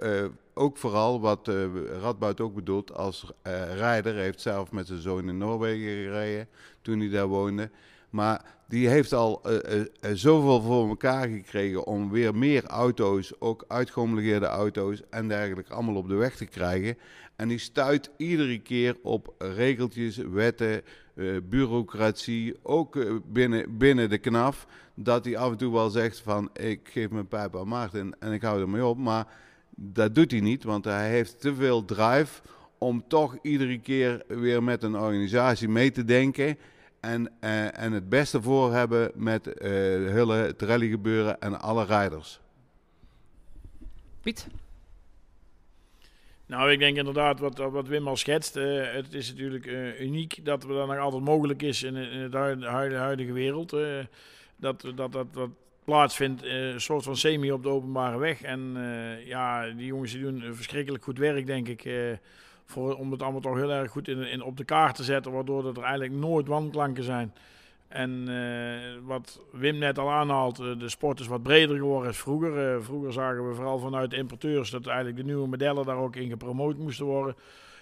Speaker 4: ook vooral wat uh, Radboud ook bedoelt als rijder. Hij heeft zelf met zijn zoon in Noorwegen gereden toen hij daar woonde. Maar die heeft al uh, uh, zoveel voor elkaar gekregen om weer meer auto's, ook uitgehomologeerde auto's en dergelijke, allemaal op de weg te krijgen. En die stuit iedere keer op regeltjes, wetten, bureaucratie, ook binnen, binnen de knaf. Dat hij af en toe wel zegt van ik geef mijn pijp aan Maarten en ik hou ermee op. Maar dat doet hij niet, want hij heeft te veel drive om toch iedere keer weer met een organisatie mee te denken. En, uh, en het beste voor hebben met uh, hele, het rallygebeuren en alle rijders.
Speaker 3: Piet?
Speaker 6: Nou, ik denk inderdaad wat, wat Wim al schetst. Uh, het is natuurlijk uniek dat we dat nog altijd mogelijk is in, in het huidige, huidige wereld. dat, dat, dat, dat plaatsvindt, een soort van semi op de openbare weg. En ja, die jongens die doen verschrikkelijk goed werk, denk ik voor, om het allemaal toch heel erg goed in, in, op de kaart te zetten, waardoor er eigenlijk nooit wanklanken zijn. En uh, wat Wim net al aanhaalt, uh, de sport is wat breder geworden als vroeger. Uh, vroeger zagen we vooral vanuit de importeurs dat eigenlijk de nieuwe modellen daar ook in gepromoot moesten worden.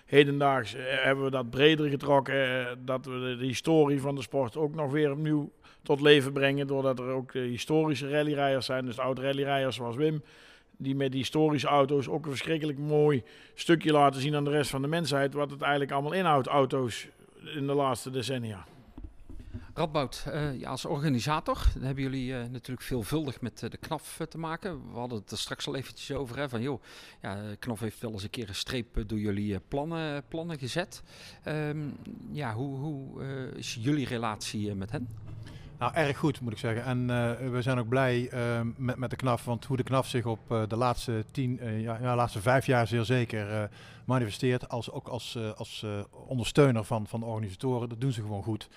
Speaker 6: hedendaags hebben we dat breder getrokken. dat we de, historie van de sport ook nog weer opnieuw tot leven brengen. Doordat er ook historische rallyrijders zijn. Dus oud rallyrijders zoals Wim die met die historische auto's ook een verschrikkelijk mooi stukje laten zien aan de rest van de mensheid. Wat het eigenlijk allemaal inhoudt, auto's in de laatste decennia.
Speaker 3: Radboud, uh, ja, als organisator hebben jullie uh, natuurlijk veelvuldig met uh, de KNAF te maken. We hadden het er straks al eventjes over. Hè, van joh, ja, KNAF heeft wel eens een keer een streep door jullie plannen, plannen gezet. Um, ja, hoe, hoe is jullie relatie met hen?
Speaker 5: Nou, erg goed moet ik zeggen. En uh, we zijn ook blij uh, met, met de KNAF. Want hoe de KNAF zich op uh, de laatste tien, ja, ja, laatste vijf jaar zeer zeker manifesteert. Als, ook als, als ondersteuner van, van de organisatoren. Dat doen ze gewoon goed.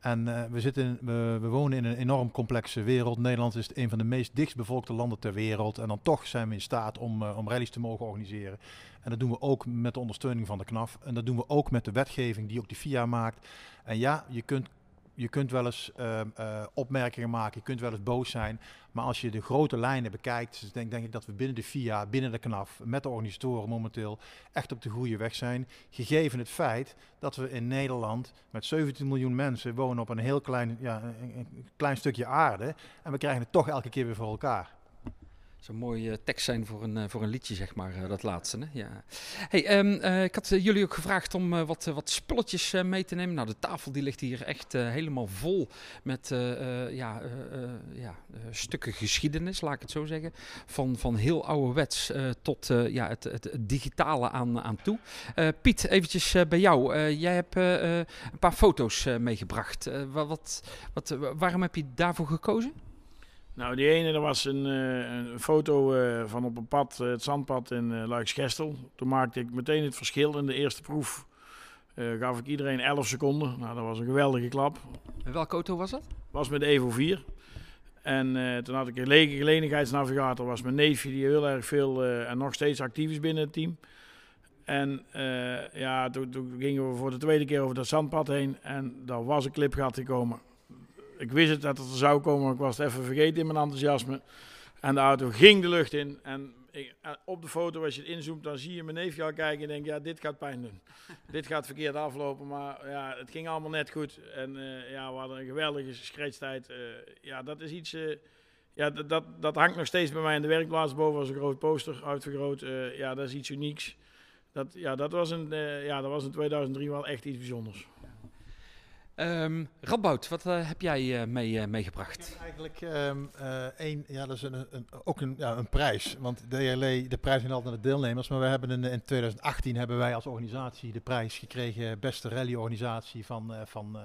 Speaker 5: En we, zitten, we, wonen in een enorm complexe wereld. Nederland is een van de meest dichtstbevolkte landen ter wereld. En dan toch zijn we in staat om, om rallies te mogen organiseren. En dat doen we ook met de ondersteuning van de KNAF. En dat doen we ook met de wetgeving die ook de FIA maakt. En ja, je kunt je kunt wel eens uh, uh, opmerkingen maken, je kunt wel eens boos zijn. Maar als je de grote lijnen bekijkt, dus denk, denk ik dat we binnen de FIA, binnen de KNAF, met de organisatoren momenteel echt op de goede weg zijn. Gegeven het feit dat we in Nederland met 17 miljoen mensen wonen op een heel klein, ja, klein stukje aarde. En we krijgen het toch elke keer weer voor elkaar
Speaker 3: zou mooie tekst zijn voor een, eh, voor een liedje, zeg maar, eh, dat laatste. Hè? Ja. Hey, uh, ik had jullie ook gevraagd om wat, wat spulletjes mee te nemen. Nou, de tafel die ligt hier echt helemaal vol met ja, ja, stukken geschiedenis, laat ik het zo zeggen. Van, van heel ouderwets tot ja, het, het, het, digitale aan, aan toe. Piet, eventjes bij jou. jij hebt een paar foto's meegebracht. wat, wat, waarom heb je daarvoor gekozen?
Speaker 6: Nou, die ene, dat was een, uh, een foto uh, van op een pad, uh, het zandpad in Luiksgestel. Toen maakte ik meteen het verschil. In de eerste proef gaf ik iedereen 11 seconden. Nou, dat was een geweldige klap.
Speaker 3: En welke auto was dat?
Speaker 6: Was met de Evo 4. En toen had ik een lege gelenigheidsnavigator. Was mijn neefje die heel erg veel en nog steeds actief is binnen het team. En ja, toen, toen, gingen we voor de tweede keer over dat zandpad heen. En daar was een clipgat gekomen ik wist het dat het er zou komen, maar ik was het even vergeten in mijn enthousiasme. En de auto ging de lucht in. En ik, eh, op de foto, als je het inzoomt, dan zie je mijn neefje al kijken en denk ja, dit gaat pijn doen. dit gaat verkeerd aflopen, maar ja, het ging allemaal net goed. En uh, ja, we hadden een geweldige scratchtijd. Uh, ja, dat is iets... Uh, ja, dat, dat, dat, hangt nog steeds bij mij in de werkplaats. Boven als een groot poster uitvergroot. ja, dat is iets unieks. Dat, ja, dat, was een, ja, dat was in 2003 wel echt iets bijzonders.
Speaker 3: Um, Radboud, wat uh, heb jij uh, mee, uh, meegebracht?
Speaker 5: Eigenlijk een, ja, dat is een, een, ook een, ja, een prijs. Want DLE, de prijs zijn altijd naar de deelnemers. Maar we hebben in, in 2018 hebben wij als organisatie de prijs gekregen. Beste rally-organisatie van, van,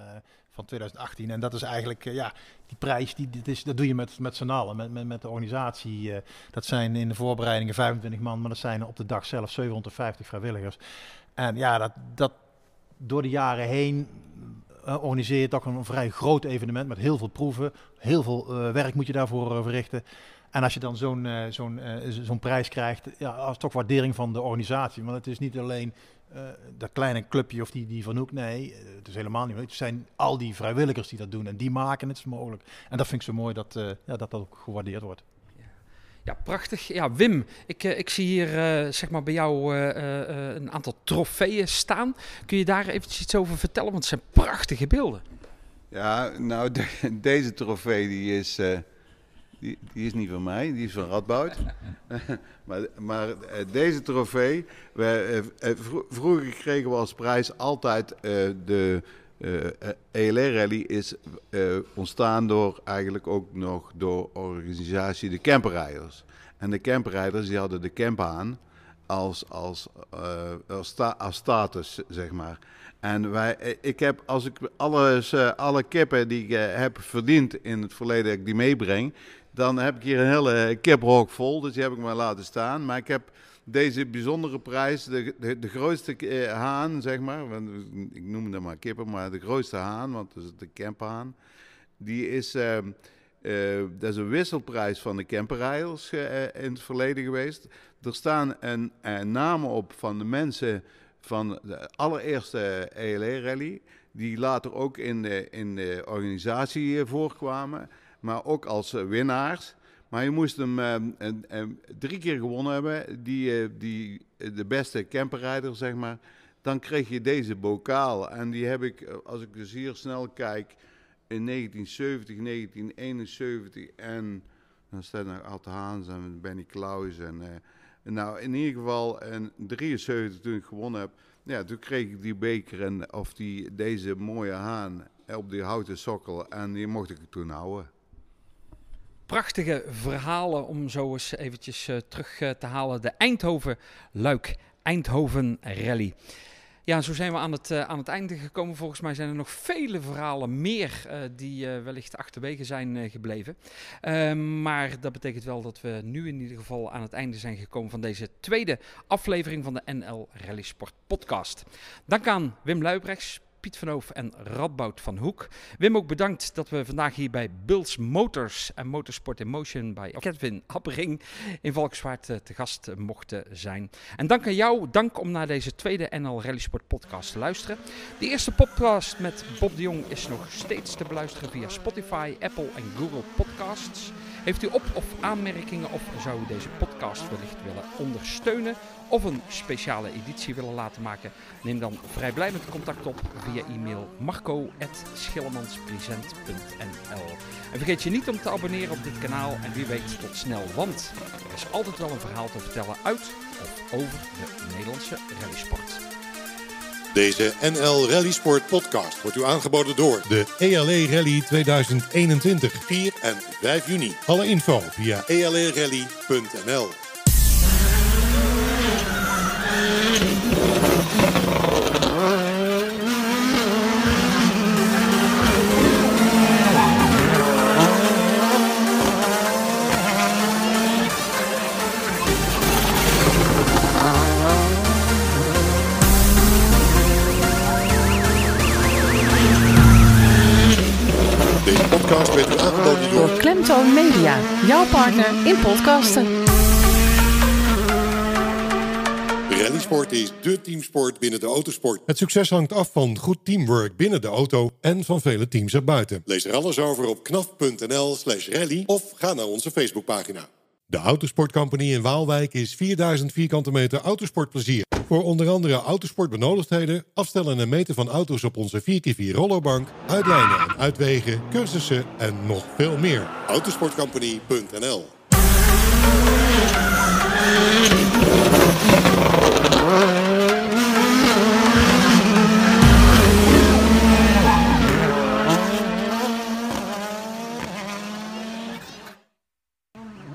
Speaker 5: van 2018. En dat is eigenlijk, ja, die prijs, die, is, dat doe je met, met z'n allen, met, met, met de organisatie. dat zijn in de voorbereidingen 25 man, maar dat zijn op de dag zelf 750 vrijwilligers. En ja, dat, dat door de jaren heen uh, organiseer je toch een vrij groot evenement met heel veel proeven. Heel veel uh, werk moet je daarvoor uh, verrichten. En als je dan zo'n zo'n zo'n prijs krijgt, ja, als toch waardering van de organisatie. Want het is niet alleen dat kleine clubje of die, die van Hoek. Nee, het is helemaal niet. Het zijn al die vrijwilligers die dat doen en die maken het mogelijk. En dat vind ik zo mooi dat ja, dat, dat ook gewaardeerd wordt.
Speaker 3: Ja, prachtig. Ja, Wim, ik, ik zie hier uh, zeg maar bij jou uh, een aantal trofeeën staan. Kun je daar eventjes iets over vertellen? Want het zijn prachtige beelden.
Speaker 4: Ja, nou, de, deze trofee die is, die, die, is niet van mij, die is van Radboud. maar maar deze trofee, we, vroeger kregen we als prijs altijd de uh, eh, ELR Rally is uh, ontstaan door eigenlijk ook nog door organisatie de camperrijders. En de camperrijders die hadden de camp aan als, als, als, sta als, status, zeg maar. En wij, ik heb, als ik alles, alle kippen die ik heb verdiend in het verleden, dat ik die meebreng, dan heb ik hier een hele kiprok vol. Dus die heb ik maar laten staan. Maar ik heb deze bijzondere prijs, de, de, de grootste eh, haan, zeg maar, want ik noem het maar kippen, maar de grootste haan, want dat is de camphaan, die is, uh, uh, dat is een wisselprijs van de camperrijders in het verleden geweest. Er staan een, namen op van de mensen van de allereerste ELE-rally, die later ook in de, in de organisatie voorkwamen, maar ook als winnaars. Maar je moest hem uh, drie keer gewonnen hebben. Die, uh, die, de beste camperrijder, zeg maar. dan kreeg je deze bokaal. En die heb ik, eh, als ik dus hier snel kijk, in 1970, 1971 en dan staat nog Ad Haans en Benny Klaus. En, nou, in ieder geval in 73 toen ik gewonnen heb, ja, toen kreeg ik die beker en of die, deze mooie haan op die houten sokkel en die mocht ik toen houden
Speaker 3: prachtige verhalen om zo eens eventjes uh, terug uh, te halen. De Eindhoven-Luik Eindhoven Rally. Ja, zo zijn we aan het, uh, aan het einde gekomen. Volgens mij zijn er nog vele verhalen meer die wellicht achterwege zijn gebleven. Ehm, maar dat betekent wel dat we nu in ieder geval aan het einde zijn gekomen van deze tweede aflevering van de NL Rally Sport podcast. Dank aan Wim Luibrechts, Piet van Hoof en Radboud van Hoek. Wim, ook bedankt dat we vandaag hier bij Bulls Motors en Motorsport in Motion bij Kevin Happering in Valkswaard eh, te gast mochten zijn. En dank aan jou, dank om naar deze tweede NL Rally Sport podcast te luisteren. De eerste podcast met Bob de Jong is nog steeds te beluisteren via Spotify, Apple en Google Podcasts. Heeft u op- of aanmerkingen of zou u deze podcast wellicht willen ondersteunen of een speciale editie willen laten maken? Neem dan vrijblijvend contact op via e-mail marco.schillermanspresent.nl En vergeet je niet om te abonneren op dit kanaal en wie weet tot snel, want er is altijd wel een verhaal te vertellen uit of over de Nederlandse rallysport.
Speaker 1: Deze NL Rally Sport podcast wordt u aangeboden door de ELE Rally 2021, 4 en 5 juni. Alle info via elerally.nl.
Speaker 2: Partner in podcasten.
Speaker 1: Rallysport is dé teamsport binnen de autosport. Het succes hangt af van goed teamwork binnen de auto en van vele teams erbuiten. Lees er alles over op knaf.nl slash rally of ga naar onze Facebookpagina. De Autosport Company in Waalwijk is 4000 vierkante meter autosportplezier. Voor onder andere autosportbenodigdheden, afstellen en meten van auto's op onze 4x4 rollerbank, uitlijnen en uitwegen, cursussen en nog veel meer. Autosportcompany.nl.